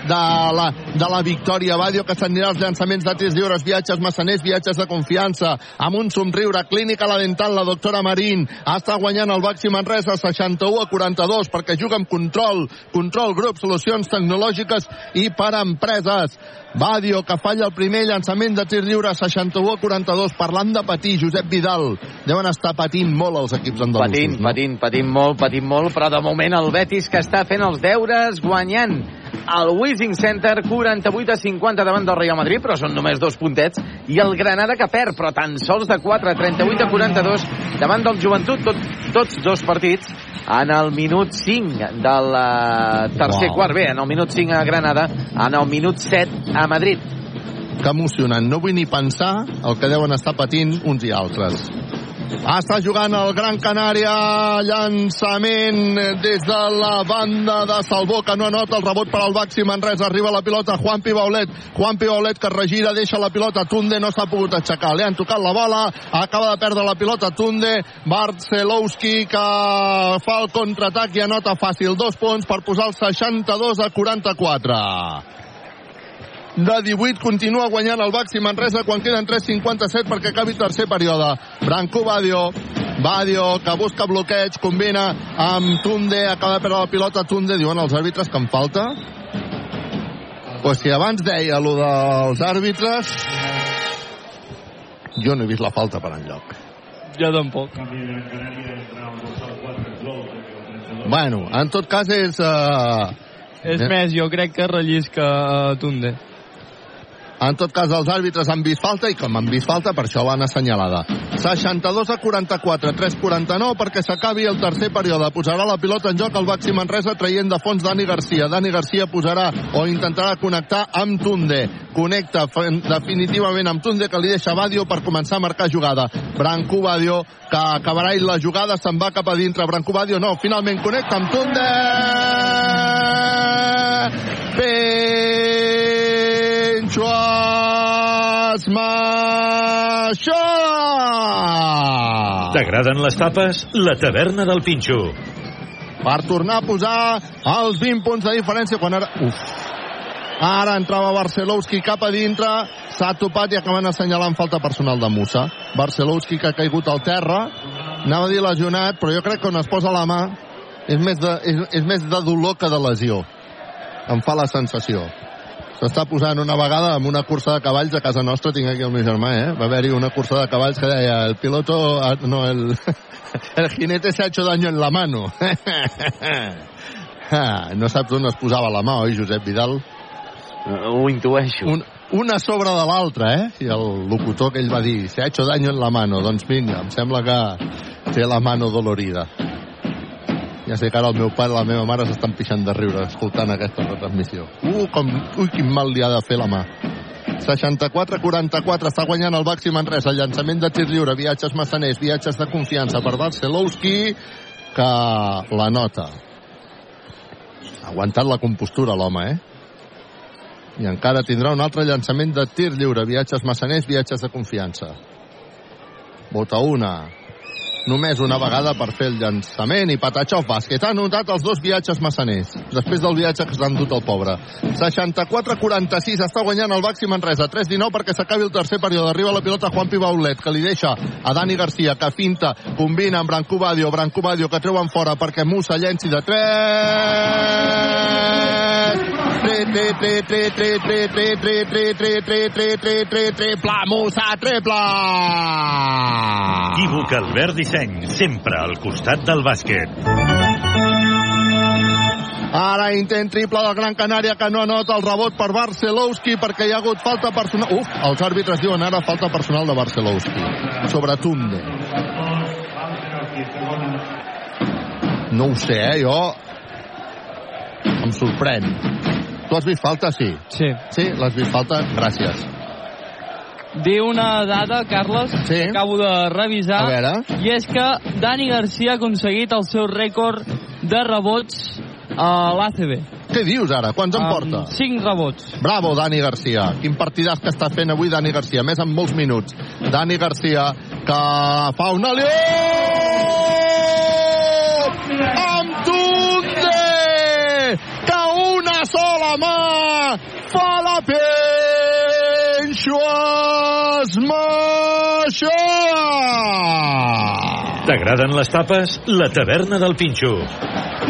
de, la, de la victòria. Badio que s'anirà als llançaments de tirs lliures, viatges massaners, viatges de confiança, amb un somriure, clínica la dental, la doctora Marín, està guanyant el Baxi Manresa 61 a 42 perquè juga amb control, control grup, solucions tecnològiques i per empreses. Badio, que falla el primer llançament de tir lliure 61 a 42, parlant de patir, Josep Vidal. Deuen estar patint molt els equips andalusos. Patint, patint, patint molt, patint molt, però de moment el Betis que està fent els deures guanyant el Wishing Center 48 a 50 davant del Real Madrid, però són només dos puntets, i el Granada que perd, però tan sols de 4, 38 a 42 davant del Joventut, tot, tots dos partits en el minut 5 del uh, tercer Uau. quart, bé, en el minut 5 a Granada, en el minut 7 a Madrid. Que emocionant. No vull ni pensar el que deuen estar patint uns i altres. Està jugant el Gran Canària, llançament des de la banda de Salvó, que no anota el rebot per al Baxi Manresa. Arriba la pilota Juan Pibaulet. Juan Pibaulet que regira, deixa la pilota. Tunde no s'ha pogut aixecar. Li han tocat la bola, acaba de perdre la pilota Tunde. Barcelowski que fa el contraatac i anota fàcil. Dos punts per posar el 62 a 44 de 18 continua guanyant el Baxi Manresa quan queden 3.57 perquè acabi tercer període. Branco Badio, Badio que busca bloqueig, combina amb Tunde, acaba de perdre la pilota Tunde, diuen els àrbitres que em falta. Pues si abans deia lo dels àrbitres, jo no he vist la falta per enlloc. jo tampoc. Bueno, en tot cas és... Uh... És més, jo crec que rellisca uh, Tunde. En tot cas, els àrbitres han vist falta i com han vist falta, per això l'han assenyalada. 62 a 44, 3-49 perquè s'acabi el tercer període. Posarà la pilota en joc el Baxi Manresa traient de fons Dani Garcia. Dani Garcia posarà o intentarà connectar amb Tunde. Connecta definitivament amb Tunde que li deixa Badio per començar a marcar jugada. Branco Badio que acabarà i la jugada se'n va cap a dintre. Branco Badio no, finalment connecta amb Tunde. Pencho Esmaixó! T'agraden les tapes? La taverna del Pinxo. Per tornar a posar els 20 punts de diferència quan ara... Uf, Ara entrava Barcelowski cap a dintre, s'ha topat i acaben assenyalant falta personal de Musa. Barcelowski que ha caigut al terra, anava a dir lesionat, però jo crec que on es posa la mà és més de, és, és més de dolor que de lesió. Em fa la sensació. S'està posant una vegada amb una cursa de cavalls a casa nostra, tinc aquí el meu germà, eh? Va haver-hi una cursa de cavalls que deia el piloto... No, el, el jinete se ha hecho daño en la mano. no saps on es posava la mà, oi, Josep Vidal? Ho intueixo. Un, una sobre de l'altra, eh? I el locutor que ell va dir, se ha hecho daño en la mano. Doncs vinga, em sembla que té la mano dolorida. Ja sé que ara el meu pare i la meva mare s'estan pixant de riure escoltant aquesta retransmissió. Uh, com, ui, quin mal li ha de fer la mà. 64-44, està guanyant el Baxi Manresa, el llançament de tir lliure, viatges massaners, viatges de confiança per Barcelowski, que la nota. Ha aguantat la compostura l'home, eh? I encara tindrà un altre llançament de tir lliure, viatges massaners, viatges de confiança. Bota una, només una vegada per fer el llançament i Patachov bàsquet. Ha anotat els dos viatges massaners, després del viatge que s'ha endut el pobre. 64-46, està guanyant el Baxi Manresa. 3-19 perquè s'acabi el tercer període. Arriba la pilota Juan Pibaulet, que li deixa a Dani Garcia, que finta, combina amb Branco Badio, Branco Badio que treuen fora perquè Musa llenci de 3 Musa, triple Equívoc Albert Disseny, sempre al costat del bàsquet. Ara intent triple del Gran Canària que no anota el rebot per Barcelowski perquè hi ha hagut falta personal. Uf, els àrbitres diuen ara falta personal de Barcelowski. Sobre Tunde. No ho sé, eh? Jo em sorprèn. Tu has vist falta? Sí. Sí. Sí, l'has vist falta? Gràcies. Diu una dada, Carles, sí. que acabo de revisar, A veure. i és que Dani Garcia ha aconseguit el seu rècord de rebots a l'ACB. Què dius ara? Quants en porta? 5 rebots. Bravo, Dani Garcia. Quin partidàs que està fent avui Dani Garcia, més en molts minuts. Dani Garcia, que fa una lió! Amb Tunde! Sola mà fa la penxo esmaixar! T'agraden les tapes? La taverna del Pinxo.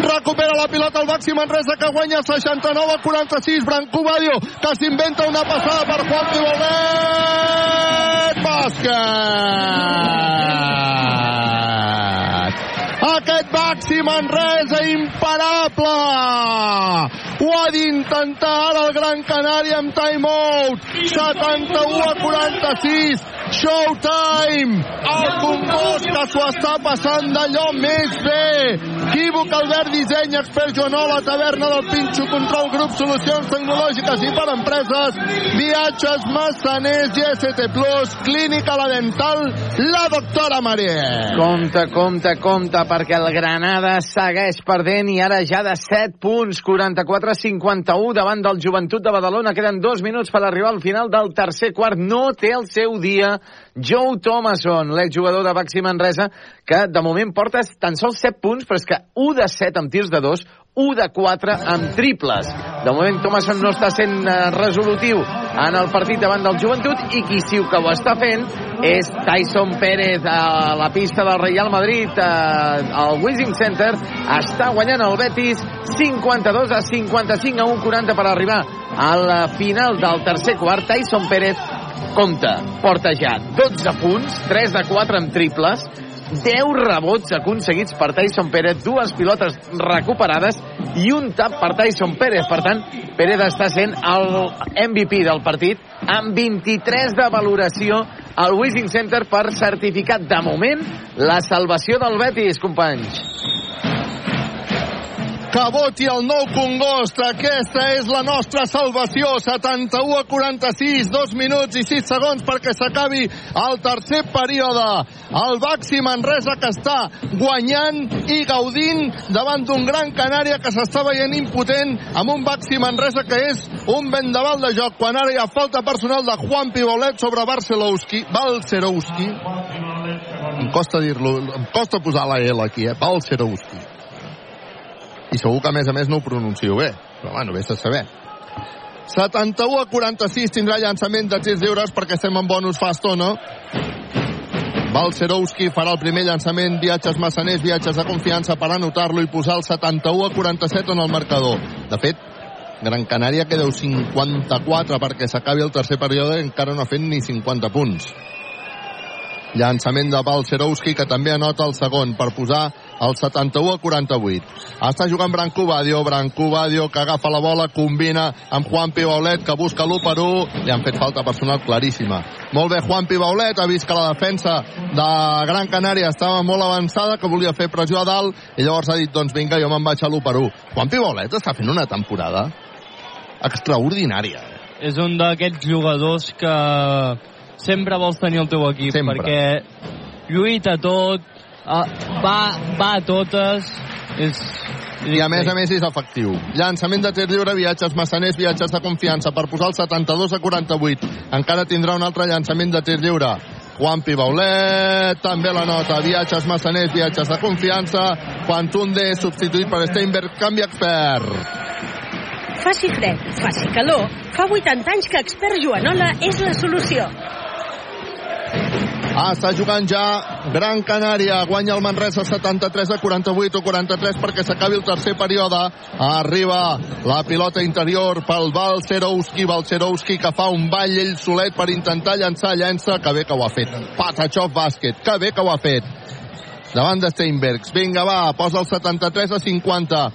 Recupera la pilota el Baxi Manresa que guanya 69 a 46. Branco Badio que s'inventa una passada per Juan Pibolet. Bàsquet! Aquest Baxi Manresa imparable! Ho ha d'intentar ara el Gran Canària amb timeout. 71 a 46. Showtime! El congost que s'ho està passant d'allò més bé. Equívoc Albert Disseny, expert Joanola, taverna del Pinxo, control grup, solucions tecnològiques i per empreses, viatges, massaners, GST Plus, clínica la dental, la doctora Mariel. Compte, compte, compte, perquè el Granada segueix perdent i ara ja de 7 punts, 44-51 davant del Joventut de Badalona. Queden dos minuts per arribar al final del tercer quart. No té el seu dia Joe Thomason, l'exjugador de Baxi Manresa, que de moment porta tan sols 7 punts, però és que 1 de 7 amb tirs de 2, 1 de 4 amb triples. De moment Thomason no està sent eh, resolutiu en el partit davant del Joventut i qui sí que ho està fent és Tyson Pérez a la pista del Real Madrid. Eh, al Wizzing Center està guanyant el Betis 52 a 55 a 1 40 per arribar a la final del tercer quart. Tyson Pérez Compte, porta ja 12 punts, 3 de 4 amb triples, 10 rebots aconseguits per Tyson Pérez, dues pilotes recuperades i un tap per Tyson Pérez. Per tant, Pérez està sent el MVP del partit amb 23 de valoració al Wishing Center per certificat de moment la salvació del Betis, companys. Que voti el nou Congost. Aquesta és la nostra salvació. 71 a 46, 2 minuts i 6 segons perquè s'acabi el tercer període. El Baxi Manresa que està guanyant i gaudint davant d'un gran Canària que s'està veient impotent amb un Baxi Manresa que és un vendaval de joc quan ara hi ha falta personal de Juan Pibolet sobre Barcelowski. Balcerowski. Em costa dir-lo, em costa posar la L aquí, eh? Balcerowski i segur que a més a més no ho pronuncio bé però bueno, vés a saber 71 a 46 tindrà llançament de tirs lliures perquè estem en bonus fa estona Balcerowski farà el primer llançament, viatges massaners, viatges de confiança per anotar-lo i posar el 71 a 47 en el marcador. De fet, Gran Canària queda 54 perquè s'acabi el tercer període i encara no ha fet ni 50 punts. Llançament de Balcerowski, que també anota el segon per posar el 71 a 48. Està jugant Branco Badio, Branco Badio que agafa la bola, combina amb Juan Pibaulet, que busca l'1 per 1. Li han fet falta personal claríssima. Molt bé, Juan Pibaulet ha vist que la defensa de Gran Canària estava molt avançada, que volia fer pressió a dalt, i llavors ha dit, doncs vinga, jo me'n vaig a l'1 per 1. Juan Pibaulet està fent una temporada extraordinària. És un d'aquests jugadors que sempre vols tenir el teu equip, Sempre. perquè lluita tot, uh, va, va a totes, és... I a més a més és efectiu. Llançament de tir lliure, viatges massaners, viatges de confiança per posar el 72 a 48. Encara tindrà un altre llançament de tir lliure. Juan Pibaulet també la nota. Viatges massaners, viatges de confiança. Quantunde substituït per Steinberg, canvi expert. Faci fred, faci calor, fa 80 anys que Expert Joanola és la solució. Ah, està jugant ja Gran Canària, guanya el Manresa 73 a 48 o 43 perquè s'acabi el tercer període. Arriba la pilota interior pel Balcerowski, Balcerowski que fa un ball ell solet per intentar llançar, llença, que bé que ho ha fet. Patachov bàsquet, que bé que ho ha fet. Davant de Steinbergs. Vinga, va, posa el 73 a 50.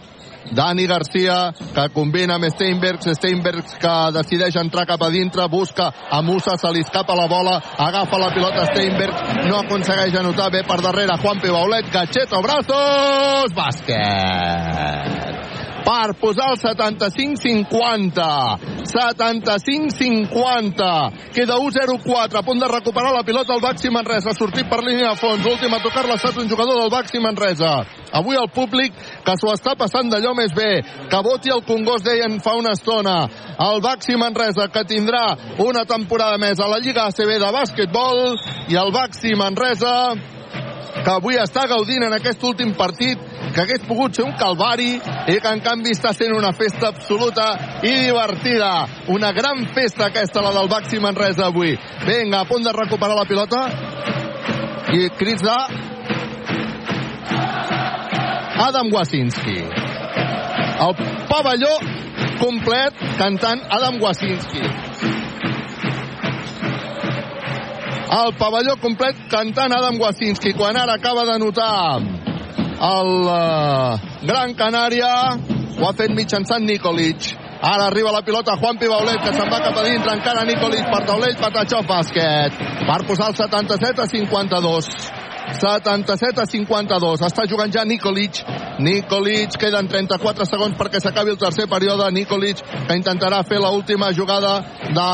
Dani Garcia, que combina amb Steinbergs, Steinbergs que decideix entrar cap a dintre, busca a Musa, se li escapa la bola, agafa la pilota Steinbergs, no aconsegueix anotar, bé per darrere Juan Pibaulet, Gacheto, brazos, bàsquet per posar el 75-50 75-50 queda 1-0-4 a punt de recuperar la pilota el Baxi Manresa. Sortit per línia de fons. L'últim a tocar-la ha estat un jugador del Baxi Manresa. Avui el públic que s'ho està passant d'allò més bé que voti el Congost deien fa una estona. El Baxi Manresa que tindrà una temporada més a la Lliga ACB de bàsquetbol i el Baxi Manresa que avui està gaudint en aquest últim partit que hagués pogut ser un calvari i que en canvi està sent una festa absoluta i divertida. Una gran festa aquesta, la del Baxi Manresa avui. Vinga, a punt de recuperar la pilota i crits de Adam Wasinski. El pavelló complet cantant Adam Wasinski. El pavelló complet cantant Adam Wasinski quan ara acaba de notar el uh, Gran Canària ho ha fet mitjançant Nikolic Ara arriba la pilota Juan Pibaulet, que se'n va cap a dintre, encara Nikolic per taulell, Patachov bàsquet. Per posar el 77 a 52. 77 a 52. Està jugant ja Nikolic. Nikolic, queden 34 segons perquè s'acabi el tercer període. Nikolic, que intentarà fer l'última jugada de...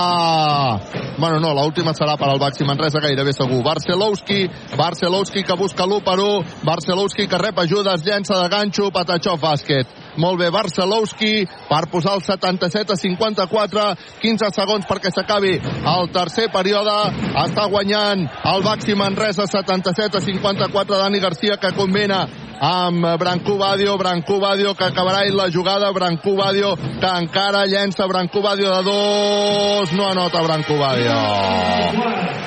Bueno, no, l'última serà per al Baxi Manresa gairebé segur. Barcelowski, Barcelowski que busca l'1 per 1. Barcelowski que rep ajudes, llença de ganxo, Patachov bàsquet. Molt bé, Barcelowski per posar el 77 a 54. 15 segons perquè s'acabi el tercer període. Està guanyant el Baxi Manresa 77 a 54. Dani Garcia que combina amb Brancú Badio, Brancú Badio que acabarà la jugada, Brancú Badio que encara llença. Brancú Badio de dos, no anota Brancú Badio.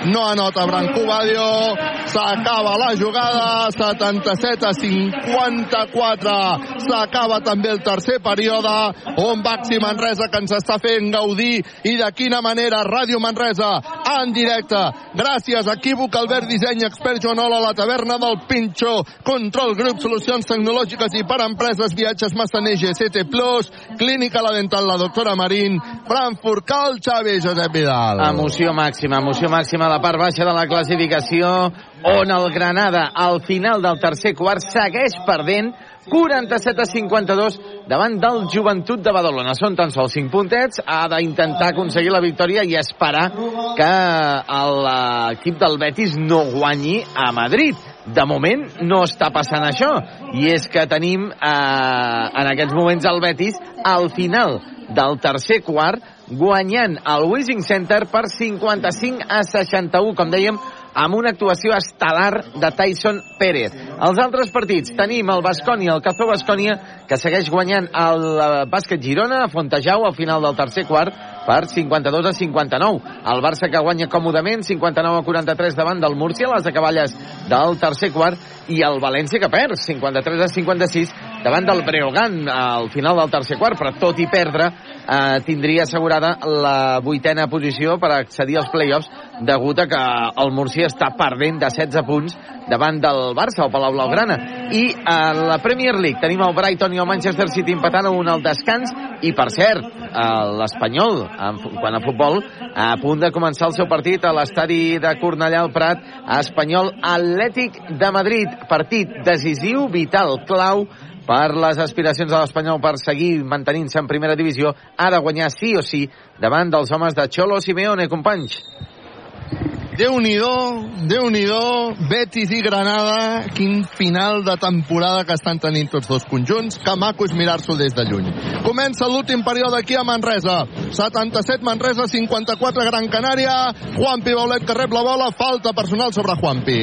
No anota Brancú Badio. S'acaba la jugada. 77 a 54 s'acaba també també el tercer període, on Baxi Manresa que ens està fent gaudir i de quina manera Ràdio Manresa en directe. Gràcies, equívoc Albert Disseny, expert Joanola, la taverna del Pinxo, Control Grup, solucions tecnològiques i per empreses, viatges Massaner, GCT Plus, Clínica La Dental, la doctora Marín, Frankfurt, Cal Xavi, Josep Vidal. Emoció màxima, emoció màxima a la part baixa de la classificació, on el Granada, al final del tercer quart, segueix perdent 47 a 52 davant del Joventut de Badalona. Són tan sols 5 puntets, ha d'intentar aconseguir la victòria i esperar que l'equip del Betis no guanyi a Madrid. De moment no està passant això, i és que tenim eh, en aquests moments el Betis al final del tercer quart guanyant el Wishing Center per 55 a 61, com dèiem, amb una actuació estel·lar de Tyson Pérez. Els altres partits tenim el Bascònia, el Café Bascònia, que segueix guanyant el eh, bàsquet Girona a Fontejau al final del tercer quart per 52 a 59. El Barça que guanya còmodament 59 a 43 davant del Múrcia, les acaballes del tercer quart, i el València que perd 53 a 56 davant del Breogán al final del tercer quart, però tot i perdre eh, tindria assegurada la vuitena posició per accedir als play-offs degut a que el Murcia està perdent de 16 punts davant del Barça o Palau Blaugrana. I a la Premier League tenim el Brighton i el Manchester City empatant a un al descans i, per cert, l'Espanyol, quan a futbol, a punt de començar el seu partit a l'estadi de Cornellà al Prat, Espanyol Atlètic de Madrid. Partit decisiu, vital, clau, per les aspiracions de l'Espanyol per seguir mantenint-se en primera divisió, ha de guanyar sí o sí davant dels homes de Xolo Simeone, companys. Déu nhi déu Betis i Granada, quin final de temporada que estan tenint tots dos conjunts, que maco és mirar-s'ho des de lluny. Comença l'últim període aquí a Manresa, 77 Manresa, 54 Gran Canària, Juanpi Baulet que rep la bola, falta personal sobre Juanpi.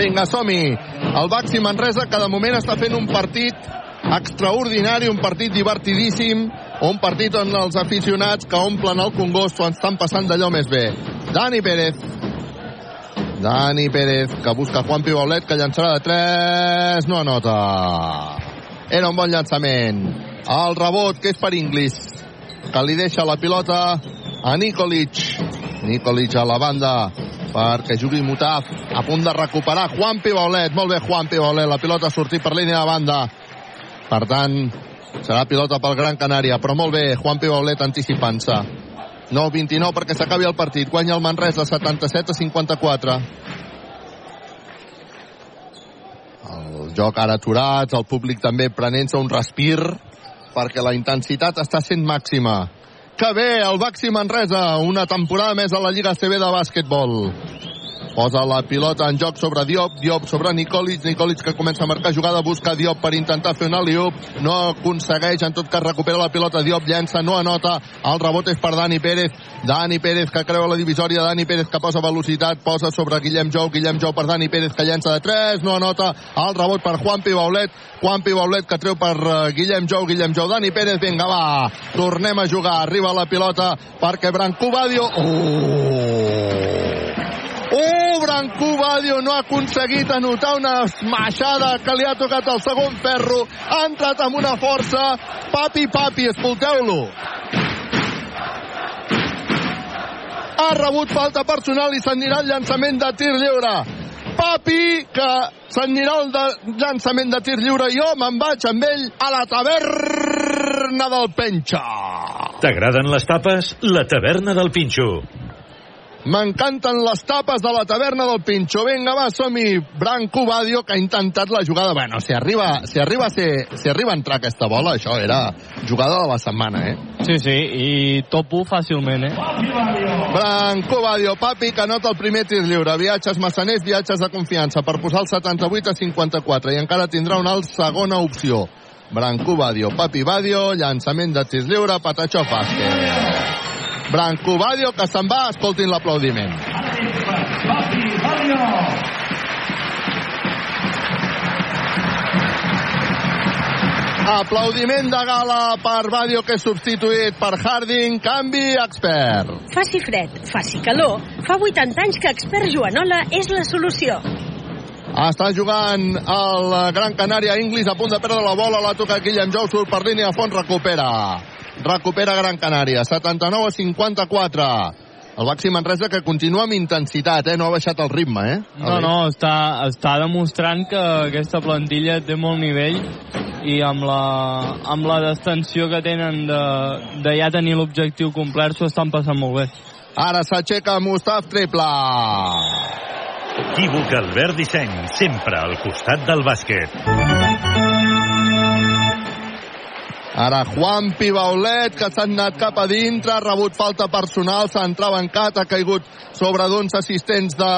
Vinga, som-hi. El Baxi Manresa, que de moment està fent un partit extraordinari, un partit divertidíssim, un partit on els aficionats que omplen el Congost s'ho estan passant d'allò més bé. Dani Pérez. Dani Pérez, que busca Juan Pibaulet, que llançarà de 3, no anota. Era un bon llançament. El rebot, que és per Inglis, que li deixa la pilota a Nikolic. Nikolic a la banda perquè jugui Mutaf, a punt de recuperar Juan Pibaulet, molt bé Juan Pibaulet, la pilota ha sortit per línia de banda. Per tant, serà pilota pel Gran Canària, però molt bé, Juan Pibaulet anticipant-se. 9-29 perquè s'acabi el partit. Guanya el Manresa 77 a 54. El joc ara aturat, el públic també prenent-se un respir perquè la intensitat està sent màxima. Que bé, el Baxi Manresa, una temporada més a la Lliga CB de bàsquetbol. Posa la pilota en joc sobre Diop, Diop sobre Nikolic, Nikolic que comença a marcar jugada, busca Diop per intentar fer un aliup, no aconsegueix, en tot cas recupera la pilota, Diop llença, no anota, el rebot és per Dani Pérez, Dani Pérez que creu la divisòria, Dani Pérez que posa velocitat, posa sobre Guillem Jou, Guillem Jou per Dani Pérez que llença de 3, no anota, el rebot per Juan Pibaulet, Juan Pibaulet que treu per uh, Guillem Jou, Guillem Jou, Dani Pérez, vinga va, tornem a jugar, arriba la pilota perquè Branco Badio, oh! Oh, Brancú Badio no ha aconseguit anotar una esmaixada que li ha tocat el segon ferro. Ha entrat amb una força. Papi, papi, escolteu-lo. Ha rebut falta personal i s'anirà el llançament de tir lliure. Papi, que s'anirà el de llançament de tir lliure. Jo me'n vaig amb ell a la taverna del Penxa. T'agraden les tapes? La taverna del Pinxo. M'encanten les tapes de la taverna del Pinxo. Vinga, va, som-hi. Branco Badio, que ha intentat la jugada. Bueno, si arriba, si arriba, a ser, si arriba a entrar aquesta bola, això era jugada de la setmana, eh? Sí, sí, i topo fàcilment, eh? Branco Badio, papi, que anota el primer tir lliure. Viatges massaners, viatges de confiança per posar el 78 a 54 i encara tindrà una segona opció. Branco Badio, papi Badio, llançament de tir lliure, Patachó Fàsquez. Branco Badio, que se'n va, escoltin l'aplaudiment. Aplaudiment de gala per Badio, que és substituït per Harding. Canvi expert. Faci fred, faci calor. Fa 80 anys que expert Joanola és la solució. Està jugant el Gran Canària Inglis a punt de perdre la bola, la toca Guillem Jou, surt per línia a fons, recupera. Recupera Gran Canària, 79 a 54. El Baxi Manresa que continua amb intensitat, eh? no ha baixat el ritme. Eh? No, no, està, està demostrant que aquesta plantilla té molt nivell i amb la, amb la distensió que tenen de, de ja tenir l'objectiu complert s'ho estan passant molt bé. Ara s'aixeca Mustaf triple. Equívoc Albert Disseny, sempre al costat del bàsquet. Ara Juan Pibaulet, que s'ha anat cap a dintre, ha rebut falta personal, s'ha entrebancat, ha caigut sobre d'uns assistents de,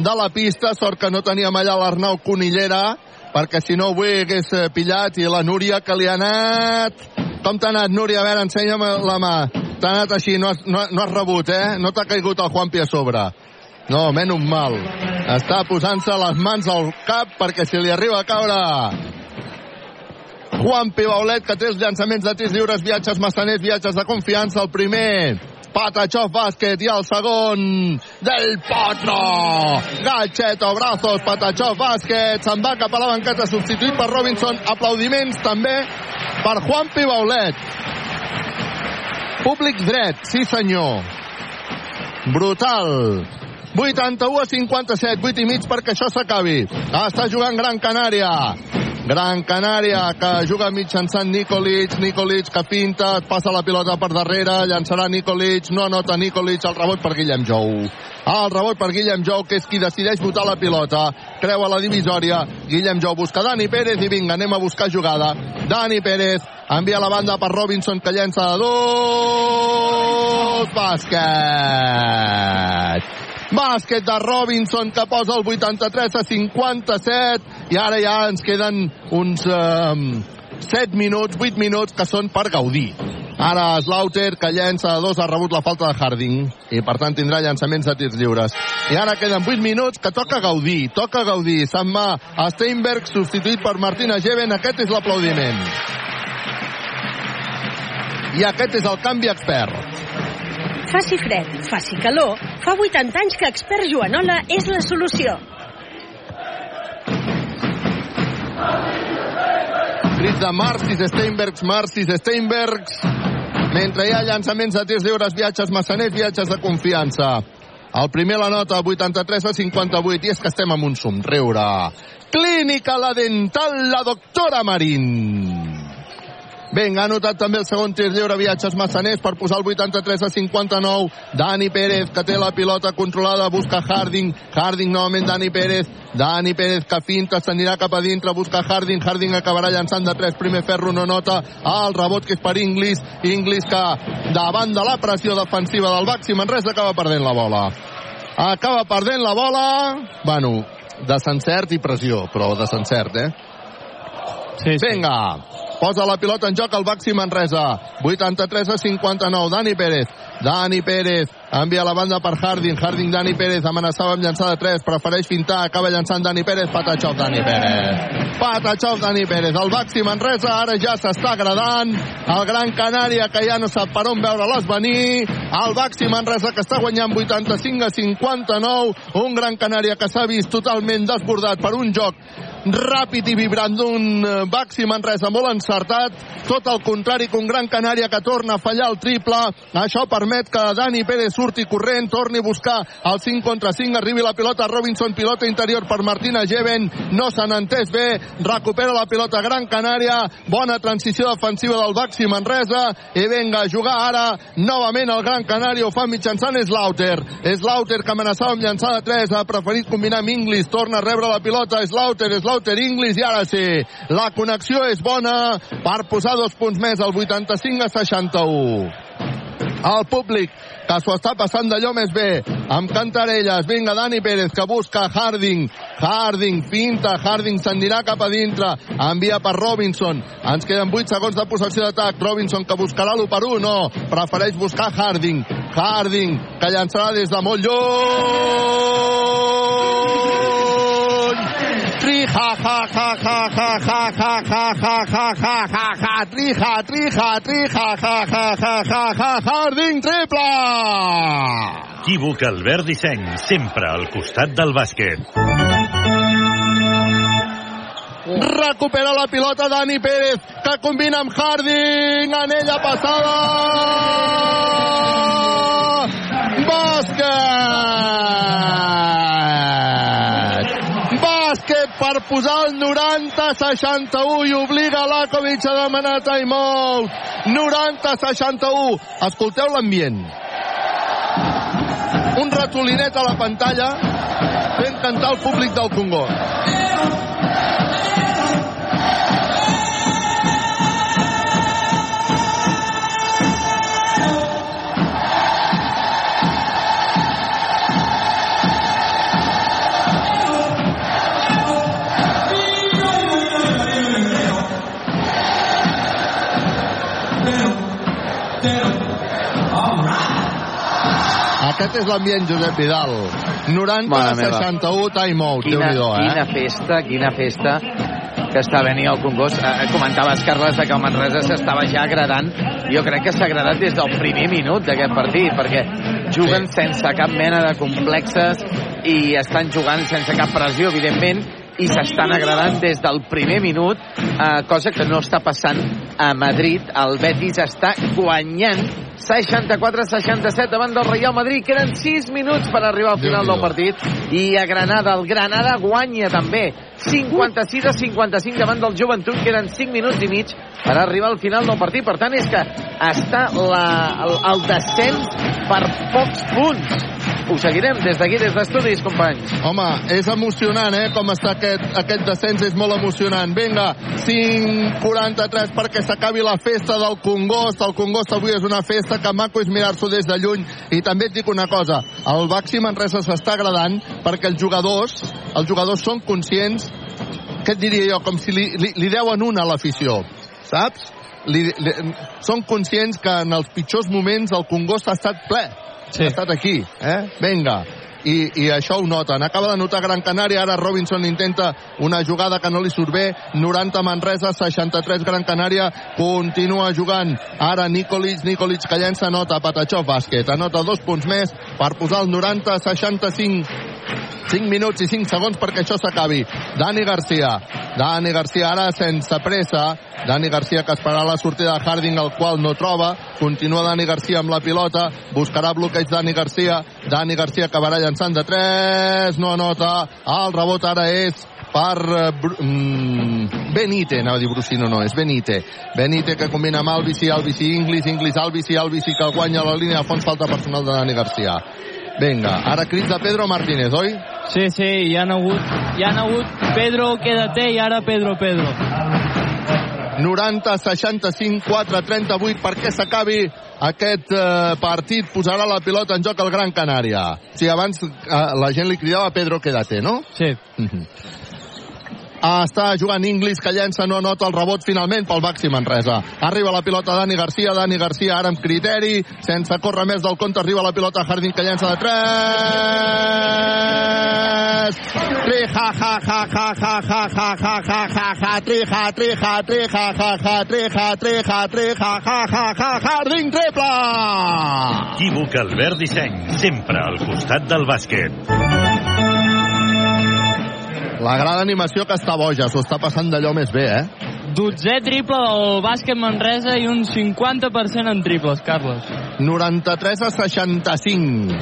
de la pista, sort que no teníem allà l'Arnau Conillera, perquè si no avui hagués eh, pillat, i la Núria que li ha anat... Com t'ha anat, Núria? A veure, ensenya'm la mà. T'ha anat així, no has, no, no has rebut, eh? No t'ha caigut el Juanpi a sobre. No, menys mal. Està posant-se les mans al cap perquè si li arriba a caure Juan Pibaulet, que té els llançaments de tirs lliures, viatges massaners, viatges de confiança. El primer, Patachov Bàsquet i el segon del Potro. Galcheto, brazos, Patachov Bàsquet. Se'n va cap a la banqueta, substituït per Robinson. Aplaudiments també per Juan Pibaulet. Públic dret, sí senyor. Brutal. 81 a 57, 8 i mig perquè això s'acabi. Està jugant Gran Canària. Gran Canària, que juga mitjançant Nikolic, Nikolic que pinta, passa la pilota per darrere, llançarà Nikolic, no anota Nikolic, el rebot per Guillem Jou. El rebot per Guillem Jou, que és qui decideix botar la pilota, creua la divisòria, Guillem Jou busca Dani Pérez i vinga, anem a buscar jugada. Dani Pérez envia la banda per Robinson, que llença de dos, bàsquet. Bàsquet de Robinson que posa el 83 a 57 i ara ja ens queden uns eh, 7 minuts, 8 minuts que són per gaudir. Ara Slaughter que llença de dos ha rebut la falta de Harding i per tant tindrà llançaments de tirs lliures. I ara queden 8 minuts que toca gaudir, toca gaudir. Se'n va a Steinberg substituït per Martina Geven, aquest és l'aplaudiment. I aquest és el canvi expert. Faci fred, faci calor, fa 80 anys que Expert Joanola és la solució. Crits de Marcis Steinbergs, Marcis Steinbergs. Mentre hi ha llançaments de tirs lliures, viatges massaners, viatges de confiança. El primer la nota, 83 a 58, i és que estem amb un somriure. Clínica La Dental, la doctora Marín. Vinga, ha anotat també el segon tir lliure, viatges massaners per posar el 83 a 59. Dani Pérez, que té la pilota controlada, busca Harding. Harding novament Dani Pérez. Dani Pérez que finta, s'anirà cap a dintre, busca Harding. Harding acabarà llançant de 3. Primer ferro no nota. El rebot que és per Inglis. Inglis que davant de la pressió defensiva del Baxi Manresa acaba perdent la bola. Acaba perdent la bola. Bueno, desencert i pressió, però desencert, eh? Sí, sí. Vinga, posa la pilota en joc el Baxi Manresa. 83 a 59, Dani Pérez. Dani Pérez envia la banda per Harding. Harding, Dani Pérez, amenaçava amb llançar de 3, prefereix fintar, acaba llançant Dani Pérez, Patachov, Dani Pérez. Patachov, Dani Pérez. El Baxi Manresa ara ja s'està agradant. El Gran Canària que ja no sap per on veure-les venir. El Baxi Manresa que està guanyant 85 a 59. Un Gran Canària que s'ha vist totalment desbordat per un joc ràpid i vibrant d'un eh, Baxi Manresa molt encertat, tot el contrari que un Gran Canària que torna a fallar el triple, això permet que Dani Pérez surti corrent, torni a buscar el 5 contra 5, arribi la pilota Robinson, pilota interior per Martina Geven, no se n'entès bé, recupera la pilota Gran Canària, bona transició defensiva del Baxi Manresa, i venga a jugar ara novament el Gran Canària, ho fa mitjançant Slaughter, Slaughter que amenaçava amb llançar de 3, ha preferit combinar amb Inglis, torna a rebre la pilota Slaughter, Slaughter Inglis, i ara sí, la connexió és bona per posar dos punts més, al 85 a 61 el públic que s'ho està passant d'allò més bé amb Cantarelles, vinga Dani Pérez que busca Harding, Harding finta, Harding s'anirà cap a dintre. Envia per Robinson. Ens queden 8 segons de possessió d'atac. Robinson que buscarà l'1 per 1, no? Prefereix buscar Harding, Harding que llançarà des de molt lluny tri ha ha ha ha ha ha ha ha ha ha ha ha ha tri ha tri ha tri ha ha ha ha ha ha Harding triple Equívoc Albert Disseny, sempre al costat del bàsquet. recupera la pilota Dani Pérez, que combina amb Harding, anella passada, bàsquet! Per posar el 90-61 i obliga Lakovic a demanar timeout. 90-61. Escolteu l'ambient. Un ratolinet a la pantalla fent cantar el públic del Congo. Aquest és l'ambient, Josep Vidal. 90 Mare meva. 61, timeout. Quina, Déu-n'hi-do, eh? quina festa, quina festa que està venint al Congost. Eh, comentaves, Carles, que el Manresa s'estava ja agradant. Jo crec que s'ha agradat des del primer minut d'aquest partit, perquè juguen sense cap mena de complexes i estan jugant sense cap pressió, evidentment, i s'estan agradant des del primer minut, eh, cosa que no està passant a Madrid. El Betis està guanyant 64-67 davant del Real Madrid. Queden 6 minuts per arribar al final del partit. I a Granada, el Granada guanya també. 56 a 55 davant del Joventut. Queden 5 minuts i mig per arribar al final del partit. Per tant, és que està la, el, el descens per pocs punts. Ho seguirem des d'aquí, des d'estudis, companys. Home, és emocionant, eh? Com està aquest, aquest descens, és molt emocionant. Vinga, 5.43 perquè s'acabi la festa del Congost. El Congost avui és una festa que maco és mirar-s'ho des de lluny. I també et dic una cosa, el Baxi Manresa s'està agradant perquè els jugadors, els jugadors són conscients, què et diria jo, com si li, li, li deuen una a l'afició, saps? Li, li, són conscients que en els pitjors moments el Congost ha estat ple. Sí. Ha estat aquí, eh? Vinga. I, i això ho noten. Acaba de notar Gran Canària, ara Robinson intenta una jugada que no li surt bé, 90 Manresa, 63 Gran Canària, continua jugant. Ara Nikolic, Nikolic que llença, nota Patachov bàsquet, anota dos punts més per posar el 90-65 5 minuts i 5 segons perquè això s'acabi. Dani Garcia. Dani Garcia ara sense pressa. Dani Garcia que esperarà la sortida de Harding, el qual no troba. Continua Dani Garcia amb la pilota. Buscarà bloqueig Dani Garcia. Dani Garcia acabarà llançant de 3. No anota. El rebot ara és per eh, mm, Benite, anava a dir Brusino, no, és Benite. Benite que combina amb Albici, Albici, Inglis, Inglis, Albici, Albici que guanya la línia de fons, falta personal de Dani Garcia. Vinga, ara crits de Pedro Martínez, oi? Sí, sí, hi han hagut, hi han hagut Pedro, quédate, i ara Pedro, Pedro. 90, 65, 4, 38 perquè s'acabi aquest eh, partit posarà la pilota en joc al Gran Canària si abans eh, la gent li cridava Pedro quédate, no? Sí. Ah, està jugant Inglis que llença, no anota el rebot finalment pel Baxi Manresa. Arriba la pilota Dani Garcia, Dani Garcia ara amb criteri, sense córrer més del compte, arriba la pilota Jardín que llença de 3. Tri, ja, ja, ja, ja, ja, ja, ja, ja, ja, ja, ja, tri, ja, tri, ja, tri, ja, ja, ja, tri, ja, tri, ja, tri, ja, ja, ja, Jardín triple! Disseny, sempre al costat del bàsquet. La gran animació que està boja, s'ho està passant d'allò més bé, eh? Dotzè triple del bàsquet Manresa i un 50% en triples, Carles. 93 a 65.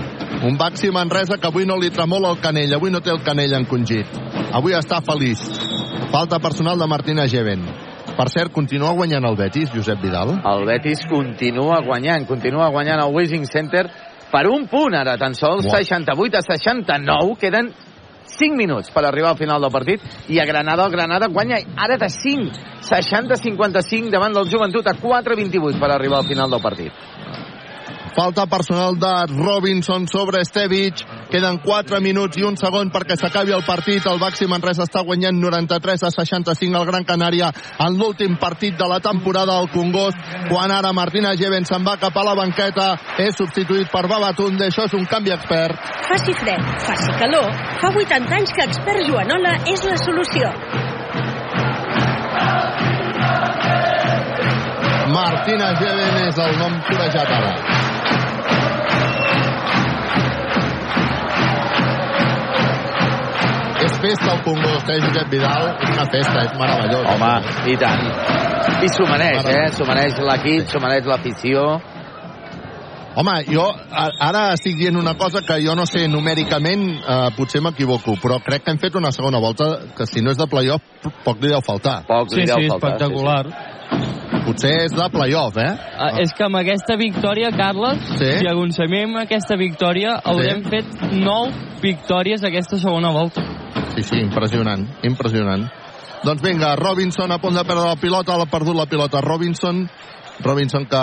Un Baxi Manresa que avui no li tremola el canell, avui no té el canell encongit. Avui està feliç. Falta personal de Martina Geven. Per cert, continua guanyant el Betis, Josep Vidal. El Betis continua guanyant, continua guanyant el Wishing Center per un punt ara, tan sols Uau. 68 a 69, queden 5 minuts per arribar al final del partit i a Granada, el Granada guanya ara de 5 60-55 davant del Joventut a 4-28 per arribar al final del partit Falta personal de Robinson sobre Estevich. Queden 4 minuts i un segon perquè s'acabi el partit. El Baxi Manresa està guanyant 93 a 65 al Gran Canària en l'últim partit de la temporada al Congost, quan ara Martina Geven se'n va cap a la banqueta. És substituït per Babatunde. Això és un canvi expert. Faci fred, faci calor, fa 80 anys que Expert Joanola és la solució. Martina Geven és el nom corejat ara. És festa el Congost, eh, Josep Vidal? És una festa, és meravellós. Home, i tant. I s'ho mereix, eh? S'ho mereix l'equip, s'ho mereix l'afició. Home, jo ara estic dient una cosa que jo no sé numèricament, eh, potser m'equivoco, però crec que hem fet una segona volta que si no és de playoff, poc li deu faltar. Poc Sí, sí, espectacular. Potser és de playoff, eh? Ah, és que amb aquesta victòria, Carles, Sí. si aconseguim aquesta victòria, haurem fet 9 victòries aquesta segona volta. Sí, sí, impressionant, impressionant. Doncs vinga, Robinson a punt de perdre la pilota, l'ha perdut la pilota Robinson, Robinson que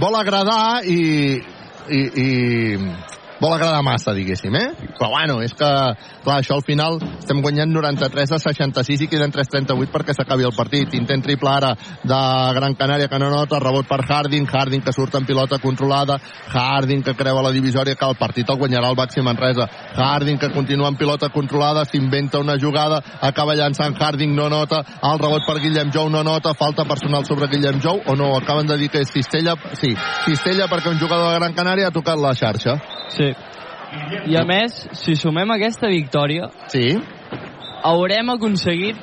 vol agradar i, i, i vol agradar massa, diguéssim, eh? Però bueno, és que, clar, això al final estem guanyant 93 a 66 i queden 3-38 perquè s'acabi el partit. Intent triple ara de Gran Canària que no nota, rebot per Harding, Harding que surt en pilota controlada, Harding que creua la divisòria que el partit el guanyarà el Baxi Manresa, Harding que continua en pilota controlada, s'inventa una jugada, acaba llançant Harding, no nota, el rebot per Guillem Jou no nota, falta personal sobre Guillem Jou, o no, acaben de dir que és Cistella, sí, Cistella perquè un jugador de Gran Canària ha tocat la xarxa. Sí. I a més, si sumem aquesta victòria, sí. haurem aconseguit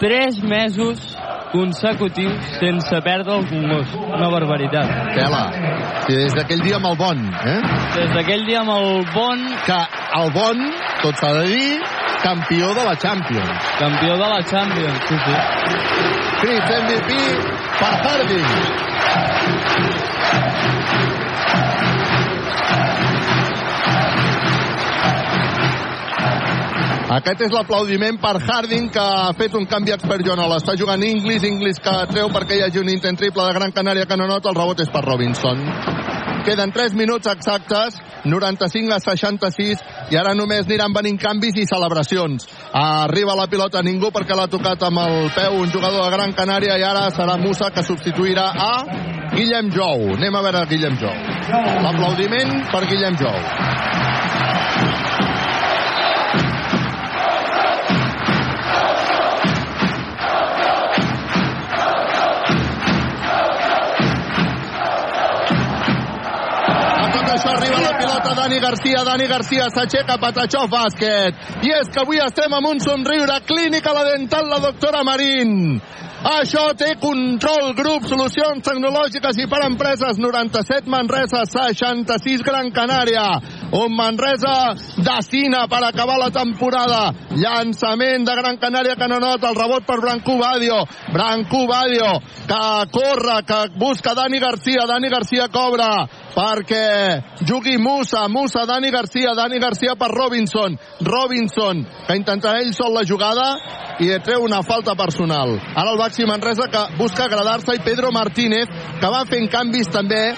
3 mesos consecutius sense perdre el Congost. Una barbaritat. Tela. Sí, des d'aquell dia amb el Bon, eh? Des d'aquell dia amb el Bon... Que el Bon, tot s'ha de dir, campió de la Champions. Campió de la Champions, sí, sí. Crits MVP per Harding. Aquest és l'aplaudiment per Harding, que ha fet un canvi experional. Està jugant Inglis, Inglis que treu perquè hi hagi un intent triple de Gran Canària que no nota, el rebot és per Robinson. Queden 3 minuts exactes, 95 a 66, i ara només aniran venint canvis i celebracions. Arriba la pilota ningú perquè l'ha tocat amb el peu un jugador de Gran Canària i ara serà Musa que substituirà a Guillem Jou. Anem a veure Guillem Jou. L'aplaudiment per Guillem Jou. Això arriba la pilota Dani Garcia, Dani Garcia s'aixeca, Patachó, bàsquet. I és que avui estem amb un somriure clínica la dental, la doctora Marín. Això té control grup, solucions tecnològiques i per empreses 97 Manresa, 66 Gran Canària. Un Manresa de Cina per acabar la temporada. Llançament de Gran Canària que no nota el rebot per Brancú Badio. Brancú Badio que corre, que busca Dani Garcia. Dani Garcia cobra perquè jugui Musa, Musa, Dani Garcia, Dani Garcia per Robinson, Robinson, que intentarà ell sol la jugada i treu una falta personal. Ara el Baxi Manresa que busca agradar-se i Pedro Martínez, que va fent canvis també,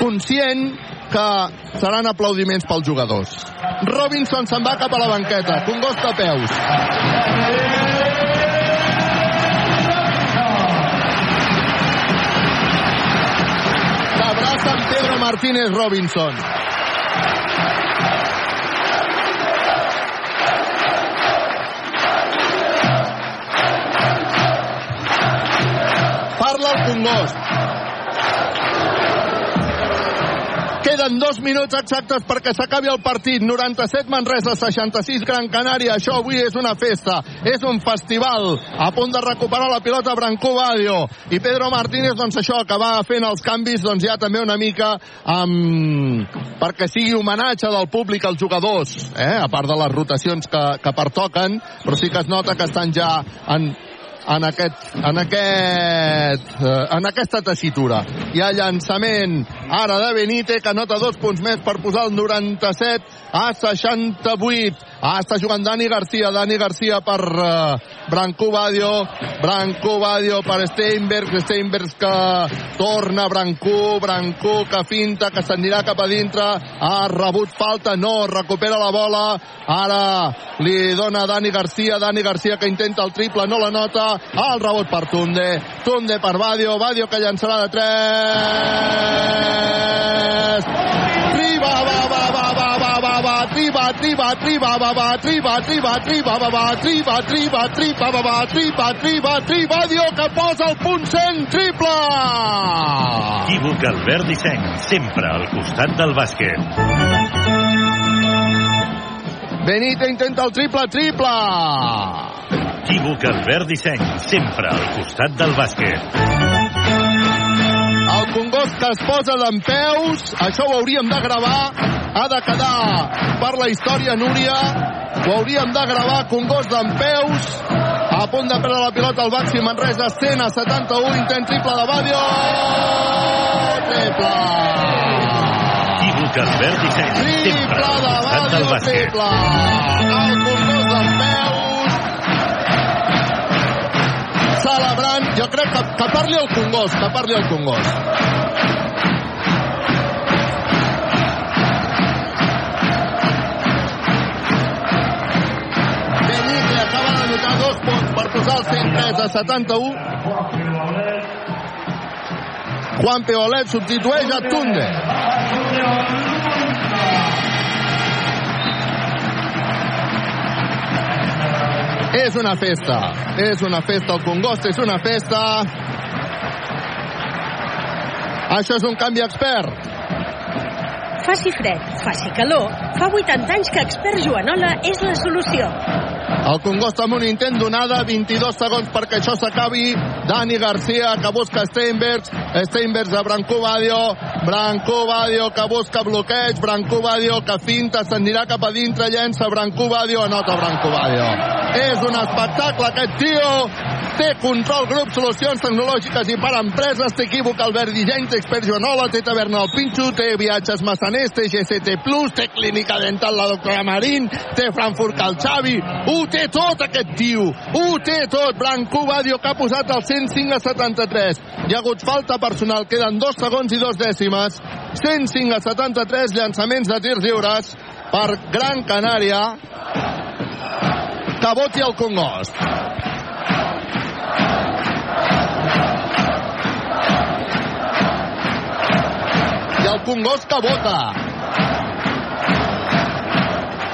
conscient que seran aplaudiments pels jugadors. Robinson se'n va cap a la banqueta, Congost a peus. S'abraça amb Pedro Martínez Robinson. Parla el Congost. Queden dos minuts exactes perquè s'acabi el partit. 97 Manresa, 66 Gran Canària. Això avui és una festa, és un festival. A punt de recuperar la pilota Brancó Badio. I Pedro Martínez, doncs això, que va fent els canvis, doncs ja també una mica amb... perquè sigui homenatge del públic als jugadors, eh? a part de les rotacions que, que pertoquen, però sí que es nota que estan ja en, en, aquest, en, aquest, eh, en aquesta tessitura. Hi ha llançament ara de Benite, que nota dos punts més per posar el 97 a 68. Ah, està jugant Dani Garcia, Dani Garcia per uh, Brancú Badio, Brancú Badio per Steinberg, Steinberg que torna Brancú, Brancú que finta, que s'anirà cap a dintre, ha rebut falta, no, recupera la bola, ara li dona Dani Garcia, Dani Garcia que intenta el triple, no la nota, el rebot per Tunde, Tunde per Badio, Badio que llançarà de 3, Triba, va, va, va, va, va, va, va, triba, triba, triba, va, va, triba, triba, triba, va, va, triba, triba, triba, va, va, triba, triba, triba, Dio que posa el punt 100, triple! Equívoc Albert Disseny, sempre al costat del bàsquet. Benito intenta el triple, triple! Equívoc Albert Disseny, sempre al costat del bàsquet. El Congost que es posa d'en peus, això ho hauríem de gravar, ha de quedar per la història, Núria, ho hauríem de gravar, Congost d'en peus, a punt de perdre la pilota al Baxi Manresa, 100 a 71, intent triple de Badio, triple! Disseny, sempre Triple de Badio, triple! El Congost d'en peus, celebrant, crec que, que parli el Congost, que parli el Congost. Benítez acaba de notar dos punts per posar el 103 a 71. Juan Peolet substitueix a Tunde. És una festa, és una festa, el Congost és una festa. Això és un canvi expert. Faci fred, faci calor, fa 80 anys que Expert Joanola és la solució. El Congost amb un intent donada, 22 segons perquè això s'acabi. Dani Garcia que busca Steinbergs, Steinbergs a Branco Badio, Branco Badio que busca bloqueig, Branco Badio que finta, s'anirà cap a dintre, llença Branco Badio, anota Branco Badio. És un espectacle aquest tio, té control grup, solucions tecnològiques i per empreses, té equívoc Albert Disseny, té expert Joanola, té taverna al Pinxo, té viatges massaners, té GCT té clínica dental la doctora Marín, té Frankfurt Cal Xavi, ho té tot aquest tio, ho té tot, Branco Badio que ha posat el 105 a 73. Hi ha hagut falta personal, queden dos segons i dos dècimes, 105 a 73 llançaments de tirs lliures per Gran Canària, que voti el Congost. I el Congost que vota.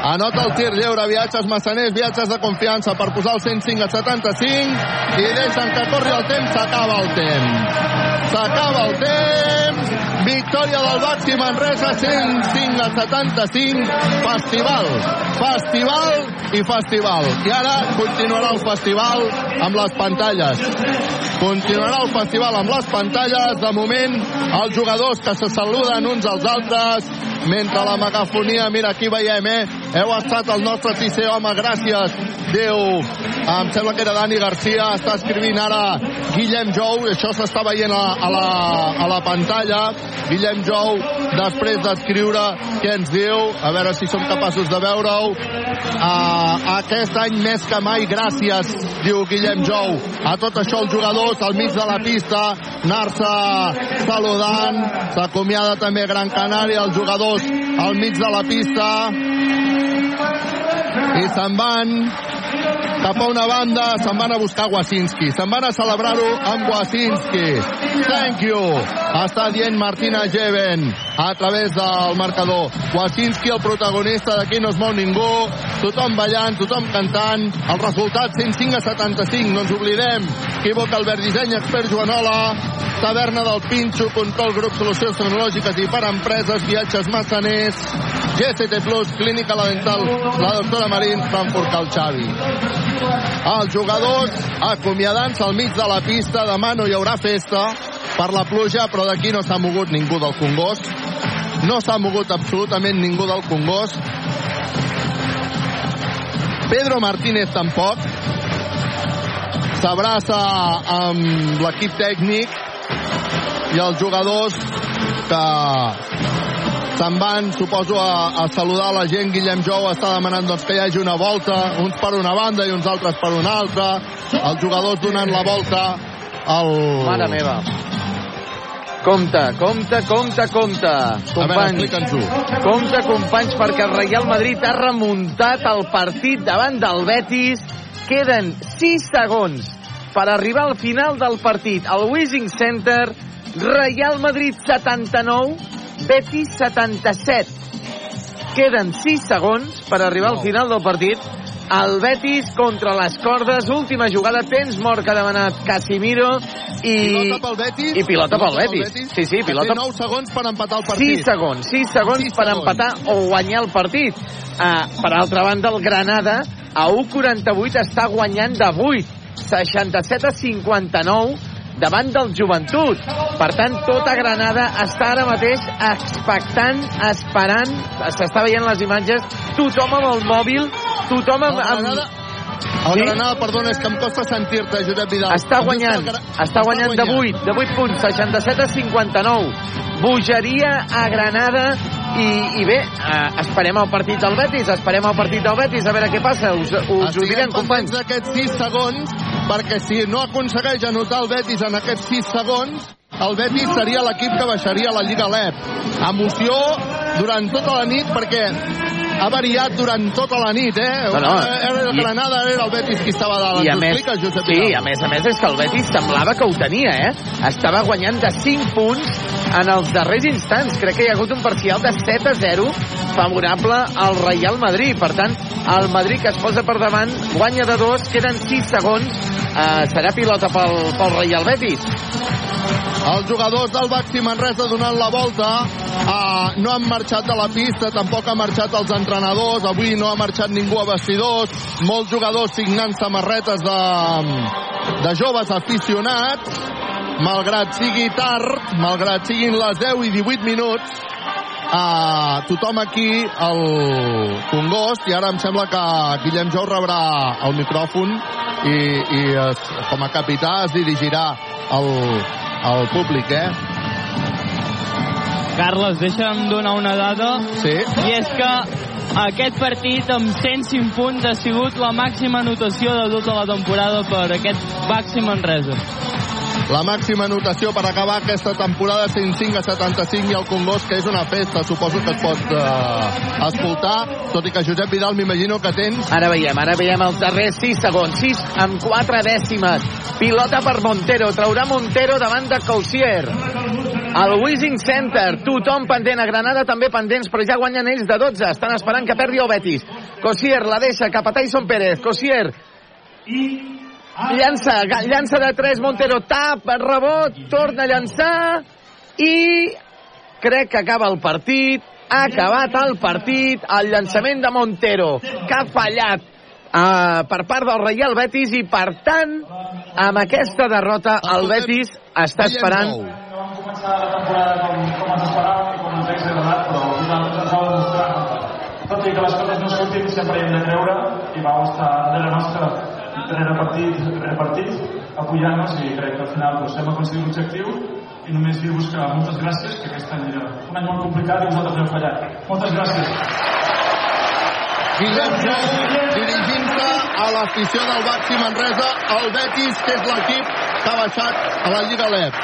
Anota el tir lliure, viatges massaners, viatges de confiança per posar el 105 a 75 i deixen que corri el temps, s'acaba el temps. S'acaba el temps, victòria del Baxi Manresa, 105 a 75, festival, festival i festival. I ara continuarà el festival amb les pantalles. Continuarà el festival amb les pantalles. De moment, els jugadors que se saluden uns als altres, mentre la megafonia, mira, aquí veiem, eh? Heu estat el nostre tercer home, gràcies. Déu, em sembla que era Dani Garcia, està escrivint ara Guillem Jou, això s'està veient a, a, la, a la pantalla. Guillem Jou, després d'escriure què ens diu, a veure si som capaços de veure-ho. Uh, aquest any més que mai, gràcies, diu Guillem Jou, a tot això els jugadors al mig de la pista, anar-se saludant, s'acomiada també Gran Canària, els jugadors al mig de la pista, i se'n van cap a una banda, se'n van a buscar Wasinski, se'n van a celebrar-ho amb Wasinski. Thank you, està dient Martina Jeven a través del marcador. Wasinski, el protagonista d'aquí no es mou ningú, tothom ballant, tothom cantant, el resultat 105 a 75, no ens oblidem. Equívoc Albert Disseny, expert Joanola, Taverna del Pinxo, Control Grup Solucions Tecnològiques i per Empreses, Viatges Massaners, GCT Plus, Clínica La Dental, la doctora Marín, Frankfurt Cal Xavi. Els jugadors acomiadant-se al mig de la pista, demà no hi haurà festa per la pluja, però d'aquí no s'ha mogut ningú del Congost. No s'ha mogut absolutament ningú del Congost. Pedro Martínez tampoc. S'abraça amb l'equip tècnic i els jugadors que se'n van, suposo, a, a saludar la gent. Guillem Jou està demanant doncs, que hi hagi una volta, uns per una banda i uns altres per una altra. Els jugadors donant la volta al... Mare meva. Compte, compte, compte, compte. A veure. Compte, companys, perquè el Real Madrid ha remuntat el partit davant del Betis. Queden 6 segons per arribar al final del partit. Al Wishing Center, Real Madrid 79, Betis 77. Queden 6 segons per arribar al final del partit el Betis contra les cordes, última jugada, temps mort que ha demanat Casimiro i... Pilota pel Betis. I pilota pel Betis. Sí, sí, pilota... Té 9 segons per empatar el partit. 6 segons, 6 segons 6 per segons. empatar o guanyar el partit. Uh, per altra banda, el Granada a 1'48 està guanyant de 8, 67 a 59 davant del Joventut. Per tant, tota Granada està ara mateix expectant, esperant, s'està veient les imatges, tothom amb el mòbil, tothom amb... Amb... El Sí? Granada, perdona, és que em costa sentir-te, Josep Vidal. Està guanyant, Gra- està guanyant de 8, de 8 punts, 67 a 59. Bogeria a Granada i, i bé, eh, esperem el partit del Betis, esperem el partit del Betis, a veure què passa, us, us ho direm, companys. d'aquests 6 segons, perquè si no aconsegueix anotar el Betis en aquests 6 segons, el Betis seria l'equip que baixaria a la Lliga LEP. Emoció durant tota la nit, perquè ha variat durant tota la nit, eh? No, no, Era el Granada, era el Betis qui estava dalt. I a més, Josep sí, a més a més és que el Betis semblava que ho tenia, eh? Estava guanyant de 5 punts en els darrers instants. Crec que hi ha hagut un parcial de 7 a 0 favorable al Real Madrid. Per tant, el Madrid que es posa per davant guanya de 2, queden 6 segons. Eh, serà pilota pel, pel Real Betis. Els jugadors del Baxi Manresa donant la volta. Uh, no han marxat de la pista, tampoc ha marxat els entrenadors, avui no ha marxat ningú a vestidors, molts jugadors signant samarretes de, de joves aficionats, malgrat sigui tard, malgrat siguin les 10 i 18 minuts, uh, tothom aquí al Congost i ara em sembla que Guillem Jou rebrà el micròfon i, i es, com a capità es dirigirà al, al públic, eh? Carles, deixa'm donar una dada. Sí. I és que aquest partit amb 105 punts ha sigut la màxima anotació de tota la temporada per aquest Baxi Manresa. La màxima anotació per acabar aquesta temporada 105 a 75 i el Congost, que és una festa, suposo que es pot eh, escoltar, tot i que Josep Vidal m'imagino que tens... Ara veiem, ara veiem els darrers 6 segons, 6 amb 4 dècimes. Pilota per Montero, traurà Montero davant de Cousier. El Wishing Center, tothom pendent, a Granada també pendents, però ja guanyen ells de 12, estan esperant que perdi el Betis. Cosier la deixa cap a Tyson Pérez, Cosier llança, ga- llança de 3, Montero tap, rebot, torna a llançar i crec que acaba el partit, ha acabat el partit, el llançament de Montero, que ha fallat uh, per part del Real Betis i per tant, amb aquesta derrota el Betis està esperant la tot i que les coses no surtin sempre hi hem de creure i vau estar darrere nostre darrere partit, darrere partit apoyant-nos i crec que al final doncs, hem aconseguit l'objectiu i només dir-vos que moltes gràcies, que aquest any era un any molt complicat i vosaltres heu fallat. Moltes gràcies. Guillem Jou dirigint-se a l'afició del Baxi Manresa, el Betis, que és l'equip que ha baixat a la Lliga LEP.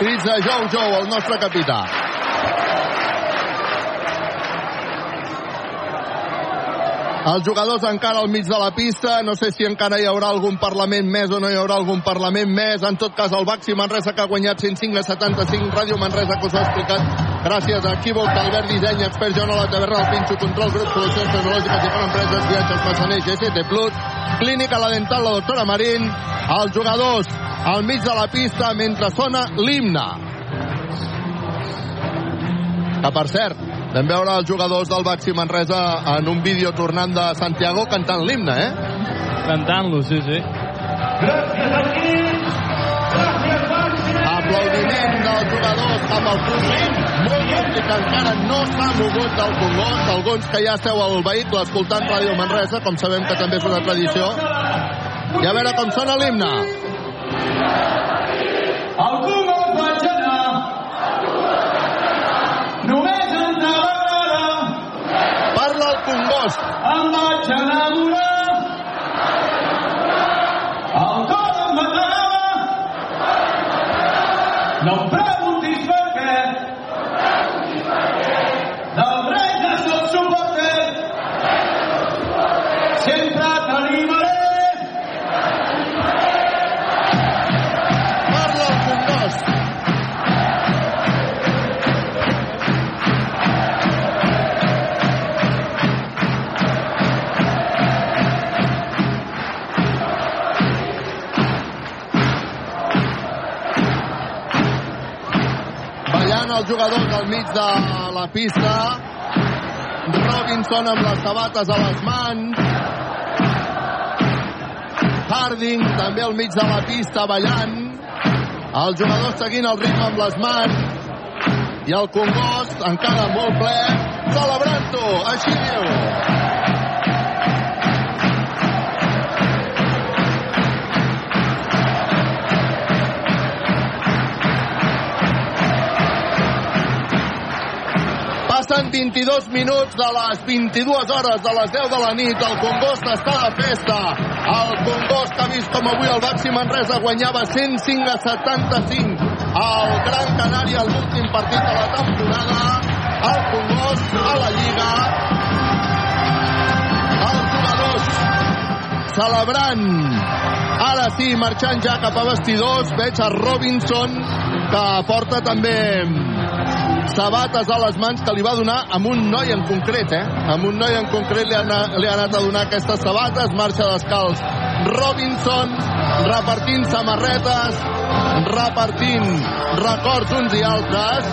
Crits de Jou Jou, el nostre capità. Els jugadors encara al mig de la pista, no sé si encara hi haurà algun Parlament més o no hi haurà algun Parlament més. En tot cas, el Baxi Manresa que ha guanyat 105 a 75, Ràdio Manresa que us ha explicat gràcies a Equívoc, Albert Disseny, Expert Joan a la Taverna, el Pinxo, Control, Grup, Solucions Tecnològiques i per Empreses, Viatges, Massaners, GCT Plus, Clínica La Dental, la doctora Marín, els jugadors al mig de la pista mentre sona l'himne. Que, per cert, vam veure els jugadors del Baxi Manresa en un vídeo tornant de Santiago cantant l'himne, eh? Cantant-lo, sí, sí. Aplaudiment dels jugadors amb el públic. Molt públic que encara no s'ha mogut del Congost. Alguns que ja esteu al vehicle escoltant Ràdio Manresa, com sabem que també és una tradició. I a veure com sona l'himne. El el Congost. em vaig enamorar el cor els jugadors al mig de la pista. Robinson amb les sabates a les mans. Harding també al mig de la pista ballant. El jugador seguint el ritme amb les mans. I el Congost, encara molt ple, celebrant-ho. Així diu. Passen 22 minuts de les 22 hores de les 10 de la nit. El Congost està de festa. El Congost ha vist com avui el Baxi Manresa guanyava 105 a 75 al Gran Canària l'últim partit de la temporada. El Congost a la Lliga. Els jugadors celebrant. Ara sí, marxant ja cap a vestidors. Veig a Robinson que porta també sabates a les mans que li va donar amb un noi en concret, eh? Amb un noi en concret li ha, li ha anat a donar aquestes sabates, marxa descalç Robinson, repartint samarretes, repartint records uns i altres.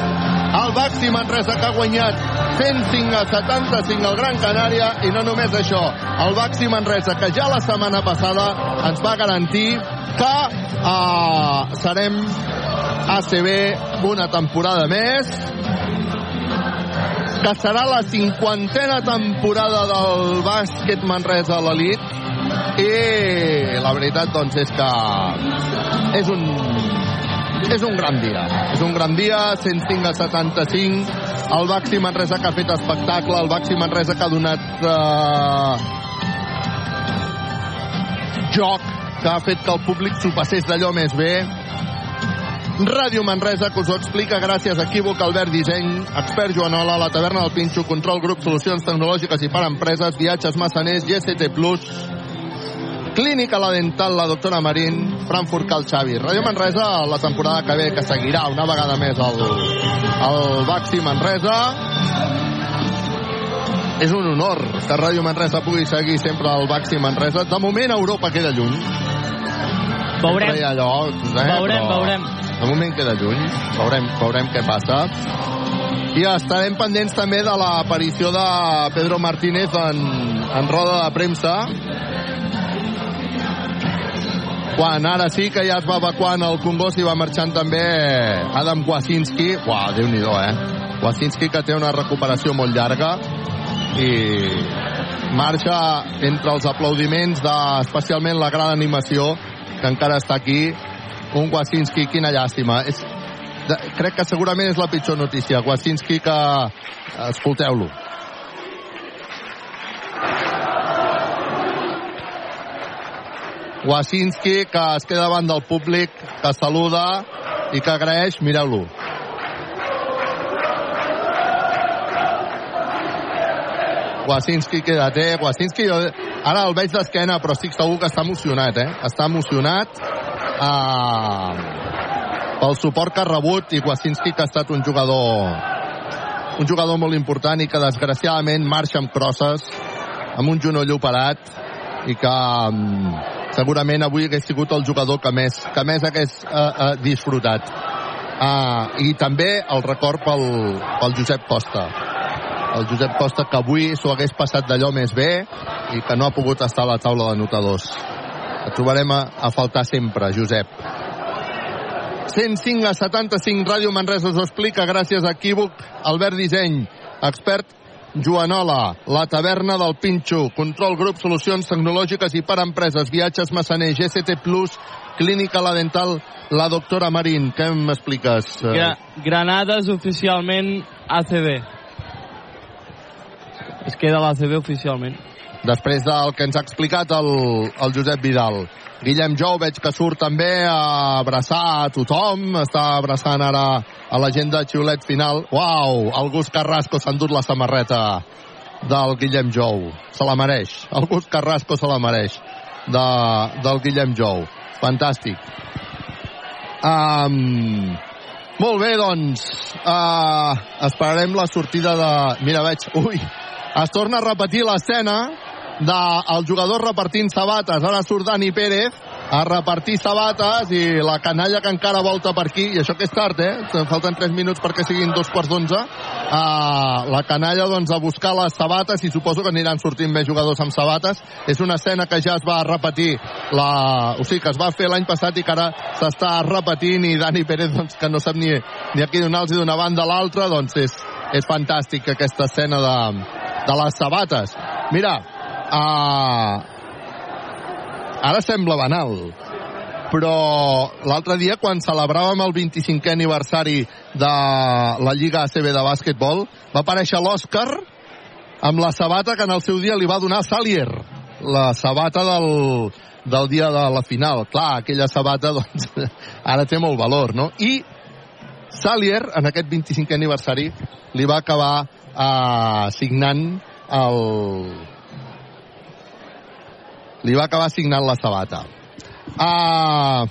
El Baxi Manresa que ha guanyat 105 a 75 al Gran Canària i no només això, el Baxi Manresa que ja la setmana passada ens va garantir que uh, serem ACB una temporada més. Que serà la cinquantena temporada del bàsquet Manresa a l'elit. I la veritat doncs és que és un és un gran dia. És un gran dia, 105 a 75 el Baxi Manresa que ha fet espectacle el Baxi Manresa que ha donat eh, joc que ha fet que el públic s'ho passés d'allò més bé Ràdio Manresa, que us ho explica gràcies a Equívoc, Albert Disseny, Expert Joanola, La Taverna del Pinxo, Control Grup, Solucions Tecnològiques i per Empreses, Viatges Massaners, GST Plus, Clínica La Dental, la doctora Marín, Frankfurt Cal Xavi. Ràdio Manresa, la temporada que ve, que seguirà una vegada més el, el Baxi Manresa. És un honor que Ràdio Manresa pugui seguir sempre el Baxi Manresa. De moment, Europa queda lluny. Veurem. Sempre allò, eh? Veurem, Però veurem. De moment queda lluny. Veurem, veurem què passa. I estarem pendents també de l'aparició de Pedro Martínez en, en roda de premsa. Quan ara sí que ja es va evacuant el Congost i va marxant també Adam Wasinski. Uau, Déu-n'hi-do, eh? Wasinski que té una recuperació molt llarga i marxa entre els aplaudiments de especialment la gran animació que encara està aquí un Wasinski, quina llàstima. És, de, crec que segurament és la pitjor notícia. Wasinski que escolteu-lo. Wasinski que es queda davant del públic que saluda i que agraeix, mireu-lo. Wasinski queda té. Wasinski, jo ara el veig d'esquena, però estic segur que està emocionat, eh? Està emocionat eh, pel suport que ha rebut i Wasinski que ha estat un jugador un jugador molt important i que desgraciadament marxa amb crosses amb un genoll operat i que um, segurament avui hagués sigut el jugador que més, que més hagués uh, uh, disfrutat. Uh, I també el record pel, pel Josep Costa. El Josep Costa que avui s'ho hagués passat d'allò més bé i que no ha pogut estar a la taula de notadors. Et trobarem a, a faltar sempre, Josep. 105 a 75, Ràdio Manresa us ho explica gràcies a Equívoc, Albert Disseny, expert Joanola, la taverna del Pinxo, Control Grup, Solucions Tecnològiques i per Empreses, Viatges Massaner, GCT Plus, Clínica La Dental, la doctora Marín. Què m'expliques? Gra Granades oficialment ACB. Es queda l'ACB oficialment. Després del que ens ha explicat el, el Josep Vidal. Guillem Jou veig que surt també a abraçar a tothom, està abraçant ara a la gent de xiulet final. Uau, el Gus Carrasco s'ha endut la samarreta del Guillem Jou. Se la mereix. El Gus Carrasco se la mereix de, del Guillem Jou. Fantàstic. Um, molt bé, doncs. Uh, esperarem la sortida de... Mira, veig... Ui, es torna a repetir l'escena del jugador repartint sabates. Ara surt Dani Pérez a repartir sabates i la canalla que encara volta per aquí, i això que és tard, eh? Falten 3 minuts perquè siguin dos quarts d'onze. Uh, la canalla, doncs, a buscar les sabates i suposo que aniran sortint més jugadors amb sabates. És una escena que ja es va repetir, la... o sigui, que es va fer l'any passat i que ara s'està repetint i Dani Pérez, doncs, que no sap ni, ni a qui donar-los d'una banda a l'altra, doncs és, és fantàstic aquesta escena de, de les sabates. Mira, uh, ara sembla banal, però l'altre dia quan celebràvem el 25è aniversari de la Lliga ACB de bàsquetbol va aparèixer l'Òscar amb la sabata que en el seu dia li va donar Salier la sabata del, del dia de la final clar, aquella sabata doncs ara té molt valor, no? i Salier en aquest 25è aniversari li va acabar eh, signant el li va acabar signant la sabata Uh,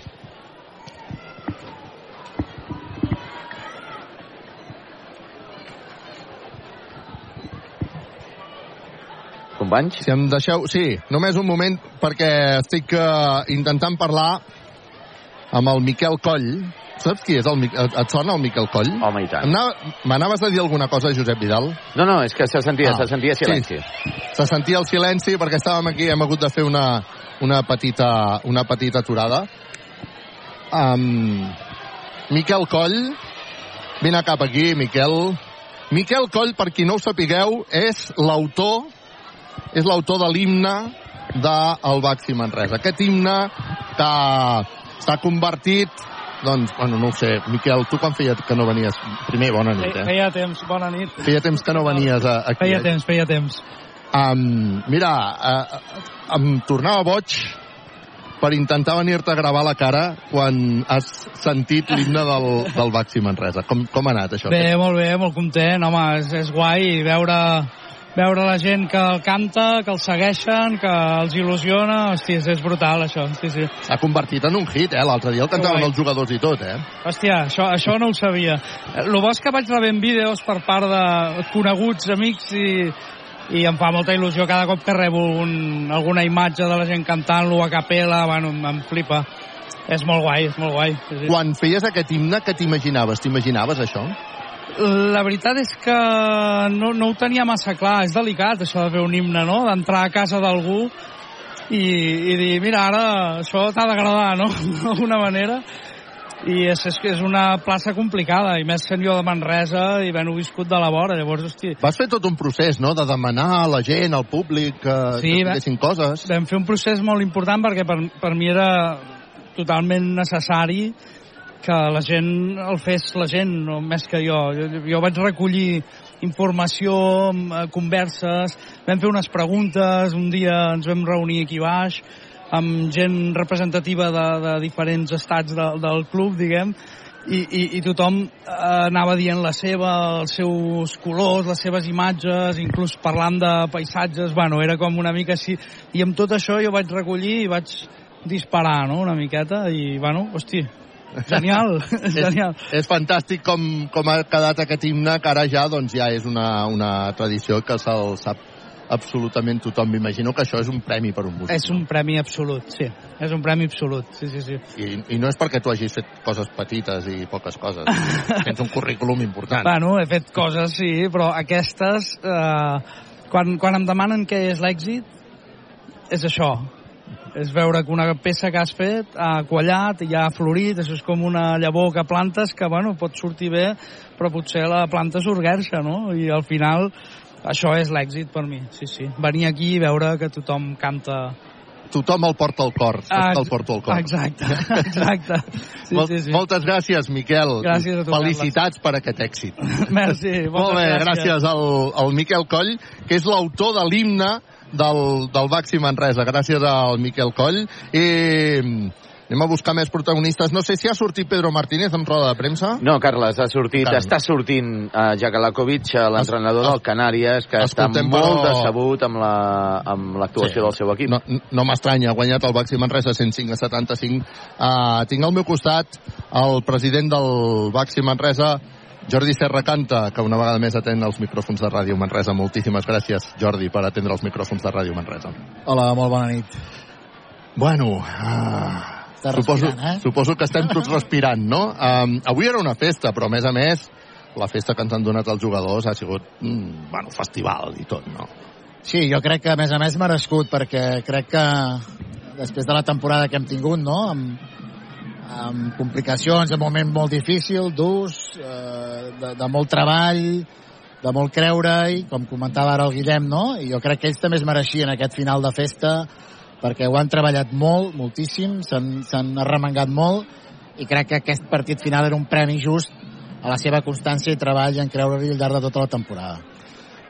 Companys? Si em deixeu... Sí, només un moment, perquè estic uh, intentant parlar amb el Miquel Coll. Saps qui és el? Et sona el Miquel Coll? Home, i tant. M'anaves a dir alguna cosa, Josep Vidal? No, no, és que se sentia, ah, se sentia silenci. Sí, se sentia el silenci perquè estàvem aquí, hem hagut de fer una, una petita, una petita aturada. Um, Miquel Coll, vine cap aquí, Miquel. Miquel Coll, per qui no ho sapigueu, és l'autor és l'autor de l'himne del Baxi Manresa. Aquest himne que s'ha convertit doncs, bueno, no ho sé, Miquel, tu quan feia que no venies? Primer, bona nit, eh? Feia temps, bona nit. Feia temps que no venies a, aquí. Feia temps, feia temps. Um, mira, uh, em tornava boig per intentar venir-te a gravar la cara quan has sentit l'himne del, del Baxi Manresa. Com, com ha anat això? Bé, molt bé, molt content. Home, és, és guai veure veure la gent que el canta, que el segueixen, que els il·lusiona, hosti, és, és brutal això, sí, sí. S'ha convertit en un hit, eh? L'altre dia el cantaven els jugadors i tot, eh? Hòstia, això, això no ho sabia. El bo és que vaig rebent vídeos per part de coneguts, amics i, i em fa molta il·lusió cada cop que rebo un, alguna imatge de la gent cantant-lo a capella, bueno, em, em flipa. És molt guai, és molt guai. Sí, sí. Quan feies aquest himne, què t'imaginaves? T'imaginaves això? La veritat és que no, no ho tenia massa clar. És delicat, això de fer un himne, no? D'entrar a casa d'algú i, i dir, mira, ara això t'ha d'agradar, no? D'alguna manera. I és, és que és una plaça complicada, i més sent jo de Manresa i ben-ho viscut de la vora, llavors, hosti... Vas fer tot un procés, no?, de demanar a la gent, al públic, que, sí, que fessin coses. Vam fer un procés molt important perquè per, per mi era totalment necessari que la gent el fes la gent, no més que jo. Jo, jo vaig recollir informació, eh, converses, vam fer unes preguntes, un dia ens vam reunir aquí baix amb gent representativa de, de diferents estats de, del club, diguem, i, i, i tothom eh, anava dient la seva, els seus colors, les seves imatges, inclús parlant de paisatges, bueno, era com una mica així, i amb tot això jo vaig recollir i vaig disparar, no?, una miqueta, i, bueno, hosti, Genial, genial. És, és fantàstic com, com ha quedat aquest himne, que ara ja, doncs, ja és una, una tradició que se'l sap absolutament tothom. M'imagino que això és un premi per un músic. És un premi absolut, sí. És un premi absolut, sí, sí, sí. I, I no és perquè tu hagis fet coses petites i poques coses. Tens un currículum important. Bueno, he fet coses, sí, però aquestes, eh, quan, quan em demanen què és l'èxit, és això, és veure que una peça que has fet ha quallat, ja ha florit, això és com una llavor que plantes que, bueno, pot sortir bé, però potser la planta s'urguerxa, no? I al final això és l'èxit per mi, sí, sí. Venir aquí i veure que tothom canta tothom el porta al cor, ah, el porta al cor. Exacte, exacte. Sí, Mol, sí, sí. Moltes gràcies, Miquel. Gràcies a tu, Felicitats per aquest èxit. Merci, Molt bé, gràcies. gràcies al, al Miquel Coll, que és l'autor de l'himne del, del Baxi Manresa. Gràcies al Miquel Coll. I anem a buscar més protagonistes. No sé si ha sortit Pedro Martínez en roda de premsa. No, Carles, ha sortit, Carles. està sortint uh, Jakalakovic, l'entrenador del Canàries, que està Escoltem, molt però- decebut amb la- amb l'actuació Sí. del seu equip. No, no m'estranya, ha guanyat el Baxi Manresa 105 a 75. Uh, tinc al meu costat el president del Baxi Manresa, Jordi Serra Canta, que una vegada més atén els micròfons de Ràdio Manresa. Moltíssimes gràcies, Jordi, per atendre els micròfons de Ràdio Manresa. Hola, molt bona nit. Bueno, uh, suposo, eh? suposo que estem tots respirant, no? Um, avui era una festa, però a més a més la festa que ens han donat els jugadors ha sigut, mm, bueno, festival i tot, no? Sí, jo crec que a més a més merescut, perquè crec que després de la temporada que hem tingut, no?, amb, amb complicacions, en un moment molt difícil, durs, eh, de, de molt treball, de molt creure-hi, com comentava ara el Guillem, no? I jo crec que ells també es mereixien aquest final de festa perquè ho han treballat molt, moltíssim, s'han s'han arremangat molt i crec que aquest partit final era un premi just a la seva constància i treball en creure-hi al llarg de tota la temporada.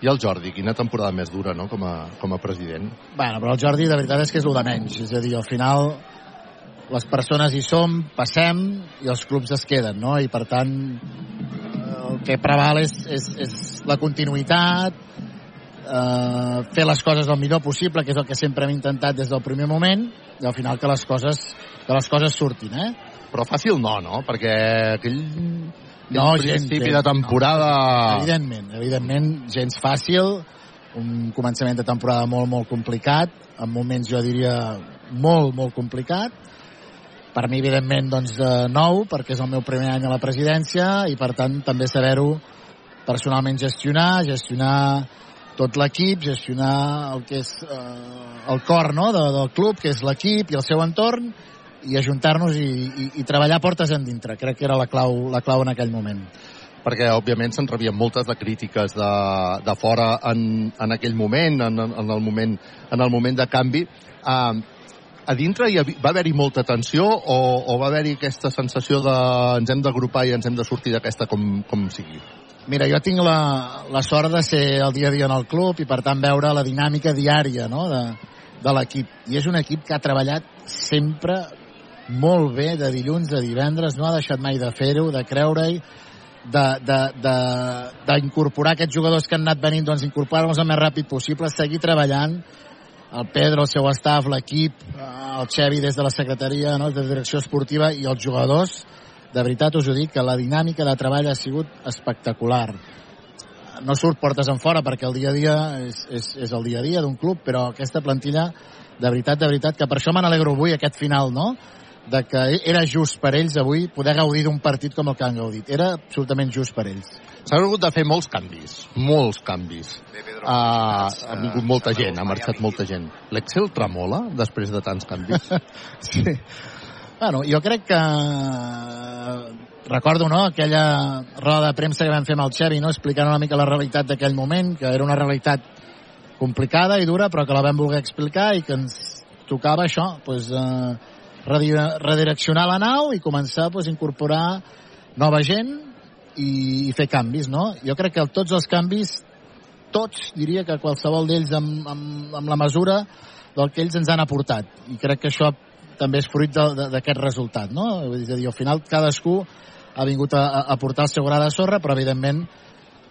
I el Jordi, quina temporada més dura, no?, com a, com a president. Bueno, però el Jordi de veritat és que és el de menys. És a dir, al final les persones hi som, passem i els clubs es queden, no? I per tant el que preval és, és, és la continuïtat, eh, fer les coses el millor possible, que és el que sempre hem intentat des del primer moment, i al final que les coses, que les coses surtin, eh? Però fàcil no, no? Perquè aquell, aquell No, principi gens, de temporada... No, evidentment, evidentment, gens fàcil, un començament de temporada molt, molt complicat, en moments jo diria molt, molt complicat, per mi, evidentment, doncs, de nou, perquè és el meu primer any a la presidència i, per tant, també saber-ho personalment gestionar, gestionar tot l'equip, gestionar el que és eh, el cor no? de, del club, que és l'equip i el seu entorn, i ajuntar-nos i, i, i treballar portes endintre. Crec que era la clau, la clau en aquell moment perquè òbviament se'n rebien moltes de crítiques de, de fora en, en aquell moment, en, en, el moment, en el moment de canvi. Uh, a dintre hi va haver-hi molta tensió o, o va haver-hi aquesta sensació de ens hem d'agrupar i ens hem de sortir d'aquesta com, com sigui? Mira, jo tinc la, la sort de ser el dia a dia en el club i per tant veure la dinàmica diària no? de, de l'equip. I és un equip que ha treballat sempre molt bé de dilluns a divendres, no ha deixat mai de fer-ho, de creure-hi, d'incorporar aquests jugadors que han anat venint, doncs incorporar-los el més ràpid possible, seguir treballant, el Pedro, el seu staff, l'equip, el Xevi des de la secretaria, no? de direcció esportiva i els jugadors, de veritat us ho dic, que la dinàmica de treball ha sigut espectacular. No surt portes en fora perquè el dia a dia és, és, és el dia a dia d'un club, però aquesta plantilla, de veritat, de veritat, que per això me n'alegro avui, aquest final, no?, de que era just per ells avui poder gaudir d'un partit com el que han gaudit. Era absolutament just per ells. S'han hagut de fer molts canvis, molts canvis. Uh, ha vingut molta gent, ha marxat molta gent. L'Excel tremola després de tants canvis? sí. Bueno, jo crec que recordo no, aquella roda de premsa que vam fer amb el Xevi, no, explicant una mica la realitat d'aquell moment, que era una realitat complicada i dura, però que la vam voler explicar i que ens tocava això, doncs, eh, redireccionar la nau i començar pues, a incorporar nova gent i, i fer canvis, no? Jo crec que tots els canvis, tots, diria que qualsevol d'ells amb, amb, amb la mesura del que ells ens han aportat. I crec que això també és fruit d'aquest resultat, no? És a dir, al final cadascú ha vingut a, a aportar el seu gra de sorra, però evidentment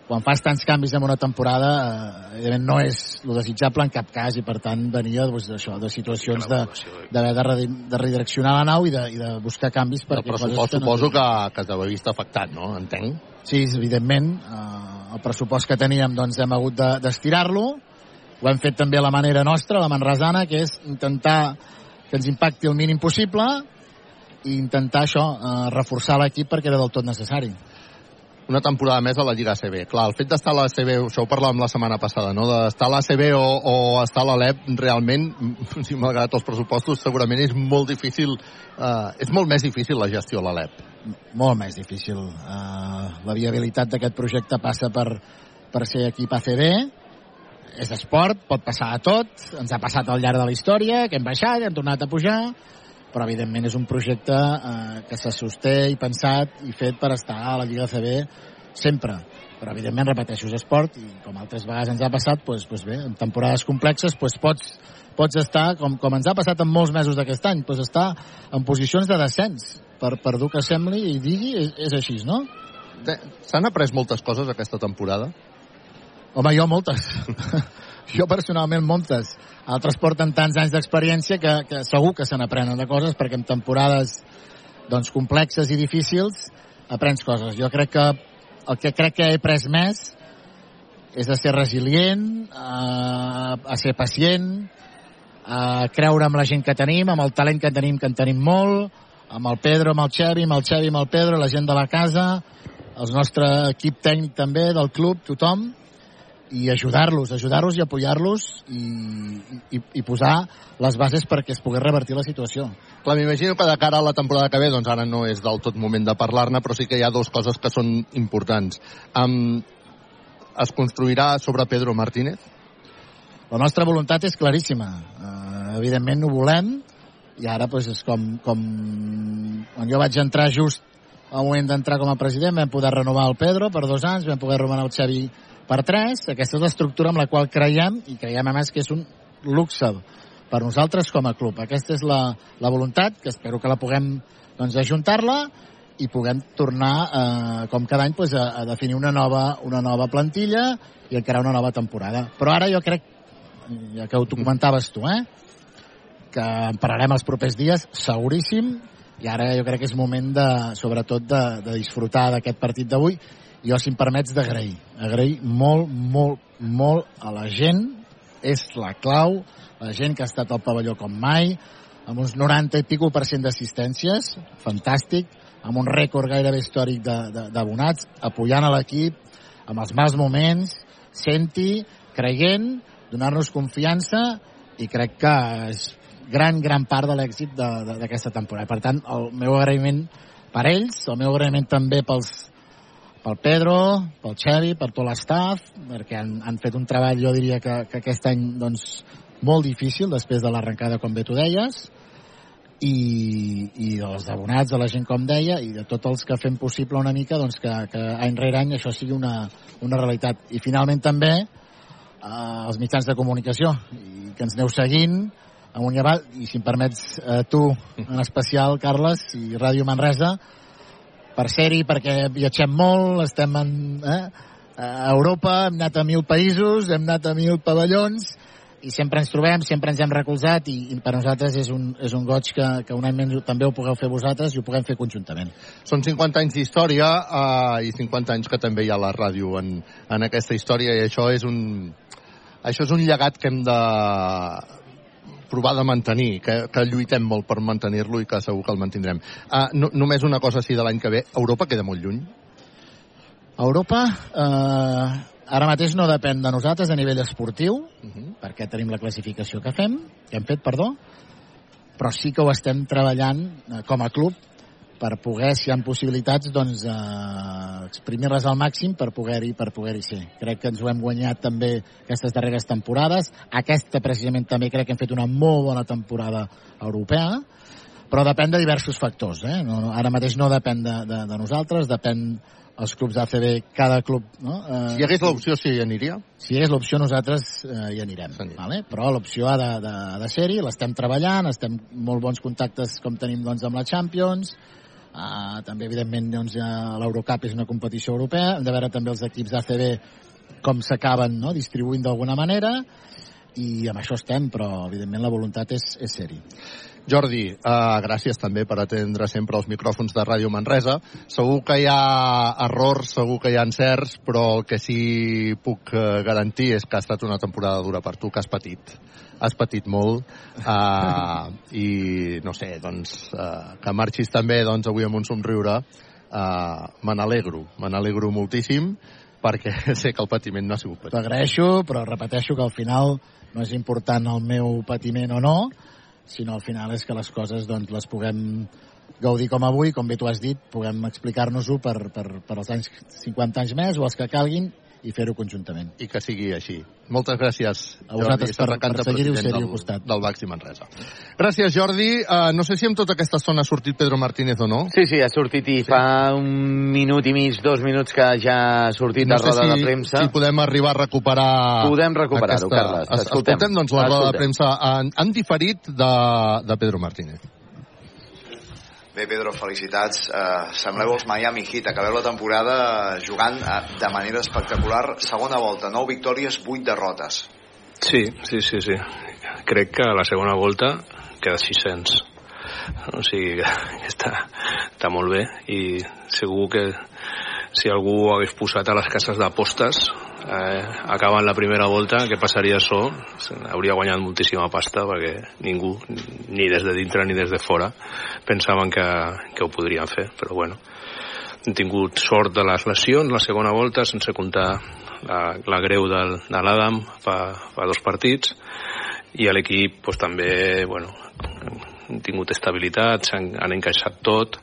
quan fas tants canvis en una temporada, eh, evidentment no és el desitjable en cap cas i per tant venia doncs, això, de situacions d'haver de, de, de redireccionar la nau i de, i de buscar canvis perquè pressupost que no suposo que, que he vist afectat, no? Entenc. Sí, evidentment. Eh, el pressupost que teníem doncs hem hagut d'estirar-lo. De, Ho hem fet també a la manera nostra, la manresana, que és intentar que ens impacti el mínim possible i intentar això, eh, reforçar l'equip perquè era del tot necessari una temporada més a la Lliga ACB. Clar, el fet d'estar a l'ACB, això ho parlàvem la setmana passada, no? d'estar a l'ACB o, o estar a l'Alep, realment, si malgrat els pressupostos, segurament és molt difícil, eh, és molt més difícil la gestió a l'Alep. Molt més difícil. Uh, la viabilitat d'aquest projecte passa per, per ser equip ACB, és esport, pot passar a tot, ens ha passat al llarg de la història, que hem baixat, hem tornat a pujar, però evidentment és un projecte eh, que s'ha sosté i pensat i fet per estar a la Lliga CB sempre però evidentment, repeteixo, és esport i com altres vegades ens ha passat, doncs, doncs bé, en temporades complexes doncs pots, pots estar, com, com ens ha passat en molts mesos d'aquest any, doncs estar en posicions de descens, per, per dur que sembli i digui, és, és així, no? S'han après moltes coses aquesta temporada? Home, jo moltes. jo personalment moltes. Altres porten tants anys d'experiència que, que segur que se n'aprenen de coses perquè en temporades doncs, complexes i difícils aprens coses. Jo crec que el que crec que he pres més és a ser resilient, a, a ser pacient, a creure amb la gent que tenim, amb el talent que tenim, que en tenim molt, amb el Pedro, amb el Xevi, amb el Xevi, amb el Pedro, la gent de la casa, el nostre equip tècnic també, del club, tothom, i ajudar-los, ajudar-los i apoyar-los i, i, i posar les bases perquè es pogués revertir la situació. Clar, m'imagino que de cara a la temporada que ve, doncs ara no és del tot moment de parlar-ne, però sí que hi ha dues coses que són importants. Um, es construirà sobre Pedro Martínez? La nostra voluntat és claríssima. Uh, evidentment ho volem, i ara pues, és com, com quan jo vaig entrar just al moment d'entrar com a president vam poder renovar el Pedro per dos anys, vam poder renovar el Xavi per tres, aquesta és l'estructura amb la qual creiem i creiem a més que és un luxe per nosaltres com a club. Aquesta és la, la voluntat, que espero que la puguem doncs, ajuntar-la i puguem tornar, eh, com cada any, pues, a, a definir una nova, una nova plantilla i encarar una nova temporada. Però ara jo crec, ja que ho comentaves tu, eh, que en parlarem els propers dies, seguríssim, i ara jo crec que és moment de, sobretot de, de disfrutar d'aquest partit d'avui jo si em permets d'agrair. Agrair molt, molt, molt a la gent. És la clau. La gent que ha estat al pavelló com mai amb uns 90 i pico per cent d'assistències. Fantàstic. Amb un rècord gairebé històric d'abonats. Apoyant a l'equip amb els mals moments. Senti, creient donar-nos confiança. I crec que és gran, gran part de l'èxit d'aquesta temporada. Per tant, el meu agraïment per ells, el meu agraïment també pels, pel Pedro, pel Xevi, per tot l'estaf, perquè han, han fet un treball, jo diria que, que aquest any, doncs, molt difícil, després de l'arrencada, com bé tu deies, i, i dels abonats, de la gent, com deia, i de tots els que fem possible una mica doncs, que, que any rere any això sigui una, una realitat. I finalment també eh, els mitjans de comunicació, i que ens aneu seguint, amunt i avall, i si em permets eh, tu, en especial, Carles, i Ràdio Manresa, per ser-hi, perquè viatgem molt, estem en, eh, a Europa, hem anat a mil països, hem anat a mil pavellons, i sempre ens trobem, sempre ens hem recolzat i, i per nosaltres és un, és un goig que, que un any menys també ho pugueu fer vosaltres i ho puguem fer conjuntament. Són 50 anys d'història eh, i 50 anys que també hi ha la ràdio en, en aquesta història i això és un, això és un llegat que hem de, provar de mantenir, que, que lluitem molt per mantenir-lo i que segur que el mantindrem. Uh, no, només una cosa així de l'any que ve. Europa queda molt lluny? Europa eh, ara mateix no depèn de nosaltres a nivell esportiu, uh -huh. perquè tenim la classificació que fem, que hem fet, perdó, però sí que ho estem treballant eh, com a club per poder, si hi ha possibilitats, doncs, eh, exprimir-les al màxim per poder-hi per poder ser. Crec que ens ho hem guanyat també aquestes darreres temporades. Aquesta, precisament, també crec que hem fet una molt bona temporada europea, però depèn de diversos factors. Eh? No, no, ara mateix no depèn de, de, de nosaltres, depèn els clubs d'ACB, cada club... No? Eh, si hi hagués l'opció, sí hi aniria? Si hi hagués l'opció, nosaltres eh, hi anirem. Sí. Vale? Però l'opció ha de, de, de ser-hi, l'estem treballant, estem molt bons contactes com tenim doncs, amb la Champions, Uh, també, evidentment, doncs, l'Eurocup és una competició europea. Hem de veure també els equips d'ACB com s'acaben no? distribuint d'alguna manera i amb això estem, però evidentment la voluntat és, és ser-hi. Jordi, uh, gràcies també per atendre sempre els micròfons de Ràdio Manresa. Segur que hi ha errors, segur que hi ha encerts, però el que sí puc uh, garantir és que ha estat una temporada dura per tu, que has patit has patit molt uh, i no sé, doncs uh, que marxis també doncs, avui amb un somriure uh, me n'alegro, me n'alegro moltíssim perquè sé que el patiment no ha sigut petit. T'agraeixo, però repeteixo que al final no és important el meu patiment o no, sinó al final és que les coses doncs, les puguem gaudir com avui, com bé tu has dit, puguem explicar-nos-ho per, per, per els anys 50 anys més o els que calguin i fer-ho conjuntament. I que sigui així. Moltes gràcies, a vosaltres Jordi, per, per seguir-ho del, costat. del Baxi Manresa. Gràcies, Jordi. Uh, no sé si amb tota aquesta estona ha sortit Pedro Martínez o no. Sí, sí, ha sortit i sí. fa un minut i mig, dos minuts que ja ha sortit no de roda si, de premsa. si podem arribar a recuperar... Podem recuperar-ho, aquesta... Carles. Escoltem, escoltem doncs la roda de premsa. Han, han diferit de, de Pedro Martínez. Bé, Pedro, felicitats. Uh, sembleu els Miami Heat. Acabeu la temporada jugant uh, de manera espectacular. Segona volta, 9 victòries, 8 derrotes. Sí, sí, sí, sí. Crec que a la segona volta queda 600. O sigui que està, està molt bé i segur que si algú hagués posat a les cases d'apostes eh, acabant la primera volta, què passaria això? Hauria guanyat moltíssima pasta perquè ningú, ni des de dintre ni des de fora, pensaven que, que ho podrien fer, però bueno. Hem tingut sort de les lesions la segona volta, sense comptar la, la greu del, de l'Adam fa, fa dos partits, i a l'equip pues, també bueno, han tingut estabilitat, han, han encaixat tot,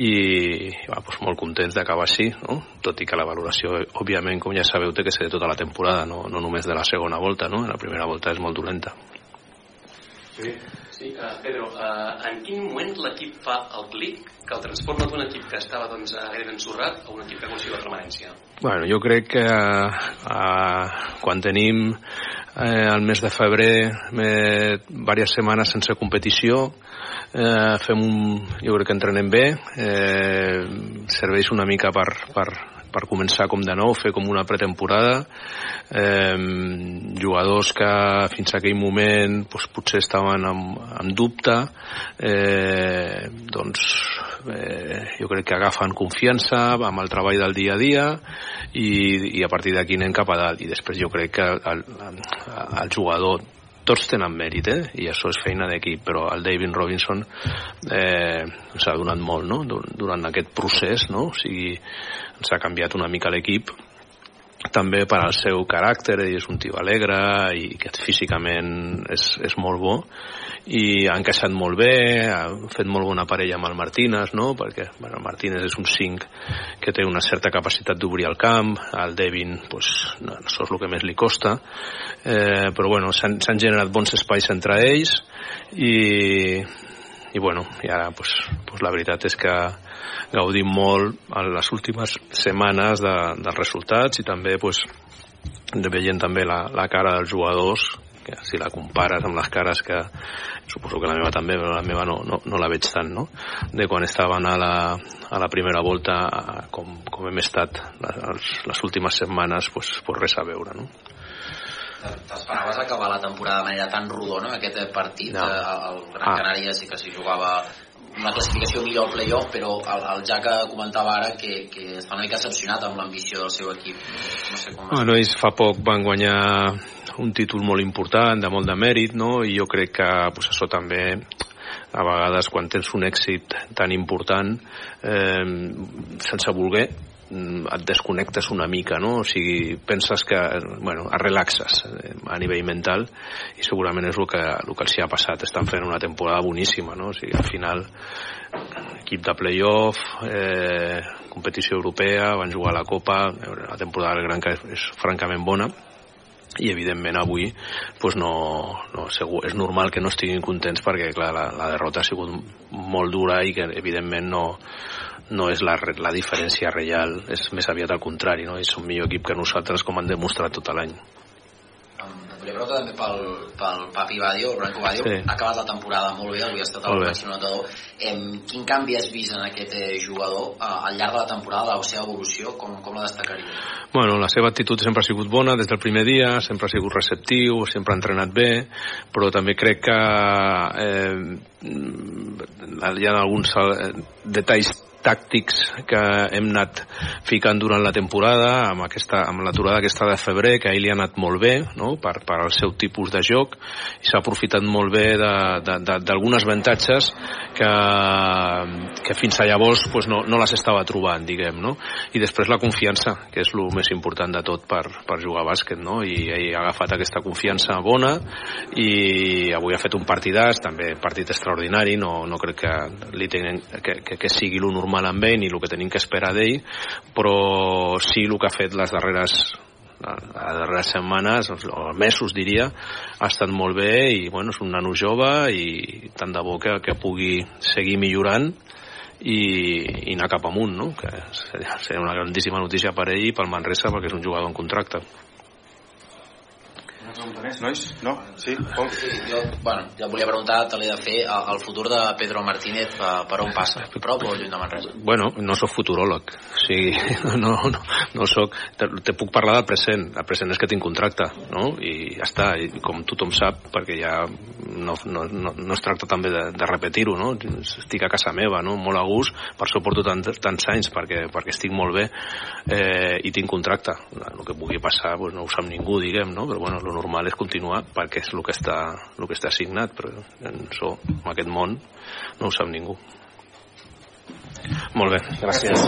i va, doncs molt contents d'acabar així, no? tot i que la valoració, òbviament, com ja sabeu, té que ser de tota la temporada, no, no només de la segona volta, no? la primera volta és molt dolenta. Sí, sí uh, Pedro, uh, en quin moment l'equip fa el clic que el transforma d'un equip que estava doncs, gairebé ensorrat a un equip que aconsegueix la permanència? Bueno, jo crec que uh, quan tenim eh, el mes de febrer eh, diverses setmanes sense competició eh, fem un, jo crec que entrenem bé. Eh, serveix una mica per, per, per començar com de nou, fer com una pretemporada. Eh, jugadors que fins a aquell moment doncs, potser estaven amb, amb dubte eh, doncs eh, jo crec que agafen confiança amb el treball del dia a dia i, i a partir d'aquí anem cap a dalt. I després jo crec que el, el, el jugador tots tenen mèrit, eh? i això és feina d'equip, però el David Robinson eh, s'ha donat molt no? durant aquest procés, no? o sigui, ens ha canviat una mica l'equip, també per al seu caràcter, és un tio alegre i que físicament és, és molt bo i ha encaixat molt bé, ha fet molt bona parella amb el Martínez, no? perquè bueno, el Martínez és un 5 que té una certa capacitat d'obrir el camp, el Devin, pues, no, això és el que més li costa, eh, però bueno, s'han generat bons espais entre ells i, i bueno, i ara pues, pues la veritat és que gaudim molt en les últimes setmanes de, dels resultats i també pues, de veient també la, la cara dels jugadors que si la compares amb les cares que suposo que la meva també, però la meva no, no, no la veig tant, no? De quan estaven a la, a la primera volta, com, com hem estat les, les últimes setmanes, pues, pues res a veure, no? T'esperaves acabar la temporada de manera tan rodona, aquest partit? No. El Gran ah. Canària sí que s'hi jugava una classificació millor al playoff, però el, el Jaca comentava ara que, que està una mica decepcionat amb l'ambició del seu equip. No sé com... Bueno, ells fa poc van guanyar un títol molt important, de molt de mèrit, no? i jo crec que pues, això també a vegades quan tens un èxit tan important eh, sense voler et desconnectes una mica, no? O sigui, penses que, bueno, et relaxes eh, a nivell mental i segurament és el que, el que els hi ha passat. Estan fent una temporada boníssima, no? O sigui, al final, equip de playoff, eh, competició europea, van jugar a la Copa, la temporada del Gran que és, és francament bona, i evidentment avui pues no, no, segur, és normal que no estiguin contents perquè clar, la, la derrota ha sigut molt dura i que evidentment no, no és la, la diferència real, és més aviat al contrari, no? és un millor equip que nosaltres com han demostrat tot l'any. Volia preguntar també pel, pel Papi Badio, el Branco Badio, sí. ha acabat la temporada molt bé, avui ha estat el màxim notador. Em, quin canvi has vist en aquest eh, jugador eh, al llarg de la temporada, la seva evolució, com, com la destacaria? Bueno, la seva actitud sempre ha sigut bona des del primer dia, sempre ha sigut receptiu, sempre ha entrenat bé, però també crec que eh, hi ha alguns eh, detalls tàctics que hem anat ficant durant la temporada amb, aquesta, amb l'aturada aquesta de febrer que a ell li ha anat molt bé no? per, per al seu tipus de joc i s'ha aprofitat molt bé d'algunes avantatges que, que fins a llavors pues, no, no les estava trobant diguem, no? i després la confiança que és el més important de tot per, per jugar a bàsquet no? i ell ha agafat aquesta confiança bona i avui ha fet un partidàs també partit extraordinari no, no crec que, li tenen, que, que, que sigui lo normal normal amb ell ni el que tenim que esperar d'ell, però sí el que ha fet les darreres les darreres setmanes o mesos diria ha estat molt bé i bueno, és un nano jove i tant de bo que, que pugui seguir millorant i, i anar cap amunt no? que seria, una grandíssima notícia per ell i pel Manresa perquè és un jugador en contracte més, nois? No? Sí? Pol? Sí, jo, bueno, ja et volia preguntar, te l'he de fer, el, el futur de Pedro Martínez per, per on passa? Prop o lluny de Manresa? Bueno, no sóc futuròleg, o sigui, no, no, no sóc... Te, te puc parlar del present, el present és que tinc contracte, no? I ja està, i com tothom sap, perquè ja no, no, no, no es tracta també de, de repetir-ho, no? Estic a casa meva, no? Molt a gust, per això porto tant, tants anys, perquè, perquè estic molt bé eh, i tinc contracte. El que pugui passar pues, no ho sap ningú, diguem, no? Però bueno, lo normal és continuar perquè és el que està, el que està assignat, però en, so, en aquest món no ho sap ningú. Molt bé, gràcies.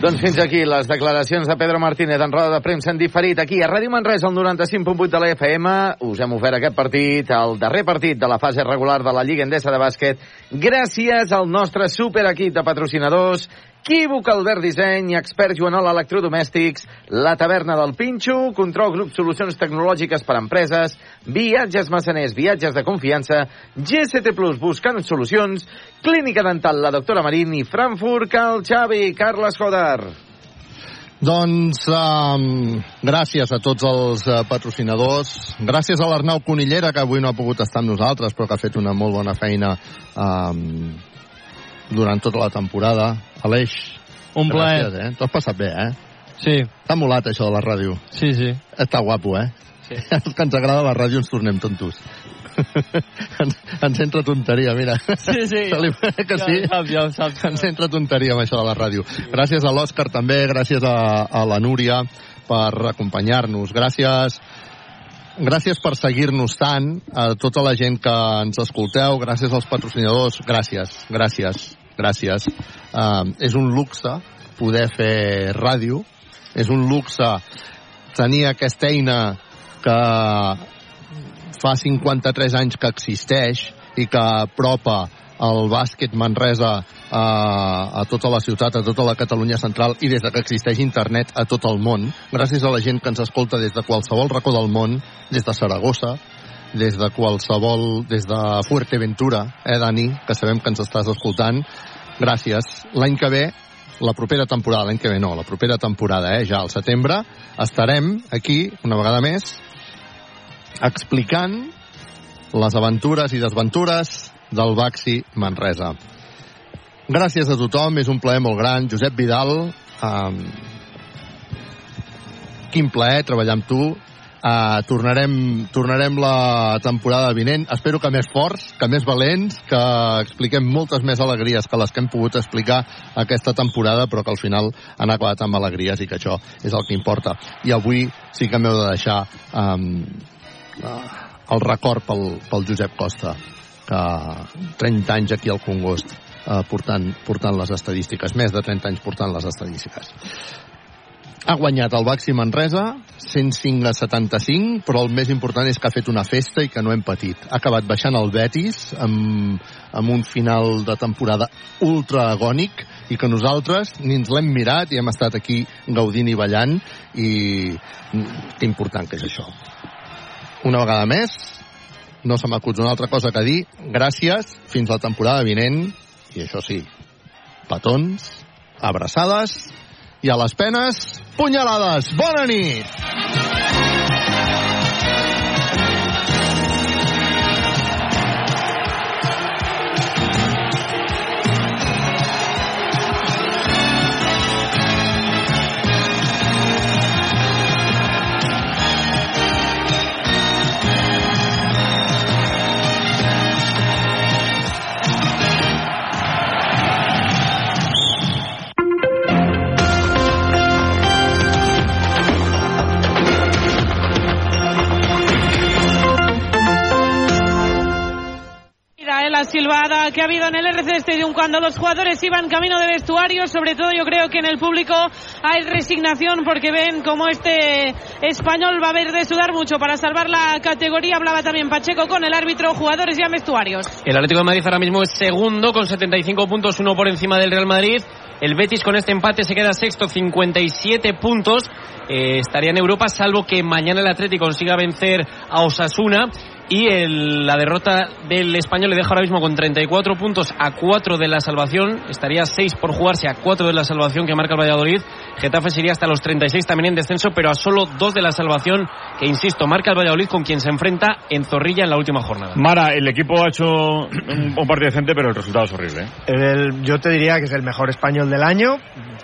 Doncs fins aquí les declaracions de Pedro Martínez en roda de premsa en diferit aquí a Ràdio Manresa, el 95.8 de la FM. Us hem ofert aquest partit, el darrer partit de la fase regular de la Lliga Endesa de Bàsquet, gràcies al nostre superequip de patrocinadors Equívoc Albert Disseny, expert Joanol Electrodomèstics, la taverna del Pinxo, Control Grup Solucions Tecnològiques per a Empreses, Viatges Massaners, Viatges de Confiança, GCT Plus Buscant Solucions, Clínica Dental La Doctora Marín i Frankfurt Cal Xavi, Carles Joder. Doncs um, gràcies a tots els uh, patrocinadors, gràcies a l'Arnau Conillera, que avui no ha pogut estar amb nosaltres, però que ha fet una molt bona feina um, durant tota la temporada. Aleix, un plaer. Gràcies, eh? T'ho has passat bé, eh? Sí. T'ha molat això de la ràdio. Sí, sí. Està guapo, eh? Sí. Els que ens agrada la ràdio ens tornem tontos. ens, ens entra tonteria, mira. Sí, sí. Se li... que sí? Ja ja ho sap. Ens entra tonteria amb això de la ràdio. Gràcies a l'Òscar també, gràcies a, a la Núria per acompanyar-nos. Gràcies gràcies per seguir-nos tant, a tota la gent que ens escolteu, gràcies als patrocinadors, gràcies, gràcies, gràcies. Uh, és un luxe poder fer ràdio, és un luxe tenir aquesta eina que fa 53 anys que existeix i que apropa el bàsquet Manresa a, a tota la ciutat, a tota la Catalunya central i des de que existeix internet a tot el món. Gràcies a la gent que ens escolta des de qualsevol racó del món, des de Saragossa, des de qualsevol, des de Fuerteventura, eh, Dani, que sabem que ens estàs escoltant. Gràcies. L'any que ve la propera temporada, l'any que ve no, la propera temporada, eh, ja al setembre, estarem aquí, una vegada més, explicant les aventures i desventures del Baxi Manresa. Gràcies a tothom, és un plaer molt gran. Josep Vidal, um, quin plaer treballar amb tu. Uh, tornarem, tornarem la temporada vinent. Espero que més forts, que més valents, que expliquem moltes més alegries que les que hem pogut explicar aquesta temporada, però que al final han acabat amb alegries i que això és el que importa. I avui sí que m'heu de deixar um, uh, el record pel, pel Josep Costa, que 30 anys aquí al Congost eh, portant, portant les estadístiques, més de 30 anys portant les estadístiques. Ha guanyat el Baxi Manresa, 105 a 75, però el més important és que ha fet una festa i que no hem patit. Ha acabat baixant el Betis amb, amb un final de temporada ultra agònic i que nosaltres ni ens l'hem mirat i hem estat aquí gaudint i ballant i que important que és això. Una vegada més, no se m'acut una altra cosa que dir. Gràcies, fins la temporada vinent. I això sí, petons, abraçades i a les penes, punyalades. Bona nit! Silbada que ha habido en el RC Stadium cuando los jugadores iban camino de vestuario. Sobre todo yo creo que en el público hay resignación porque ven como este español va a haber de sudar mucho para salvar la categoría. Hablaba también Pacheco con el árbitro, jugadores y vestuarios. El Atlético de Madrid ahora mismo es segundo con 75 puntos, uno por encima del Real Madrid. El Betis con este empate se queda sexto, 57 puntos. Eh, estaría en Europa, salvo que mañana el Atlético consiga vencer a Osasuna y el- la derrota del español le deja ahora mismo con 34 puntos a 4 de la salvación. Estaría 6 por jugarse a 4 de la salvación que marca el Valladolid. Getafe sería hasta los 36 también en descenso, pero a solo 2 de la salvación que, insisto, marca el Valladolid con quien se enfrenta en Zorrilla en la última jornada. Mara, el equipo ha hecho un, un partido decente, pero el resultado es horrible. ¿eh? El- yo te diría que es el mejor español del año,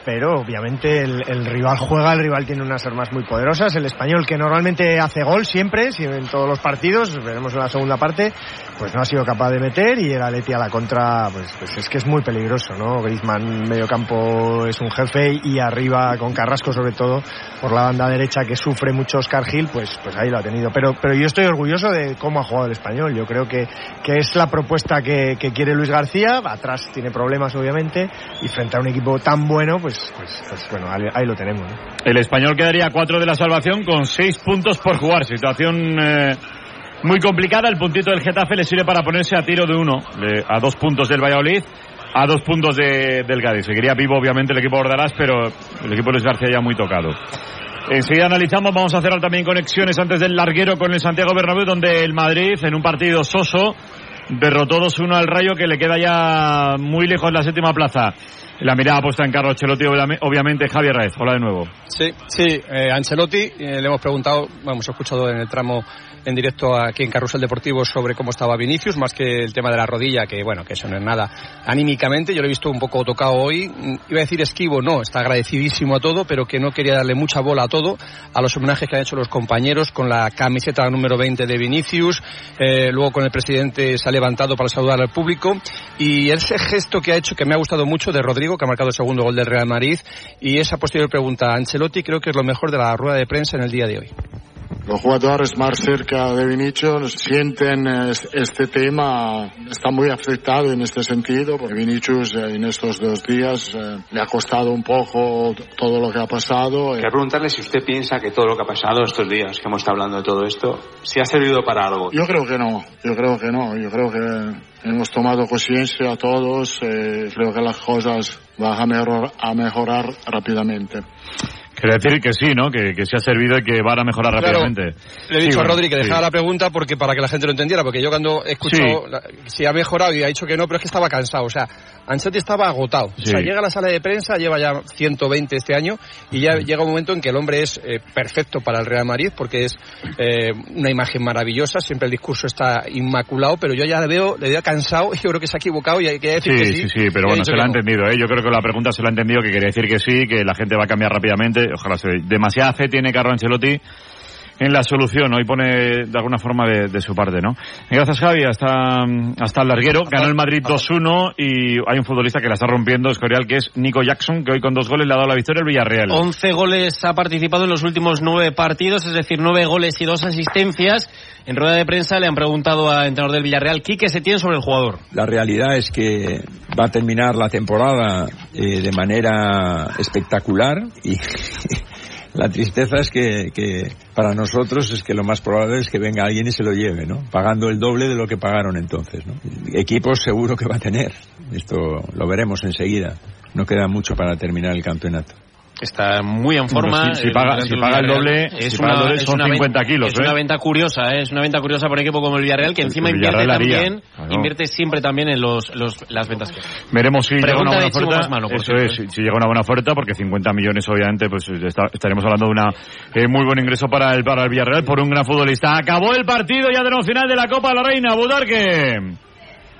pero obviamente el, el rival juega, el rival tiene unas armas muy poderosas. El español que normalmente hace gol siempre, si en todos los partidos, veremos en la segunda parte, pues no ha sido capaz de meter y el Atleti a la contra, pues, pues es que es muy peligroso, ¿no? Griezmann medio campo es un jefe y arriba con Carrasco sobre todo por la banda derecha que sufre mucho Oscar Gil, pues, pues ahí lo ha tenido. Pero, pero yo estoy orgulloso de cómo ha jugado el español. Yo creo que, que es la propuesta que, que quiere Luis García. Atrás tiene problemas, obviamente, y frente a un equipo tan bueno, pues, pues, pues bueno, ahí, ahí lo tenemos. ¿no? El español quedaría a 4 de la salvación con 6 puntos por jugar. Situación eh, muy complicada. El puntito del Getafe le sirve para ponerse a tiro de uno, de- a dos puntos del Valladolid, a dos puntos de- del Cádiz. Seguiría vivo, obviamente, el equipo Bordalás, pero el equipo Luis García ya muy tocado. Enseguida analizamos, vamos a cerrar también conexiones antes del larguero con el Santiago Bernabéu, donde el Madrid, en un partido soso, derrotó 2-1 al Rayo, que le queda ya muy lejos la séptima plaza. La mirada puesta en Carlos Chelotti, obviamente- Javier Raez. Hola de nuevo. Sí, sí, eh, Ancelotti, eh, le hemos preguntado, vamos, he escuchado en el tramo en directo aquí en Carrusel Deportivo sobre cómo estaba Vinicius, más que el tema de la rodilla, que bueno, que eso no es nada. Anímicamente, yo lo he visto un poco tocado hoy, iba a decir esquivo, no, está agradecidísimo a todo, pero que no quería darle mucha bola a todo, a los homenajes que han hecho los compañeros con la camiseta número 20 de Vinicius, eh, luego con el presidente se ha levantado para saludar al público, y ese gesto que ha hecho, que me ha gustado mucho, de Rodrigo, que ha marcado el segundo gol del Real Madrid, y esa posterior pregunta a Ancelotti, creo que es lo mejor de la rueda de prensa en el día de hoy. Los jugadores más cerca de Vinicius sienten eh, este tema, está muy afectado en este sentido, porque Vinicius eh, en estos dos días eh, le ha costado un poco todo lo que ha pasado. Quería preguntarle si usted piensa que todo lo que ha pasado estos días que hemos estado hablando de todo esto, si ha servido para algo. Yo creo que no, yo creo que no, yo creo que hemos tomado conciencia todos, eh, creo que las cosas van a mejorar, a mejorar rápidamente. Quiero decir que sí, ¿no? Que, que se ha servido y que van a mejorar Claro. rápidamente. Le he Sí, dicho bueno, a Rodri que sí. dejara la pregunta porque para que la gente lo entendiera, porque yo cuando he escuchado Sí. la- si ha mejorado y ha dicho que no, pero es que estaba cansado, o sea, Ancelotti estaba agotado. O sea, Sí. llega a la sala de prensa, lleva ya 120 este año y ya llega un momento en que el hombre es eh, perfecto para el Real Madrid porque es eh, una imagen maravillosa, siempre el discurso está inmaculado, pero yo ya le veo, le veo cansado y yo creo que se ha equivocado y hay que decir Sí, que sí, sí. sí, pero bueno, se lo ha no. entendido, ¿eh? Yo creo que la pregunta se lo ha entendido, que quería decir que sí, que la gente va a cambiar rápidamente. Ojalá se... Demasiada fe tiene Carlo Ancelotti en la solución. Hoy pone de alguna forma de, de su parte, ¿no? Gracias, Javi. Hasta, hasta el larguero. Ganó el Madrid 2-1 y hay un futbolista que la está rompiendo, Escorial, que es Nico Jackson, que hoy con dos goles le ha dado la victoria al Villarreal. 11 goles ha participado en los últimos nueve partidos, es decir, nueve goles y dos asistencias. En rueda de prensa le han preguntado al entrenador del Villarreal, Quique Setién, sobre el jugador. La realidad es que va a terminar la temporada eh, de manera espectacular y la tristeza es que, que para nosotros es que lo más probable es que venga alguien y se lo lleve, ¿no? Pagando el doble de lo que pagaron entonces, ¿no? Equipos seguro que va a tener. Esto lo veremos enseguida. No queda mucho para terminar el campeonato. Está muy en forma. Si- si el paga- si el doble- si paga el doble es son una 50 venta- kilos, Es una ¿eh? venta curiosa, ¿eh? es una venta curiosa para un equipo como el Villarreal, que encima invierte también, claro. invierte siempre también en los, los- las ventas que Veremos si llega una buena oferta. Por Eso cierto, es, ¿eh? si, si llega una buena oferta, porque 50 millones, obviamente, pues está- estaremos hablando de una eh, muy buen ingreso para el, para el Villarreal por un gran futbolista. Acabó el partido, ya tenemos final de la Copa de la Reina. Budarque.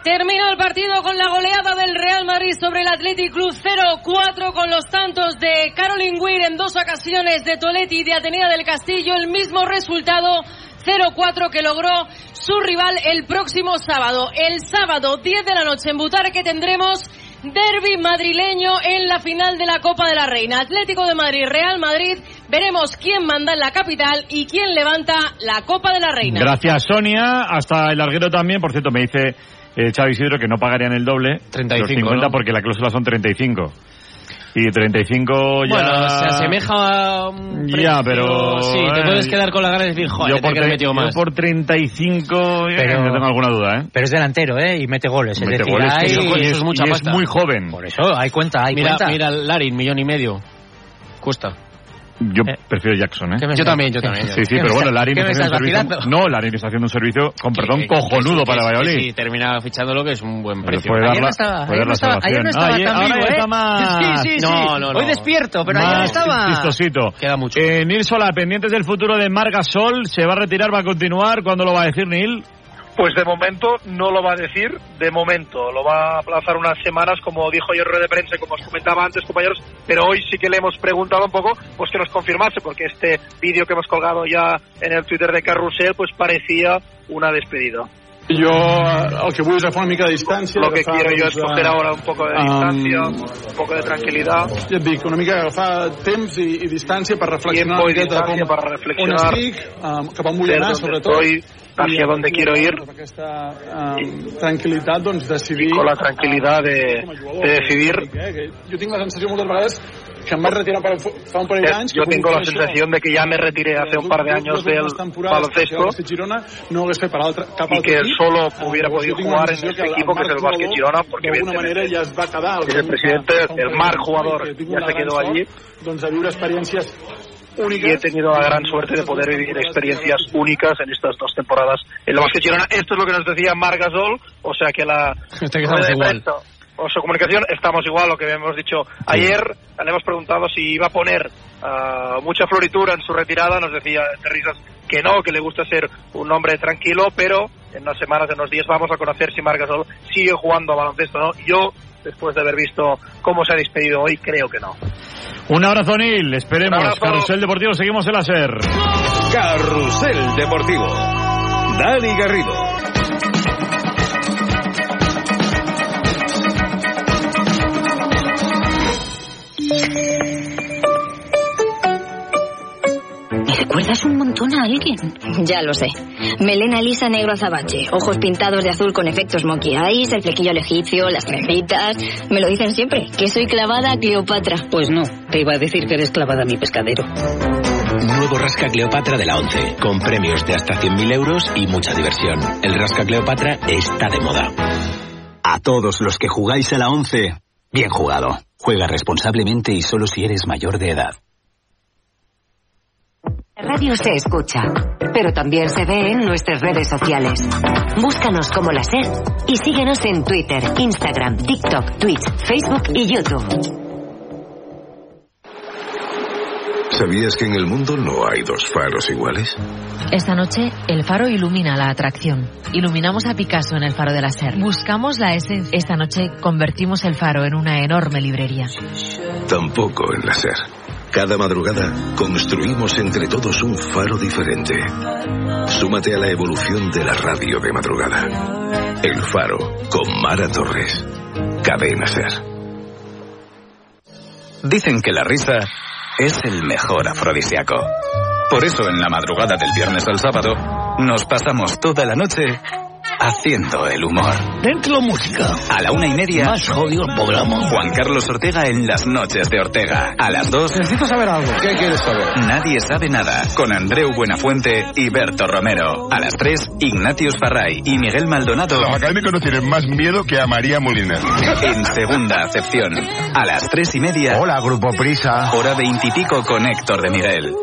Terminó el partido con la goleada del Real Madrid sobre el Athletic Club 0-4 con los tantos de Caroline Weir en dos ocasiones de Toletti y de Atenea del Castillo. El mismo resultado 0-4 que logró su rival el próximo sábado. El sábado 10 de la noche en Butarque tendremos derby madrileño en la final de la Copa de la Reina. Atlético de Madrid, Real Madrid. Veremos quién manda en la capital y quién levanta la Copa de la Reina. Gracias, Sonia. Hasta el larguero también. Por cierto, me dice eh, Xavi Isidro que no pagarían el doble. 35, Los 50 ¿no? porque la cláusula son 35. Y 35 ya... Bueno, se asemeja a un Ya, pero... Sí, te eh, puedes quedar con la gana de decir, joder, yo por, te que haber tre- metido yo más. por 35 eh, Pero- no tengo alguna duda, ¿eh? Pero es delantero, ¿eh? Y mete goles. Es Mete decir, goles, hay... eso- y es- y es muy joven. Por eso, hay cuenta, hay mira, cuenta. mira, Larin, millón y medio. Cuesta. Yo prefiero Jackson, ¿eh? ¿Qué me Yo también, yo también. Sí, sí, ¿Qué pero bueno, Larin está haciendo un servicio... No, Larin está haciendo un servicio, con perdón, Que- cojonudo que- para que- Valladolid. Si termina fichándolo, que es un buen precio. puede dar Ayer la- no estaba, puede ayer dar no estaba, ayer no estaba Ayer- tan ahora vivo, ya ¿eh? está más- Sí, sí, sí. No, no, no. Hoy despierto, pero ayer Más estaba... chistosito. Queda mucho. Eh, Nil Sola, pendientes del futuro de Marc Gasol, ¿se va a retirar, va a continuar? ¿Cuándo lo va a decir Nil? Pues de momento no lo va a decir, de momento. Lo va a aplazar unas semanas, como dijo ayer de prensa, como os comentaba antes, compañeros, pero hoy sí que le hemos preguntado un poco, pues que nos confirmase, porque este vídeo que hemos colgado ya en el Twitter de Carrusel, pues parecía una despedida. Eh, el que vull és agafar una mica de distància. Lo que quiero yo doncs, es coger ahora un poco de um, distancia, un poco de tranquilidad. Ja et dic, una mica agafar temps i, i distància per reflexionar Tiempo y una miqueta distancia com, para reflexionar. on estic, um, cap on vull anar, sobretot. estoy, hacia I, dónde quiero ir. Amb aquesta um, tranquil·litat, doncs, decidir... con la tranquilidad de, de decidir. Eh, que jo tinc la sensació moltes vegades que vaig retirar per, fa un parell d'anys... Tengo la sensación de que ya me retiré hace un par de años del baloncesto. Girona no hagués fet per altre, cap y que solo hubiera podido jo la jugar en sensació este equipo que es el Básquet Girona porque evidentemente manera ja es va quedar el presidente, el mar jugador, ya se quedó allí. doncs a viure experiències y he tenido la gran suerte de poder vivir experiencias únicas en estas dos temporadas en el Básquet Girona. Esto es lo que nos decía Marc Gasol, o sea que la Está que estamos rueda de igual. prensa su comunicación estamos igual, lo que hemos dicho ayer. Le hemos preguntado si iba a poner ah, mucha floritura en su retirada. Nos decía de risas que no, que le gusta ser un hombre tranquilo, pero en unas semanas, en unos días, vamos a conocer si Marc Gasol sigue jugando a baloncesto no. Yo, después de haber visto cómo se ha despedido hoy, creo que no. Un abrazo, Nil. Esperemos. Abrazo. Carrusel Deportivo, seguimos en la SER. Carrusel Deportivo. Dani Garrido. ¿Me recuerdas un montón a alguien? Ya lo sé. Melena lisa negro azabache, ojos pintados de azul con efectos monkey eyes, el flequillo al egipcio, las trencitas. Me lo dicen siempre, que soy clavada a Cleopatra. Pues no, te iba a decir que eres clavada a mi pescadero. Nuevo Rasca Cleopatra de la 11, con premios de hasta 100.000 euros y mucha diversión. El Rasca Cleopatra está de moda. A todos los que jugáis a la 11, bien jugado. Juega responsablemente y solo si eres mayor de edad. Radio se escucha, pero también se ve en nuestras redes sociales. Búscanos como la SER y síguenos en Twitter, Instagram, TikTok, Twitch, Facebook y YouTube. ¿Sabías que en el mundo no hay dos faros iguales? Esta noche, el faro ilumina la atracción. Iluminamos a Picasso en el faro de la SER. Buscamos la esencia. Esta noche, convertimos el faro en una enorme librería. Tampoco en la SER. Cada madrugada construimos entre todos un faro diferente. Súmate a la evolución de la radio de madrugada. El faro con Mara Torres. Cadena SER. Dicen que la risa es el mejor afrodisíaco. Por eso en la madrugada del viernes al sábado nos pasamos toda la noche haciendo el humor. Dentro música. A la una y media. Más jodido el programa. Juan Carlos Ortega en las noches de Ortega. A las dos. Necesito saber algo. ¿Qué quieres saber? Nadie sabe nada. Con Andreu Buenafuente y Berto Romero. A las tres, Ignatius Farray y Miguel Maldonado. Los académicos no tienen más miedo que a María Moliner. En segunda acepción. A las tres y media. Hola, Grupo Prisa. Hora veintipico con Héctor de Miguel.